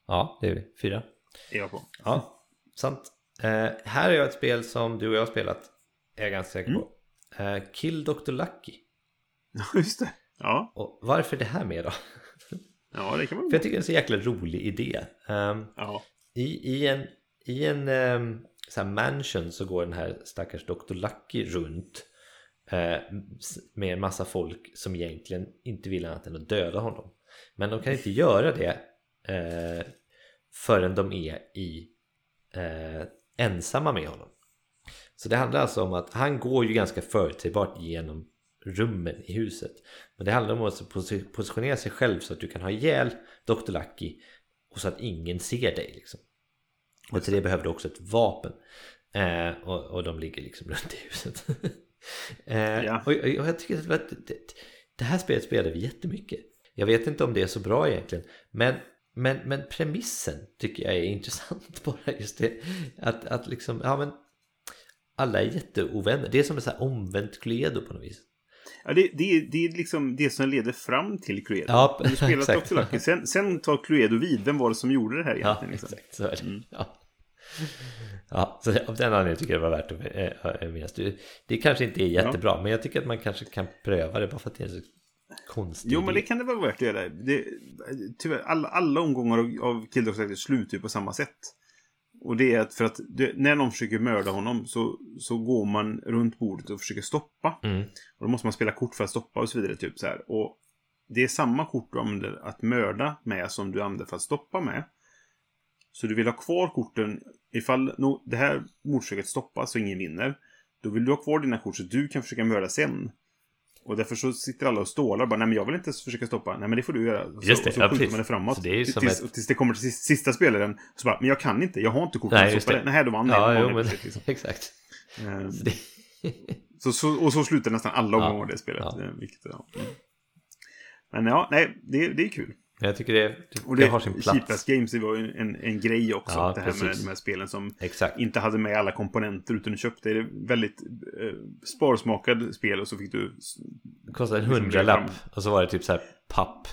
Ja, det är vi. Fyra. är jag på. Ja, sant. Eh, här har jag ett spel som du och jag har spelat. Är jag ganska säker på. Eh, Kill Dr. Lucky. Just det. Ja, Och varför det här med då? ja det kan man För jag tycker det är en så jäkla rolig idé. Ehm, Ja. I, i en, i en ehm, så mansion så går den här stackars Dr. Lucky runt eh, med en massa folk som egentligen inte vill annat än att döda honom. Men de kan inte göra det eh, förrän de är i eh, ensamma med honom. Så det handlar alltså om att han går ju ganska förutsägbart genom rummen i huset. Men det handlar om att posi- positionera sig själv så att du kan ha ihjäl Dr. Lucky och så att ingen ser dig liksom. Och till det behöver du också ett vapen. Eh, och, och de ligger liksom runt i huset. eh, Ja. och, och jag tycker att det, det, här spelet spelar vi jättemycket. Jag vet inte om det är så bra egentligen. Men, men, men premissen tycker jag är intressant bara just det. Att, att liksom, ja men alla är jätteovänner. Det är som ett så här omvänt Cluedo på något vis. Ja, det, det, är- det är liksom det som leder fram till Cluedo. Ja, Du spelar exakt. Dr. Sen, sen tar Cluedo vid. Vem var det som gjorde det här Ja, egentligen? liksom? exakt så är det. Mm. Ja. Ja, så av den anledningen tycker jag det var värt att eh, minnas. Det, kanske inte är jättebra, ja. men jag tycker att man kanske kan pröva det bara för att det är så konstigt. Jo, men det kan det vara värt att göra. Det, tyvärr, alla, alla omgångar av, av slutar ju på samma sätt. Och det är att för att det, när någon försöker mörda honom så, så går man runt bordet och försöker stoppa. Mm. Och då måste man spela kort för att stoppa och så vidare. Typ så här. Och det är samma kort du använder att mörda med som du använder för att stoppa med. Så du vill ha kvar korten ifall no, det här mordförsöket stoppas och ingen vinner. Då vill du ha kvar dina kort så du kan försöka mörda sen. Och därför så sitter alla och stålar och bara, nej men jag vill inte försöka stoppa. Nej men det får du göra. Så, just det, och så ja, skjuter man det framåt. Det tills, ett... tills det kommer till sista spelaren. Så bara, men jag kan inte, jag har inte kort Nej, att just stoppa det. det. Nej, då vann Ja, jag. liksom. exakt. Ehm, Så det... så, så, och så slutar nästan alla Ja. omgångar det spelet. Ja. eh, Vilket, ja. Mm. Men ja, nej, det, det är kul. Jag tycker det, Och det, det, har sin plats. Cheapest Games det var ju en, en grej också. Ja, det här med precis. de här spelen som Exakt. inte hade med alla komponenter utan du köpte det väldigt eh, sparsmakad spel och så fick du... Det kostade en liksom hundralapp redan- och så var det typ så här papp.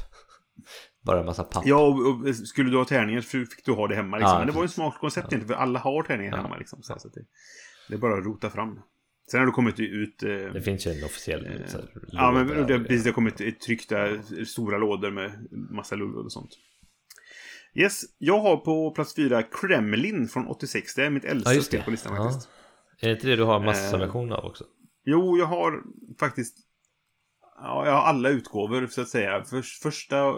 Bara en massa papp. Ja, och, och skulle du ha tärningar så fick du ha det hemma. Liksom. Ja, Men det var ju en precis. smart koncept egentligen för alla har tärningar Ja. hemma. Liksom, så, så det, det är bara att rota fram. Sen har det kommit ut... Eh, Det finns ju en officiell så här, Ja, men det, precis, det har kommit tryckta stora lådor med massa lullor och sånt. Yes, jag har på plats fyra Kremlin från 86. Det är mitt äldsta Ja, spel på listan Ja. faktiskt. Är det inte det du har massa Eh, versioner av också? Jo, jag har faktiskt... Ja, jag har alla utgåvor så att säga. Först, första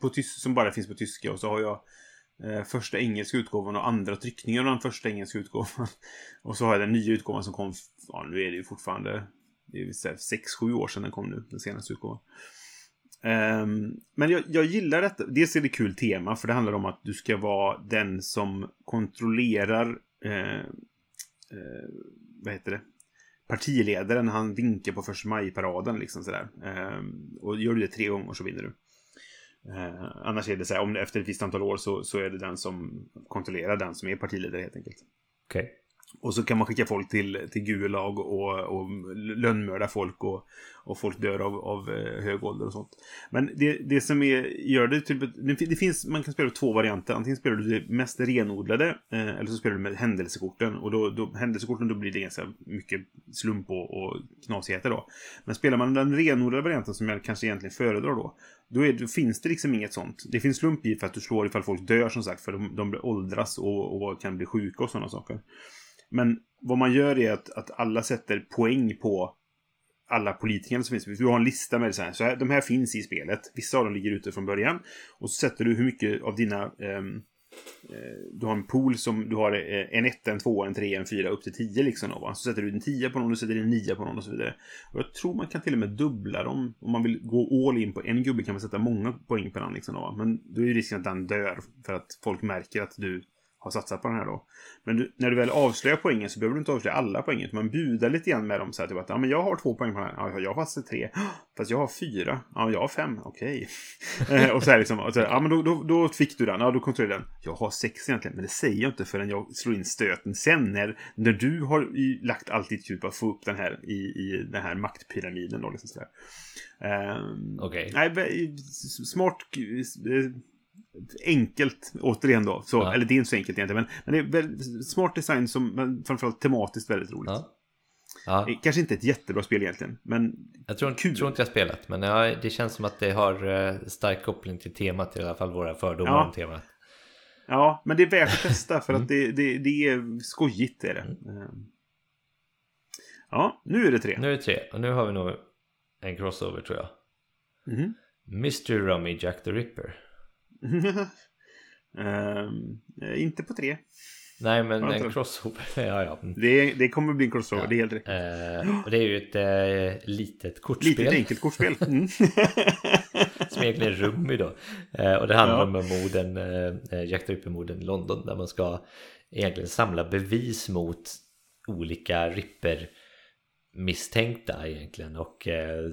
på tys- som bara finns på tyska och så har jag eh, första engelska utgåvan och andra tryckningen av den första engelska utgåvan. Och så har jag den nya utgåvan som kom, ja nu är det ju fortfarande, det är 6-7 år sedan den kom nu, den senaste utgåvan. Um, men jag, jag gillar detta. Dels är det kul tema, för det handlar om att du ska vara den som kontrollerar eh, eh, vad heter det? partiledaren, han vinkar på första maj-paraden liksom sådär. Um, och gör du det tre gånger så vinner du. Uh, annars är det så här, om det efter ett visst antal år så, så är det den som kontrollerar den som är partiledare helt enkelt. Okej. Och så kan man skicka folk till, till Gulag och, och lönnmörda folk och, och folk dör av, av eh, hög ålder och sånt. Men det, det som är, gör det typ till det, finns, man kan spela två varianter. Antingen spelar du det mest renodlade eh, eller så spelar du med händelsekorten. Och då, då, händelsekorten då blir det ganska mycket slump och, och knasigheter då. Men spelar man den renodlade varianten som jag kanske egentligen föredrar då. Då, är, då finns det liksom inget sånt. Det finns slump i för att du slår ifall folk dör som sagt. För de, de åldras och, och kan bli sjuka och sådana saker. Men vad man gör är att, att alla sätter poäng på alla politikerna som finns. Du har en lista med så här, så här. De här finns i spelet. Vissa av dem ligger ute från början. Och så sätter du hur mycket av dina... Ehm, eh, du har en pool som du har eh, en 1, en 2, en 3, en 4 upp till 10 liksom. Då, va? Så sätter du en 10 på någon, du sätter en 9 på någon och så vidare. Och jag tror man kan till och med dubbla dem. Om man vill gå all in på en gubbe kan man sätta många poäng på den liksom. Då, va? Men då är ju risken att den dör. För att folk märker att du har satsat på den här då. Men du, när du väl avslöjar poängen så behöver du inte avslöja alla poängen. Man budar lite grann med dem så här typ att ja, men jag har två poäng på den här. Ja, jag har fast tre. Fast jag har fyra. Ja, jag har fem. Okej. Eh, och så här liksom. Och så här, ja, men då, då, då fick du den. Ja, då kontrollerar den. Jag har sex egentligen. Men det säger jag inte förrän jag slår in stöten sen. När, när du har lagt allt ditt krut på att få upp den här i, i den här maktpyramiden då. Liksom så där. Ehm, Okej. Nej, vä- smart. Enkelt, återigen då. Så, Ja. Eller det är inte så enkelt egentligen. Men, men det är väldigt, smart design som men framförallt tematiskt väldigt roligt. Ja. Ja, Kanske inte ett jättebra spel egentligen. Men jag tror, kul. tror inte jag spelat, men ja, det känns som att det har eh, stark koppling till temat, i alla fall våra fördomar Ja. om temat. ja, men det är värt att testa för Mm. att det, det, det är skojigt. Är det. Eh, Ja, nu är det tre. Nu är det tre, och nu har vi nog en crossover tror jag. Mhm. Mr. Rummy Jack the Ripper. Eh, inte på tre. Nej, men det en crossover. ja, ja. Det, det kommer bli en crossover, Ja. det är helt rätt. Eh, och det är ju ett eh, litet kortspel. Litet enkelt kortspel. Mm. som egentligen är Rummy då. Eh, och det handlar Ja. om morden, eh, Jack the Ripper-morden i London där man ska egentligen samla bevis mot olika Ripper misstänkta egentligen och, eh,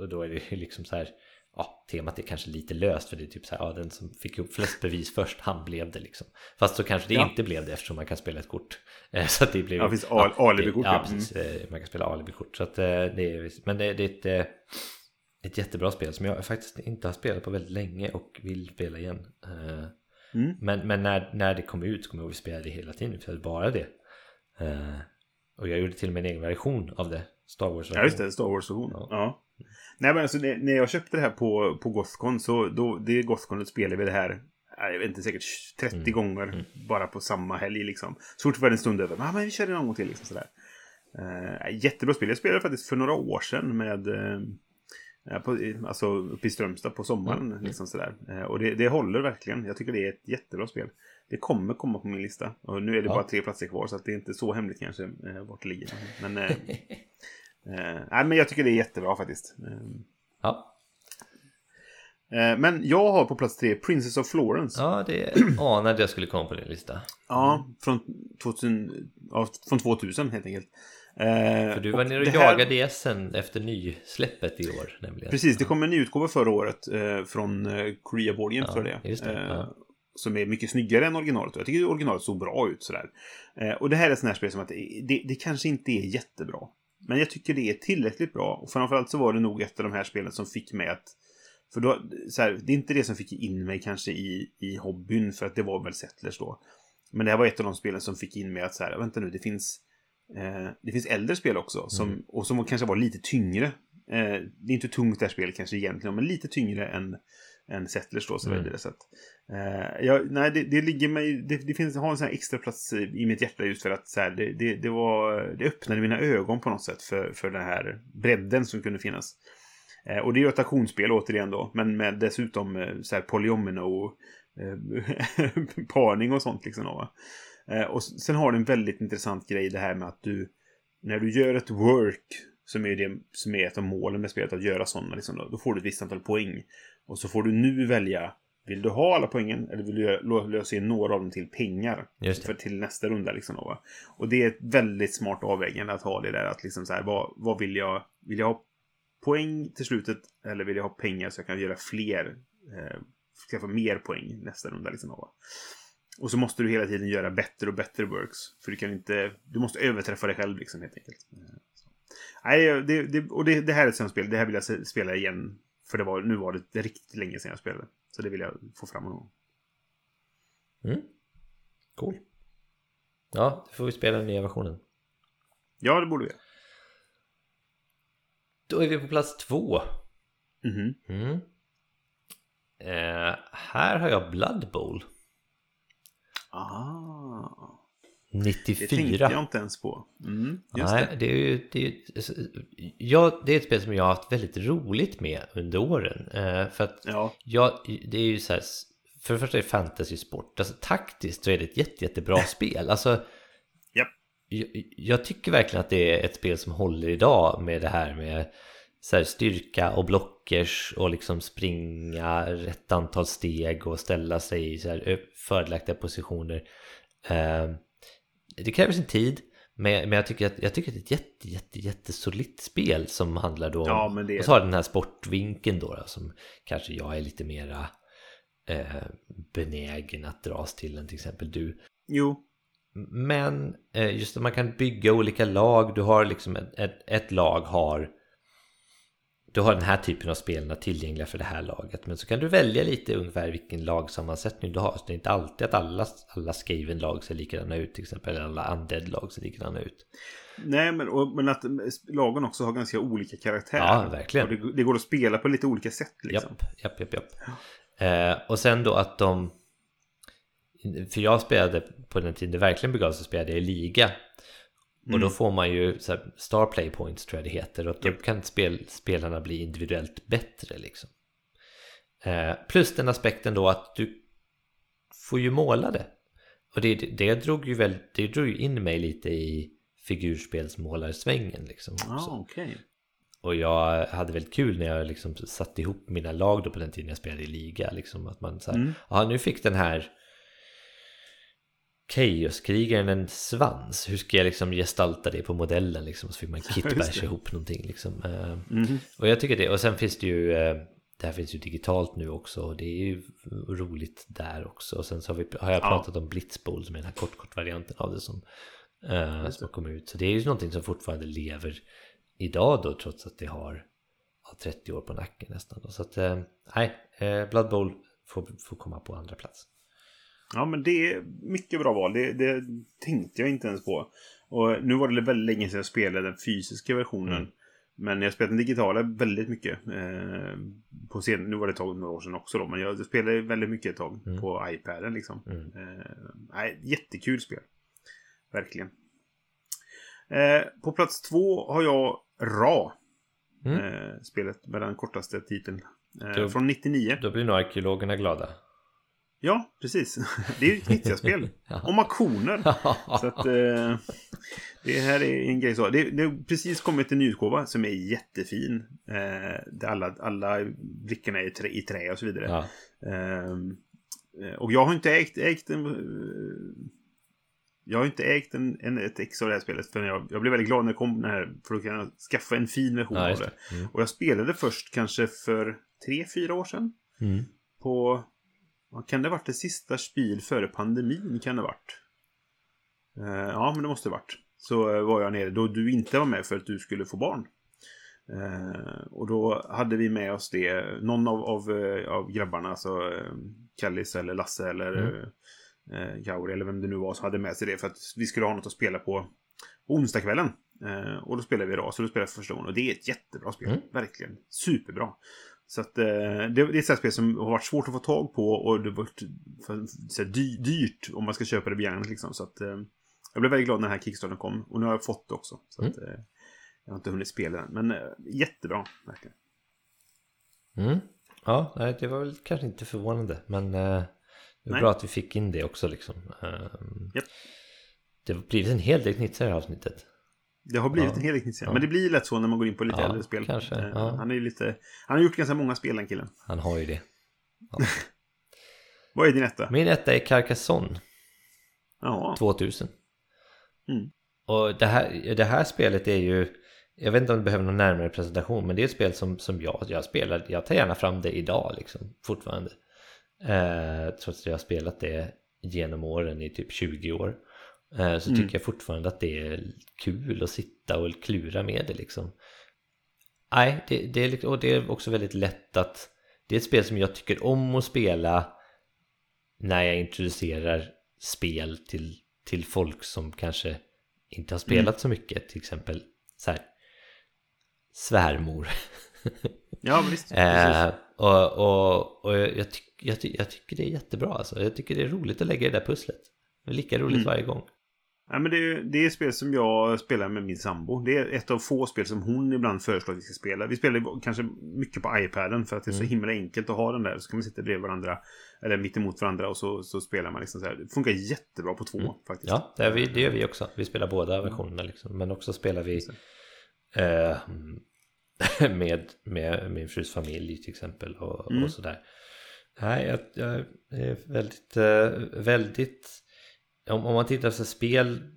och då är det liksom så här ja, temat är kanske lite löst för det är typ så här, ja, den som fick upp flest bevis först, han blev det liksom. Fast så kanske det Ja. inte blev det eftersom man kan spela ett kort. Eh, Så att det blir Ja, det finns al- alibikort, Ja, ja. precis. Eh, Man kan spela alibikort. Så att eh, det är, men det, det är ett, ett jättebra spel som jag faktiskt inte har spelat på väldigt länge och vill spela igen. Mm. Men, men när, när det kom ut kommer jag ihåg att vi spelade det hela tiden. Spelade bara det. Och jag gjorde till och med en egen version av det. Star Wars. Ja, just det. Star Wars-version. Ja. Ja. Nej, men alltså när jag köpte det här på, på Gothcon så då, det Gothconet spelade vi det här jag vet inte, säkert 30 Mm. gånger bara på samma helg liksom. Så fort det var en stund över, ah, men vi kör det någon gång till liksom sådär. Uh, jättebra spel. Jag spelade faktiskt för några år sedan med eh, på, alltså uppe i Strömstad på sommaren. Mm. Liksom sådär. Eh, och det, det håller verkligen. Jag tycker det är ett jättebra spel. Det kommer komma på min lista. Och nu är det Ja. bara tre platser kvar så att det är inte så hemligt kanske eh, vart det ligger. Men, eh, nej, men jag tycker det är jättebra faktiskt. Eh, Ja, eh, men jag har på plats tre Princess of Florence. ja det anade jag skulle komma på din lista. Ja, från 2000, ja, från 2000 helt enkelt. Eh, För du var nere och här- jagade sen efter nysläppet i år nämligen. Precis, det kom en ny utgåva förra året eh, från Korea Board Game Ja, för det. det, ja. Som är mycket snyggare än originalet. Jag tycker originalet såg bra ut sådär. Och det här är ett sånt här spel som att det, det, det kanske inte är jättebra. Men jag tycker det är tillräckligt bra. Och framförallt så var det nog ett av de här spelen som fick mig att... För då, här, det är inte det som fick in mig kanske i, i hobbyn, för att det var väl Settlers då. Men det här var ett av de spelen som fick in mig att så här, vänta nu, det finns... Eh, det finns äldre spel också, som, Mm. och som kanske var lite tyngre. Eh, det är inte tungt det här spelet kanske egentligen, men lite tyngre än, än Settlers då, så Mm. vidare. Så att, eh, jag, nej, det, det ligger mig, det, det finns, har en sån här extra plats i, i mitt hjärta just för att så här, det, det, det, var, det öppnade mina ögon på något sätt för, för den här bredden som kunde finnas. Eh, och det är ju ett auktionsspel återigen då, men med dessutom eh, så här polyomino eh, parning och sånt liksom. Då, va? Eh, och sen har det en väldigt intressant grej det här med att du när du gör ett work som är det som är ett av målen med spelet att göra sådana liksom, då, då får du ett visst antal poäng. Och så får du nu välja vill du ha alla poängen eller vill du lösa in några av dem till pengar? För till nästa runda liksom då, va? Och det är ett väldigt smart avvägande att ha det där att liksom så här, vad, vad vill jag? Vill jag ha poäng till slutet eller vill jag ha pengar så jag kan göra fler eh, skaffa mer poäng nästa runda liksom då, va? Och så måste du hela tiden göra bättre och bättre works. För du kan inte... Du måste överträffa dig själv liksom helt enkelt. Så. Nej, det, det, och det, det här är ett sånt spel. Det här vill jag spela igen. För det var, nu var det riktigt länge sedan jag spelade. Så det vill jag få fram gång. Mm. Cool. Ja, då får vi spela den nya versionen. Ja, det borde vi. Då är vi på plats två. Mhm. Mm. Eh, här har jag Blood Bowl. Ah. Det tänkte 94. jag inte ens på. Mm, Nej, det. det är ju... Det är, ju- ja, det är ett spel som jag har haft väldigt roligt med under åren. Eh, för att Ja. Ja, det är ju så här, för det första är det fantasy-sport. Alltså taktiskt så är det ett jätte, jättebra spel. Alltså, Japp. jag, jag tycker verkligen att det är ett spel som håller idag med det här med så här, styrka och blockers och liksom springa rätt antal steg och ställa sig i så här, fördelaktiga positioner. Det kräver sin tid. Men, men jag, tycker att, jag tycker att det är ett jätte, jätte, jättesolitt spel som handlar då om... Ja, men det och så har den här sportvinkeln då, då som kanske jag är lite mera eh, benägen att dras till än till exempel du. Jo. Men eh, just att man kan bygga olika lag. Du har liksom ett, ett, ett lag har du har den här typen av spelarna tillgängliga för det här laget. Men så kan du välja lite ungefär vilken lagsammansättning du har. Så det är inte alltid att alla, alla skriven lag ser likadana ut till exempel. Eller alla undead lag ser likadana ut. Nej, men, och, men att lagen också har ganska olika karaktär. Ja, verkligen. Och det, det går att spela på lite olika sätt liksom. Japp, japp, japp, japp. Eh, och sen då att de... För jag spelade på den tiden det verkligen begav sig spelade jag i liga. Och då får man ju så här, star play points tror jag det heter. Och då kan spel, spelarna bli individuellt bättre liksom. Eh, plus den aspekten då att du får ju måla det. Och det, det, drog ju väl, det drog ju in mig lite i figurspelsmålarsvängen liksom. Ah, okej. Och jag hade väldigt kul när jag liksom satte ihop mina lag då på den tiden jag spelade i liga. Liksom att man så här, Mm. nu fick den här Chaoskrigaren en svans. Hur ska jag liksom gestalta det på modellen liksom? Så fick man kitbash ihop någonting liksom. Mhm. Och jag tycker det. Och sen finns det ju, eh, det här finns ju digitalt nu också. Och det är ju roligt där också. Och sen så har, vi, har jag Ja. pratat om Blitzbowl som är den här kort, kort varianten av det som, eh, som har kommit ut. Så det är ju någonting som fortfarande lever idag då trots att det har ja, 30 år på nacken nästan. då. Så att, nej, eh, Blood Bowl får, får komma på andra plats. Ja, men det är mycket bra val. Det, det tänkte jag inte ens på. Och nu var det väldigt länge sedan jag spelade den fysiska versionen. Mm. Men jag spelade den digitala väldigt mycket. Eh, på scen, nu var det ett tag, några år sedan också då. Men jag spelade väldigt mycket ett tag Mm. på iPaden liksom. Mm. Eh, nej, jättekul spel. Verkligen. Eh, på plats två har jag Ra. Mm. Eh, spelet med den kortaste titeln. Eh, Då- från 99. Då blir nog arkeologerna glada. Ja, precis. Det är ett Knizia-spel. Om auktioner. Så att eh, det här är en grej så. Det, det har precis kommit en nyutgåva som är jättefin. Eh, där alla, alla brickorna är i trä, i trä och så vidare. ja. Ehm, eh, och jag har inte ägt, ägt en... eh, Jag har inte ägt en, en, ett ex av det här spelet. För jag, jag blev väldigt glad när det kom den här. För att kunna skaffa en fin version ja, av det. Mm. Och jag spelade först kanske för tre, fyra år sedan. Mm. På... Vad kan det ha varit? Det sista spel före pandemin kan det ha varit. Eh, ja, men det måste det ha varit. Så eh, var jag nere då du inte var med för att du skulle få barn. Eh, och då hade vi med oss det. Någon av, av, eh, av grabbarna, alltså eh, Kallis eller Lasse eller Mm. eh, Gauri eller vem det nu var, som hade med sig det för att vi skulle ha något att spela på på onsdagskvällen. Eh, och då spelade vi idag, så då spelade jag för första gången. Och det är ett jättebra spel. Mm. Verkligen. Superbra. Så att eh, det, är ett sånt spel som har varit svårt att få tag på och det har varit för, så här, dy, dyrt om man ska köpa det begagnat liksom. Så att eh, jag blev väldigt glad när den här Kickstarten kom. Och nu har jag fått det också. Så att, eh, jag har inte hunnit spela den. Men eh, jättebra, verkligen. Mm. Ja, det var väl kanske inte förvånande. Men eh, det var Nej. bra att vi fick in det också liksom. Ehm, Japp. Det har blivit en hel del knitsar i det här avsnittet. Det har blivit Ja. en hel Knizia. Ja. Men det blir lätt så när man går in på lite Ja, äldre spel. kanske, Eh, ja. Han är lite... Han har gjort ganska många spel den killen. Han har ju det. Vad är din etta? Min etta är Carcassonne Ja. 2000. Mm. Och det här, det här spelet är ju Jag vet inte om det behöver någon närmare presentation Men det är ett spel som, som jag, jag spelar Jag tar gärna fram det idag liksom Fortfarande eh, Trots att jag har spelat det genom åren i typ 20 år Så Mm. tycker jag fortfarande att det är kul att sitta och klura med det liksom Nej, det, det är, liksom- och det är också väldigt lätt att Det är ett spel som jag tycker om att spela När jag introducerar spel till, till folk som kanske inte har spelat så mycket Till exempel så här Svärmor Ja, visst. Eh, Och, och, och jag, tyck, jag, ty, jag tycker det är jättebra alltså Jag tycker det är roligt att lägga det där pusslet Det är lika roligt Mm. varje gång Ja, men det, är- det är spel som jag spelar med min sambo. Det är ett av få spel som hon ibland föreslår att vi ska spela. Vi spelar kanske mycket på iPaden för att det är så Mm. himla enkelt att ha den där. Så kan man sitta bredvid varandra, eller mitt emot varandra och så, så spelar man liksom så här. Det funkar jättebra på två Mm. faktiskt. Ja, det, vi, det gör vi också. Vi spelar båda versionerna liksom. Men också spelar vi eh, med, med min frus familj till exempel och, Mm. och sådär. Nej, jag, jag är väldigt, eh, väldigt... Om, om man tittar på spel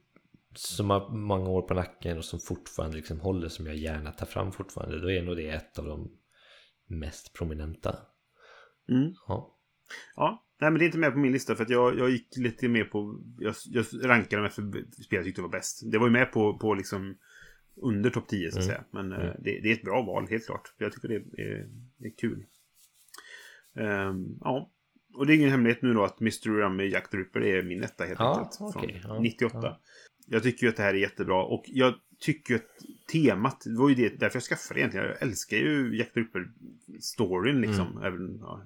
som har många år på nacken och som fortfarande liksom håller som jag gärna tar fram fortfarande då är nog det ett av de mest prominenta. Mm. Ja, Ja, nej men det är inte med på min lista för att jag, jag gick lite mer på... Jag, jag rankade dem efter spel jag tyckte var bäst. Det var ju med på, på liksom under topp 10 så att Mm. säga. Men eh, Mm. det, det är ett bra val, helt klart. Jag tycker det är, det är kul. Ehm, ja. Och det är ingen hemlighet nu då att Mr. Rummy Jack the Ripper är min etta helt Ja, enkelt. okej, från ja, 98. ja. Jag tycker ju att det här är jättebra. Och jag tycker att temat, det var ju det, därför jag skaffade det egentligen. Jag älskar ju Jack the Ripper-storyn liksom. Mm. Även, ja,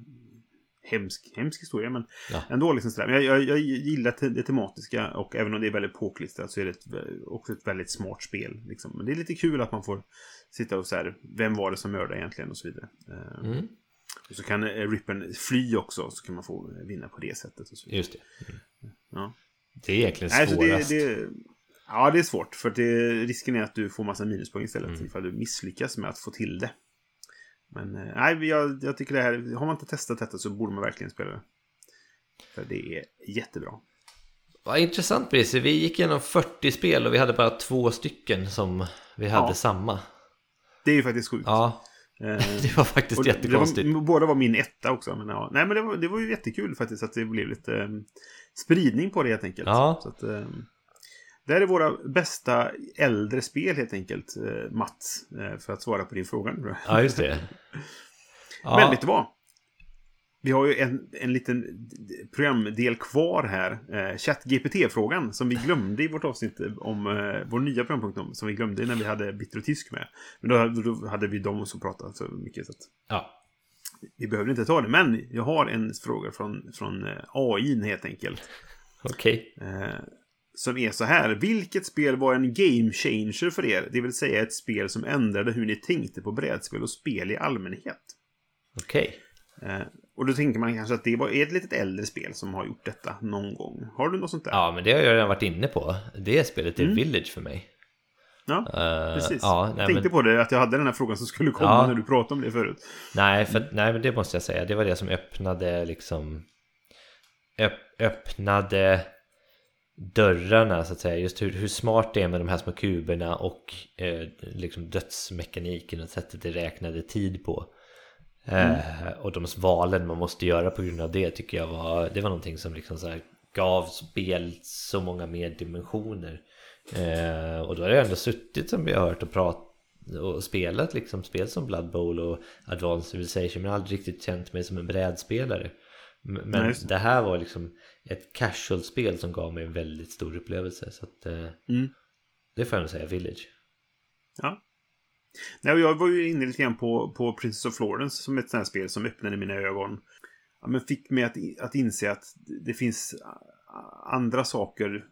hemsk, hemsk historia, men Ja. ändå liksom sådär. Men jag, jag, jag gillar te- det tematiska och även om det är väldigt påklistrat så är det ett, också ett väldigt smart spel. Liksom. Men det är lite kul att man får sitta och så här, vem var det som mördade egentligen och så vidare. Eh, mm, Och så kan eh, Rippen fly också, så kan man få vinna på det sättet. Och så just det. Ja. Det är egentligen Nej, svårast. det, det, ja, det är svårt. För det, risken är att du får massa minuspoäng istället. Mm. Ifall du misslyckas med att få till det. Men eh, nej, jag, jag tycker det här, har man inte testat detta så borde man verkligen spela det. För det är jättebra. Vad intressant Brisse, vi gick igenom 40 spel och vi hade bara två stycken som vi hade Ja. samma. Det är ju faktiskt sjukt. Ja, Eh, det var faktiskt och jättekonstigt. Var, båda var min etta också. Men, ja. Nej, men det var, det var ju jättekul faktiskt att det blev lite eh, spridning på det helt enkelt. Ja. Så att, eh, det här är våra bästa äldre spel helt enkelt, eh, Mats. Eh, för att svara på din fråga. Ja, just det. Ja, Men vet du vad? Vi har ju en, en liten programdel kvar här. Eh, ChatGPT-frågan som vi glömde i vårt avsnitt om eh, vår nya programpunkt om, som vi glömde när vi hade Bitter och Tysk med. Men då, då hade vi dem som pratade så mycket. Så att Ja. vi behövde inte ta det. Men jag har en fråga från, från eh, AI helt enkelt. Okej. Eh, som är så här. Vilket spel var en game changer för er? Det vill säga ett spel som ändrade hur ni tänkte på brädspel och spel i allmänhet. Okej. Eh, och då tänker man kanske att det var ett litet äldre spel som har gjort detta någon gång. Har du något sånt där? Ja, men det har jag redan varit inne på. Det spelet är Mm. Village för mig. Ja, Eh, precis. Ja, jag nej, tänkte men, på det, att jag hade den här frågan som skulle komma Ja. när du pratade om det förut. nej, för, nej, men det måste jag säga. Det var det som öppnade liksom... Öpp, öppnade dörrarna så att säga. Just hur, hur smart det är med de här små kuberna och eh, liksom dödsmekaniken och sättet det räknade tid på. Eh, och de valen man måste göra på grund av det tycker jag var, det var någonting som liksom så gav spel så många mer dimensioner. Eh, och då har jag ändå suttit som vi har hört och pratat och spelat liksom spel som Blood Bowl och Advanced Civilization men aldrig riktigt känt mig som en brädspelare. Men Nej, det här var liksom ett casual-spel som gav mig en väldigt stor upplevelse. Så att, eh, Mm. det får jag nog säga, Village. Ja. Nej, jag var ju inne lite grann på, på Princess of Florence som ett sånt här spel som öppnade mina ögon. Ja, men fick mig att, att inse att det finns andra saker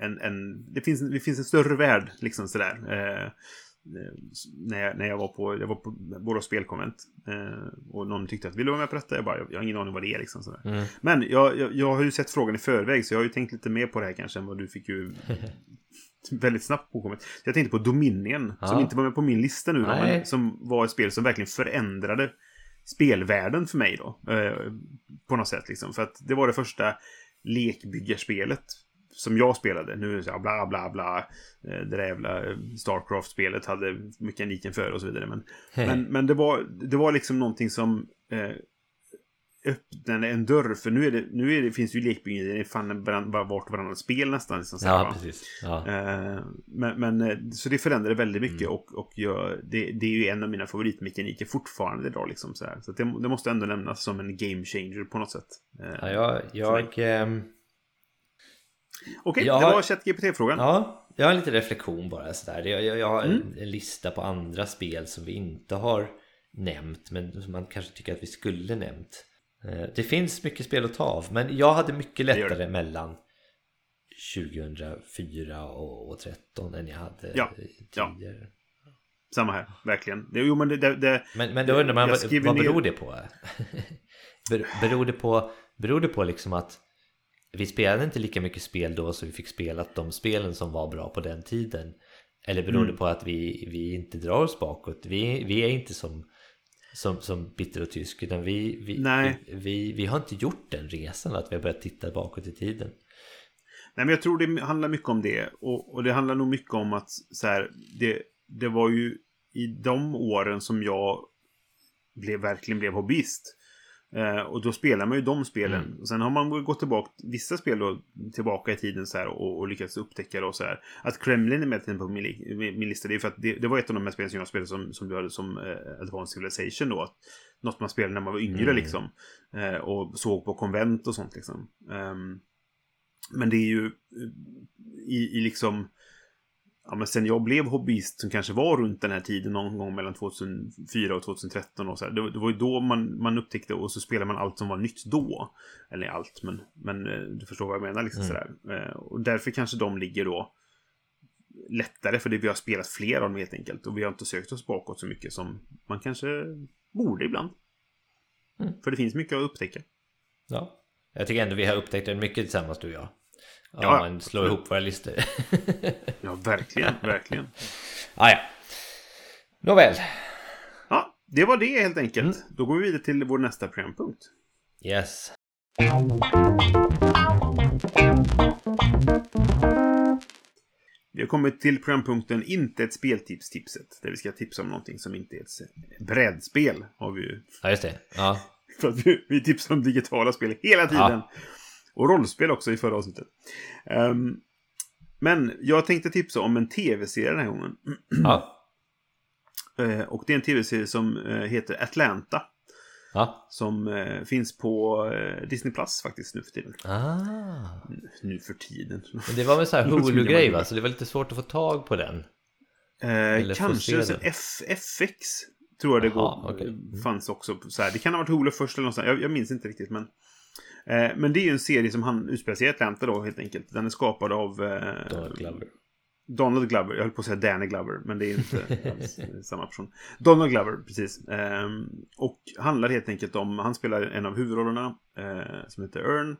än... än det, finns, det finns en större värld, liksom sådär. Eh, när, jag, när jag var på, jag var på Borås spelkonvent. Eh, och någon tyckte att vill du vara med på detta? Jag bara, jag, jag har ingen aning vad det är liksom. Sådär. Mm. Men jag, jag, jag har ju sett frågan i förväg så jag har ju tänkt lite mer på det här kanske än vad du fick ju väldigt snabbt påkommet. Jag tänkte på Dominion, som Ja. inte var med på min lista nu då, men som var ett spel som verkligen förändrade spelvärlden för mig då. Eh, på något sätt liksom. För att det var det första lekbyggarspelet som jag spelade. Nu är det så här bla bla bla. Eh, det där jävla Starcraft-spelet hade mekaniken för och så vidare. Men, men, men det, var, det var liksom någonting som eh, öppnade en dörr. För nu, är det, nu är det, finns det ju lekbyggerier i fan varann- var- vart varannat spel nästan. Liksom, Ja, va? precis. Ja. Eh, men, men, eh, så det förändrade väldigt mycket Mm. och, och jag, det, det är ju en av mina favoritmekaniker fortfarande idag. Liksom, så det, det måste ändå nämnas som en game changer på något sätt. Eh, Ja, jag, jag, ehm, Okej, jag det var ChatGPT-frågan. ja, jag har en liten reflektion bara sådär. Jag, jag, jag har en, Mm. en lista på andra spel som vi inte har nämnt men som man kanske tycker att vi skulle nämnt. Eh, Det finns mycket spel att ta av men jag hade mycket gör det. lättare mellan 2004 och, och 13 än jag hade Ja, eh, ja. tidigare. Samma här, verkligen. Jo, men det, det, Men, men då undrar man vad, vad beror det på? Ber, beror, det på beror det på liksom att vi spelade inte lika mycket spel då så vi fick spela de spelen som var bra på den tiden? Eller beror Mm. det på att vi, vi inte drar oss bakåt? Vi, vi är inte som, som, som bitter och tysk utan vi, vi, Nej. vi, vi, vi har inte gjort den resan att vi har börjat titta bakåt i tiden. Nej, men jag tror det handlar mycket om det. Och, och det handlar nog mycket om att så här, det, det var ju i de åren som jag blev, verkligen blev hobbyist. Eh, och då spelar man ju de spelen. Mm. Och sen har man gått tillbaka, vissa spel då, tillbaka i tiden så här och, och lyckats upptäcka det och så här. Att Kremlin är med på min, min lista, det är för att det, det var ett av de här spelen som jag spelade som, som du hade som eh, Advanced Civilization då. Att, något man spelade när man var yngre Mm. liksom. Eh, och såg på konvent och sånt liksom. Ehm, men det är ju eh, i, i liksom... Ja, men sen jag blev hobbyist som kanske var runt den här tiden någon gång mellan 2004 och 2013 och så här, det, det var ju då man, man upptäckte och så spelade man allt som var nytt då. Eller allt, men, men eh, du förstår vad jag menar liksom Mm. sådär. Eh, Och därför kanske de ligger då lättare för det vi har spelat fler av dem helt enkelt. Och vi har inte sökt oss bakåt så mycket som man kanske borde ibland. Mm. För det finns mycket att upptäcka. Ja. Jag tycker ändå vi har upptäckt det mycket tillsammans du och jag. Om Ja, man slår ihop våra listor. Ja, verkligen, verkligen. ah, ja. Nåväl. Ja, det var det helt enkelt. Mm. Då går vi vidare till vår nästa programpunkt. Yes. Vi har kommit till programpunkten Inte ett speltips-tipset. Där vi ska tipsa om någonting som inte är ett brädspel. Har vi ju. Ja, just det. Ja. För att vi, vi tipsar om digitala spel hela tiden. Ja. Och rollspel också i förra avsnittet. Ehm, men jag tänkte tipsa om en tv-serie den här gången. ja. Eh, och det är en tv-serie som eh, heter Atlanta. Ja. Som eh, finns på Disney Plus faktiskt nu för tiden. Ah. Nu för tiden. Men det var väl så här Hulu-grej va? Så det var lite svårt att få tag på den. Kanske sen FX tror jag det Jaha, går, okej. Mm. fanns också. Så här. Det kan ha varit Hulu först eller någonstans. Jag, jag minns inte riktigt. Men, eh, men det är ju en serie som han utspelar sig i Atlanta då helt enkelt. Den är skapad av eh, Donald Glover. Donald Glover. Jag höll på att säga Danny Glover. Men det är inte alls samma person. Donald Glover, precis. Ehm, och handlar helt enkelt om, han spelar en av huvudrollerna. Eh, som heter Earn.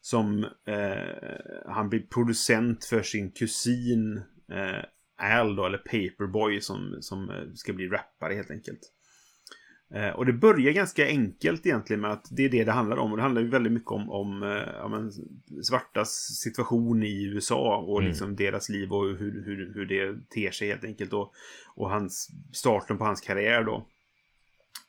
Som eh, han blir producent för sin kusin eh, Al då, eller Paperboy som, som eh, ska bli rappare helt enkelt. Eh, och det börjar ganska enkelt egentligen med att det är det det handlar om. Och det handlar ju väldigt mycket om, om eh, ja, men, svartas situation i USA och Mm. liksom deras liv och hur, hur, hur det ter sig helt enkelt. Och, och hans, starten på hans karriär då.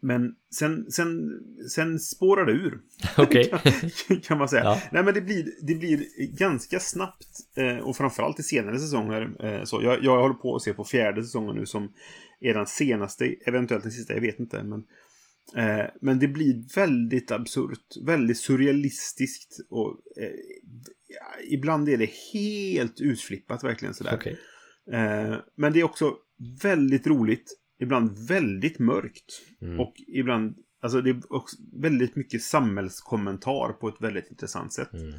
Men sen, sen, sen spårar det ur. Okej. kan man säga. Ja. Nej, men det blir, det blir ganska snabbt eh, och framförallt i senare säsonger. Eh, så jag, jag håller på att se på fjärde säsongen nu som är den senaste, eventuellt den sista, jag vet inte. Men, eh, men det blir väldigt absurt, väldigt surrealistiskt och ibland är det helt utflippat verkligen sådär. Eh, men det är också väldigt roligt. Ibland väldigt mörkt. Mm. Och ibland, alltså det är också väldigt mycket samhällskommentar på ett väldigt intressant sätt. Mm.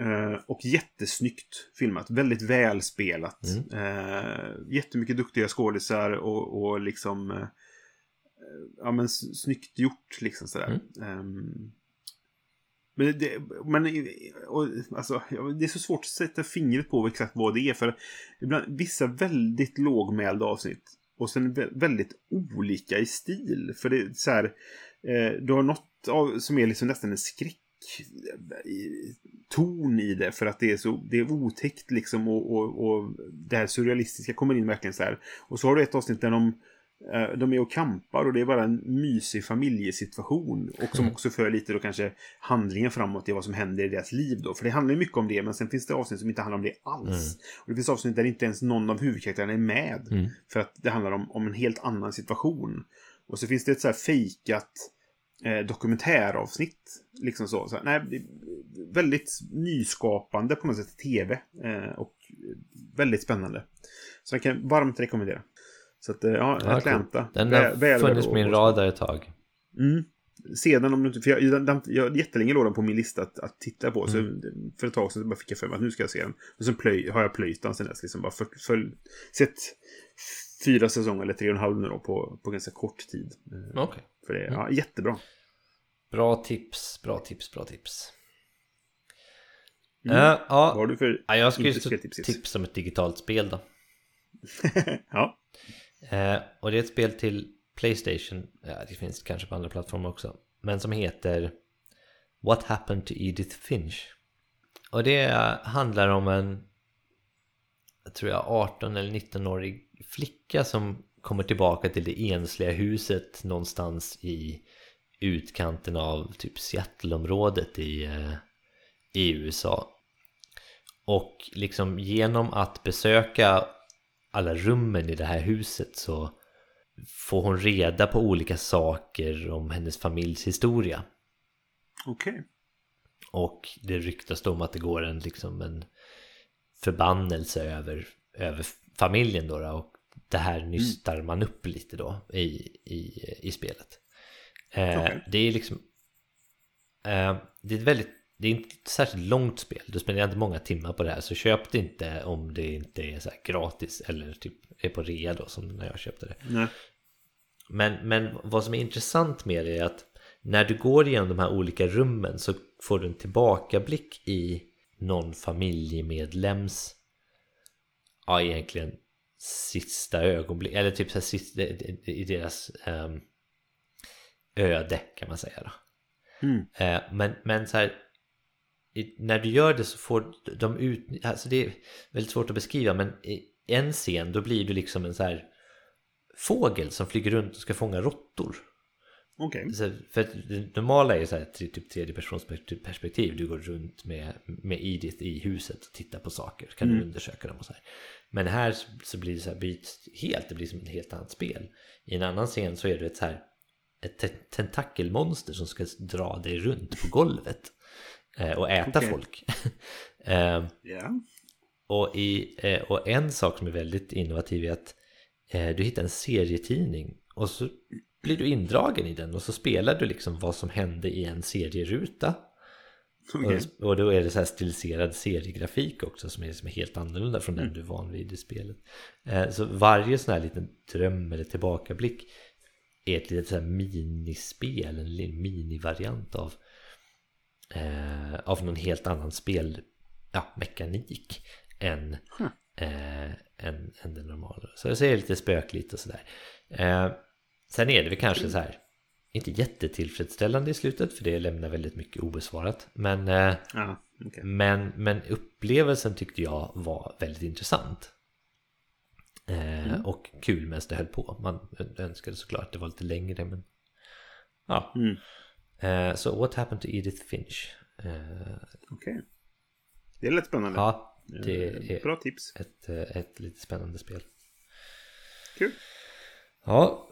Eh, och jättesnyggt filmat. Väldigt välspelat. Mm. Eh, jättemycket duktiga skådisar och, och liksom... Eh, ja men snyggt gjort liksom sådär. Ehm, men det, men och, alltså, det är så svårt att sätta fingret på exakt vad det är. För ibland, vissa väldigt lågmälda avsnitt. Och sen väldigt olika i stil. För det är så här. Eh, du har något av, som är liksom nästan en skräck eh, i- ton i det för att det är så det är otäckt liksom och, och, och det här surrealistiska kommer in verkligen så här. Och så har du ett avsnitt där de de är och kampar och det är bara en mysig familjesituation. Och som också för lite då kanske handlingen framåt i vad som händer i deras liv då. För det handlar ju mycket om det, men sen finns det avsnitt som inte handlar om det alls. Och det finns avsnitt där inte ens någon av huvudkaraktärerna är med. Mm. För att det handlar om, om en helt annan situation. Och så finns det ett så här fejkat eh, dokumentäravsnitt. Liksom så. så här, nej, väldigt nyskapande på något sätt tv. Eh, och väldigt spännande. Så jag kan varmt rekommendera. Så att, eh, ja, Ja, Atlanta. Den Vä- har funnits på min radar ett tag. Mm. Se den om du inte... För jag, den, den, jag jättelänge låg den på min lista att, att titta på. Så Mm. för ett tag sedan bara fick jag för mig att nu ska jag se den. Och sen plöj, har jag plöjt den sen dess. Liksom bara för, för, sett fyra säsonger eller tre och en halv nu då på, på ganska kort tid. Eh, Okej. För det, Mm. ja, jättebra. Bra tips, bra tips, bra tips. Mm. Vad ja, har du för ja, jag skulle ju tips? tips om ett digitalt spel då. ja. Eh, och det är ett spel till Playstation, ja, det finns kanske på andra plattformar också, men som heter What Happened to Edith Finch. Och det handlar om en, jag tror jag 18 eller 19-årig flicka som kommer tillbaka till det ensliga huset någonstans i utkanten av typ Seattle-området i, eh, i USA. Och liksom genom att besöka alla rummen i det här huset så får hon reda på olika saker om hennes familjs historia. Okej. Och det ryktas då om att det går en, liksom en förbannelse över, över familjen då, då och det här nystar man upp lite då i, i, i spelet. Eh, Okej. Det är liksom eh, Det är ett väldigt det är inte ett särskilt långt spel, du spenderar inte många timmar på det här så köp det inte om det inte är så gratis eller typ är på rea då som när jag köpte det. Nej. Men, men vad som är intressant med det är att när du går igenom de här olika rummen så får du en tillbakablick i någon familjemedlems ja egentligen sista ögonblick eller typ så här sista, i deras ehm, öde kan man säga då. Mm. Eh, men, men så här i, när du gör det så får de ut, alltså det är väldigt svårt att beskriva men i en scen då blir du liksom en så här fågel som flyger runt och ska fånga råttor. Okej. Så, för det normala är så här typ tredje persons per- perspektiv. Du går runt med, med Edith i huset och tittar på saker. Kan du undersöka dem och så här. Men här så- blir det så här byts helt. Det blir som ett helt annat spel. I en annan scen så är det ett så här ett te tentakelmonster som ska dra dig runt på golvet och äta Okej. folk. eh, Ja. och, i, eh, och en sak som är väldigt innovativ är att eh, du hittar en serietidning och så blir du indragen i den och så spelar du liksom vad som hände i en serieruta. Okej. Och, och då är det så här stiliserad seriegrafik också som är, som är helt annorlunda från den du är van vid i spelet. Eh, så varje sån här liten dröm eller tillbakablick är ett litet så här minispel, en minivariant av, eh, av någon helt annan spel, ja, än, Huh. eh, än, än den normala. Så det är lite spökligt och sådär. Eh, sen är det väl kanske så här, inte jättetillfredsställande i slutet för det lämnar väldigt mycket obesvarat. Men, eh, Ja, okej. men, men upplevelsen tyckte jag var väldigt intressant. Eh, Och kul medan det höll på. Man önskade såklart att det var lite längre men ja. Mm. Eh, så What Happened to Edith Finch? Eh, Okej. Det är lätt spännande. ja, det Eh, är Bra tips. ett, ett lite spännande spel. Kul. Ja,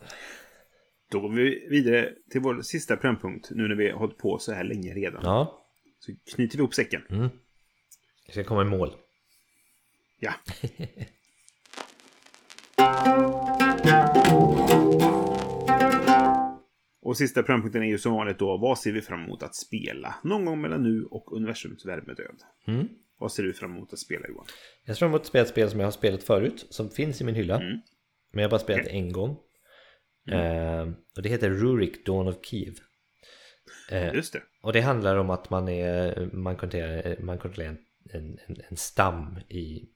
Då går vi vidare till vår sista programpunkt. Nu när vi har hållit på så här länge redan. ja. Så knyter vi ihop säcken. Mm. Jag ska komma i mål. Ja. Och sista programpunkten är ju som vanligt då, vad ser vi fram emot att spela? Någon gång mellan nu och universums värmedöd. Mm. Vad ser du fram emot att spela Johan? Jag ser fram emot att spela ett spel som jag har spelat förut, som finns i min hylla. Mm. Men jag har bara spelat det en gång. Eh, och det heter Rurik Dawn of Kiev. Eh, Just det. och det handlar om att man, är, man kontrollerar, man kontrollerar en, en, en stam i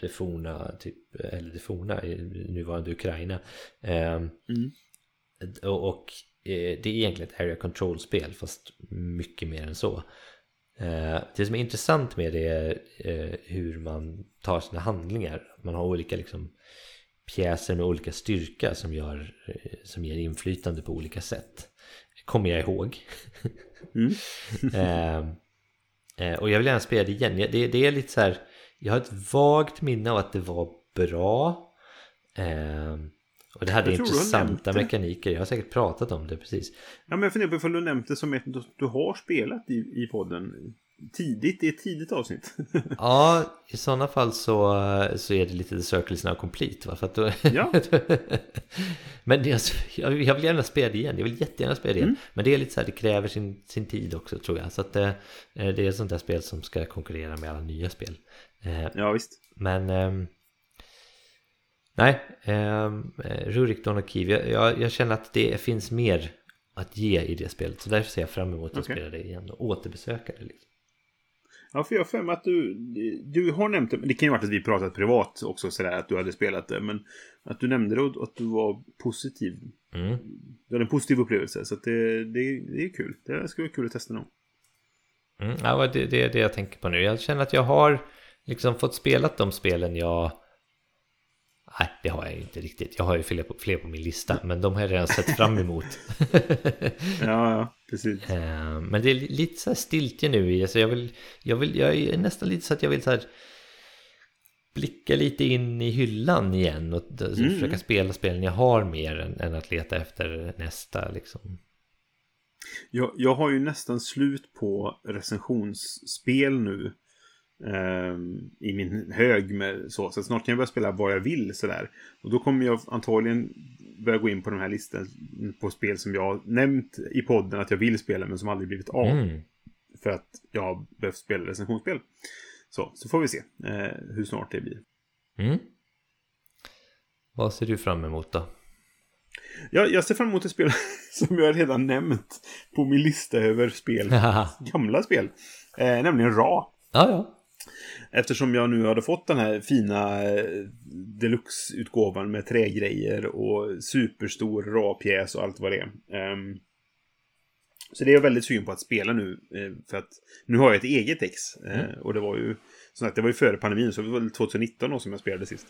det forna, typ, eller det forna, i nuvarande Ukraina. Eh, Mm. Och och eh, det är egentligen ett area control-spel fast mycket mer än så. Eh, Det som är intressant med det är eh, hur man tar sina handlingar. Man har olika liksom, pjäser med olika styrka som, gör, som ger inflytande på olika sätt. Kommer jag ihåg. Mm. Och jag vill gärna spela det igen. Det, det är lite så här, jag har ett vagt minne av att det var bra. Eh, och det hade Jag intressanta det. mekaniker. Jag har säkert pratat om det precis. Ja, men jag funderar på ifall du nämnt det som ett du har spelat i, i podden tidigt, i ett tidigt avsnitt. Ja, i sådana fall så, så är det lite the circle is now complete. Va? För att då, Ja. men det, är alltså- jag, vill gärna spela det igen. Jag vill jättegärna spela det igen. Mm. Men det är lite så här, det kräver sin, sin tid också tror jag. Så att det, det är ett sånt där spel som ska konkurrera med alla nya spel. Eh, ja, visst. Men ehm, Nej, um, Rurik Dawn och Kiev jag, jag, jag känner att det finns mer att ge i det spelet Så därför ser jag fram emot att Okej. spela det igen och återbesöka det liksom. Ja, för jag har att du, du har nämnt det, det kan ju vara att vi pratat privat också sådär, att du hade spelat det, men att du nämnde det och att du var positiv. mm. Du hade en positiv upplevelse, så det, det, det är kul. Det skulle vara kul att testa någon. Mm, ja, det, det är det jag tänker på nu. Jag känner att jag har liksom fått spelat de spelen jag... Nej, det har jag inte riktigt. Jag har ju fler på, fler på min lista, men de har jag redan sett fram emot. Ja, ja, precis. Eh, men det är li- lite så här stiltje nu i, jag vill, jag vill, jag är nästan lite så att jag vill så här blicka lite in i hyllan igen och Mm. försöka spela spelen jag har mer än, än att leta efter nästa liksom. Jag, jag har ju nästan slut på recensionsspel nu. Ehm, I min hög med så. Så snart kan jag börja spela vad jag vill sådär. Och då kommer jag antagligen börja gå in på de här listan på spel som jag nämnt i podden att jag vill spela men som aldrig blivit av. Mm. För att jag har behövt spela recensionsspel. Så, så får vi se eh, hur snart det blir. Mm. Vad ser du fram emot då? Jag, jag ser fram emot ett spel som jag redan nämnt på min lista över spel. ja, Gamla spel. Eh, nämligen Ra. ja. Eftersom jag nu hade fått den här fina eh, deluxe-utgåvan med trägrejer och superstor RA-pjäs och allt vad det är. Ehm, så det är jag väldigt sugen på att spela nu. eh, För att nu har jag ett eget ex. eh, Och det var ju, som sagt, det var ju före pandemin, så det var väl 2019 då som jag spelade sist.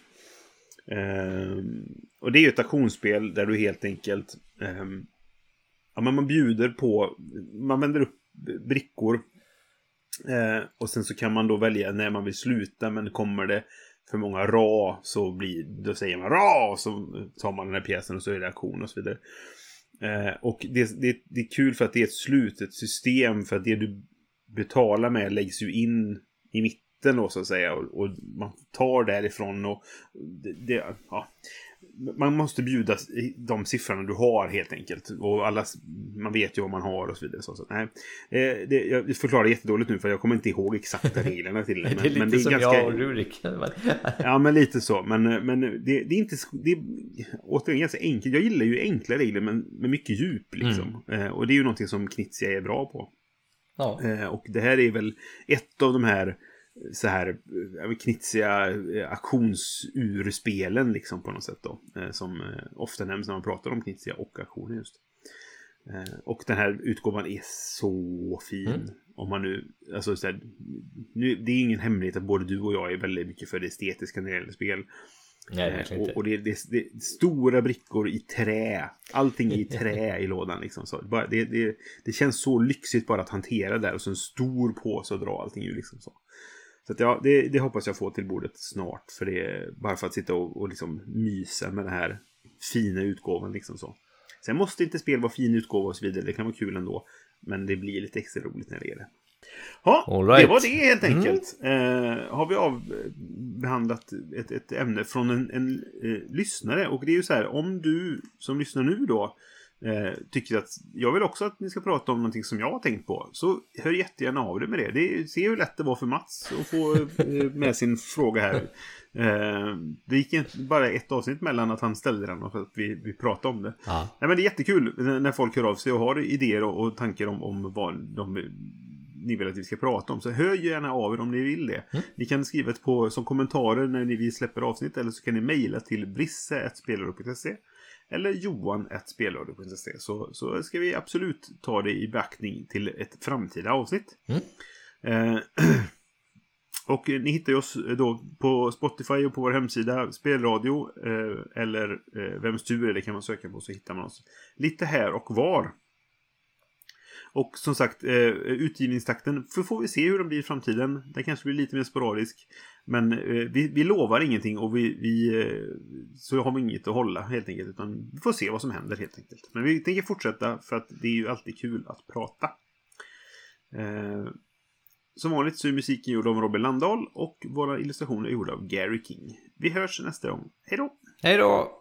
Ehm, och det är ju ett aktionsspel där du helt enkelt ehm, ja, men man bjuder på, man vänder upp brickor Eh, och sen så kan man då välja när man vill sluta, men kommer det för många ra så blir, då säger man ra och så tar man den här pjäsen och så är det aktion och så vidare. Eh, och det, det, det är kul för att det är ett slutet system för att det du betalar med läggs ju in i mitten då så att säga. Och, och man tar därifrån och det, det, ja. Man måste bjuda de siffrorna du har helt enkelt. Och alla, man vet ju vad man har och så vidare. Så, så, nej. Eh, det, jag förklarar jättedåligt nu för jag kommer inte ihåg exakta reglerna till det. Men, det är lite men det är som ganska... jag och Rurik. ja, men lite så. Men, men det, det, är inte... Det är återigen ganska enkelt. Jag gillar ju enkla regler men med mycket djup liksom. Mm. Eh, och det är ju någonting som Knizia är bra på. Ja. Eh, och det här är väl ett av de här så här knitsiga eh, auktionsurspelen liksom på något sätt då. Eh, som eh, ofta nämns när man pratar om knitsiga och auktioner just. Och den här utgåvan är så fin. Mm. Om man nu, alltså så här, nu, det är ingen hemlighet att både du och jag är väldigt mycket för det estetiska när det gäller spel. Nej, och, och det, det, det, är stora brickor i trä. Allting är i trä i lådan. Liksom. Så bara, det, det, det känns så lyxigt bara att hantera där. Och så en stor påse och dra allting ur. Liksom så. Så ja, det, det, hoppas jag få till bordet snart. För det är bara för att sitta och, och liksom mysa med den här fina utgåvan. Liksom så. Sen måste inte spel vara fin utgåva och så vidare. Det kan vara kul ändå. Men det blir lite extra roligt när det är det. Ja, right. det var det helt mm. enkelt. Mm. Eh, har vi avbehandlat ett, ett ämne från en, en eh, lyssnare. Och det är ju så här, om du som lyssnar nu då eh, tycker att jag vill också att ni ska prata om någonting som jag har tänkt på. Så hör jättegärna av dig med det. det se hur lätt det var för Mats att få eh, med sin fråga här. Eh, det gick bara ett avsnitt mellan att han ställde den och att vi, vi pratade om det. Ja. Nej, men det är jättekul när folk hör av sig och har idéer och, och tankar om, om vad de ni vill att vi ska prata om. Så hör gärna av er om ni vill det. Mm. Ni kan skriva det på, som kommentarer när ni släpper avsnitt eller så kan ni mejla till brisse.spelare.se eller johan.spelradio.se så, så ska vi absolut ta det i beaktning till ett framtida avsnitt. Mm. Eh, och ni hittar oss då på Spotify och på vår hemsida Spelradio eh, eller eh, Vems tur är det kan man söka på så hittar man oss lite här och var. Och som sagt, eh, utgivningstakten för får vi se hur den blir i framtiden. Den kanske blir lite mer sporadisk. Men eh, vi, vi lovar ingenting och vi, vi eh, så har vi inget att hålla helt enkelt. Utan vi får se vad som händer helt enkelt. Men vi tänker fortsätta för att det är ju alltid kul att prata. Eh, som vanligt så är musiken gjord av Robin Landahl och våra illustrationer är gjorda av Gary King. Vi hörs nästa gång. Hej då! Hej då!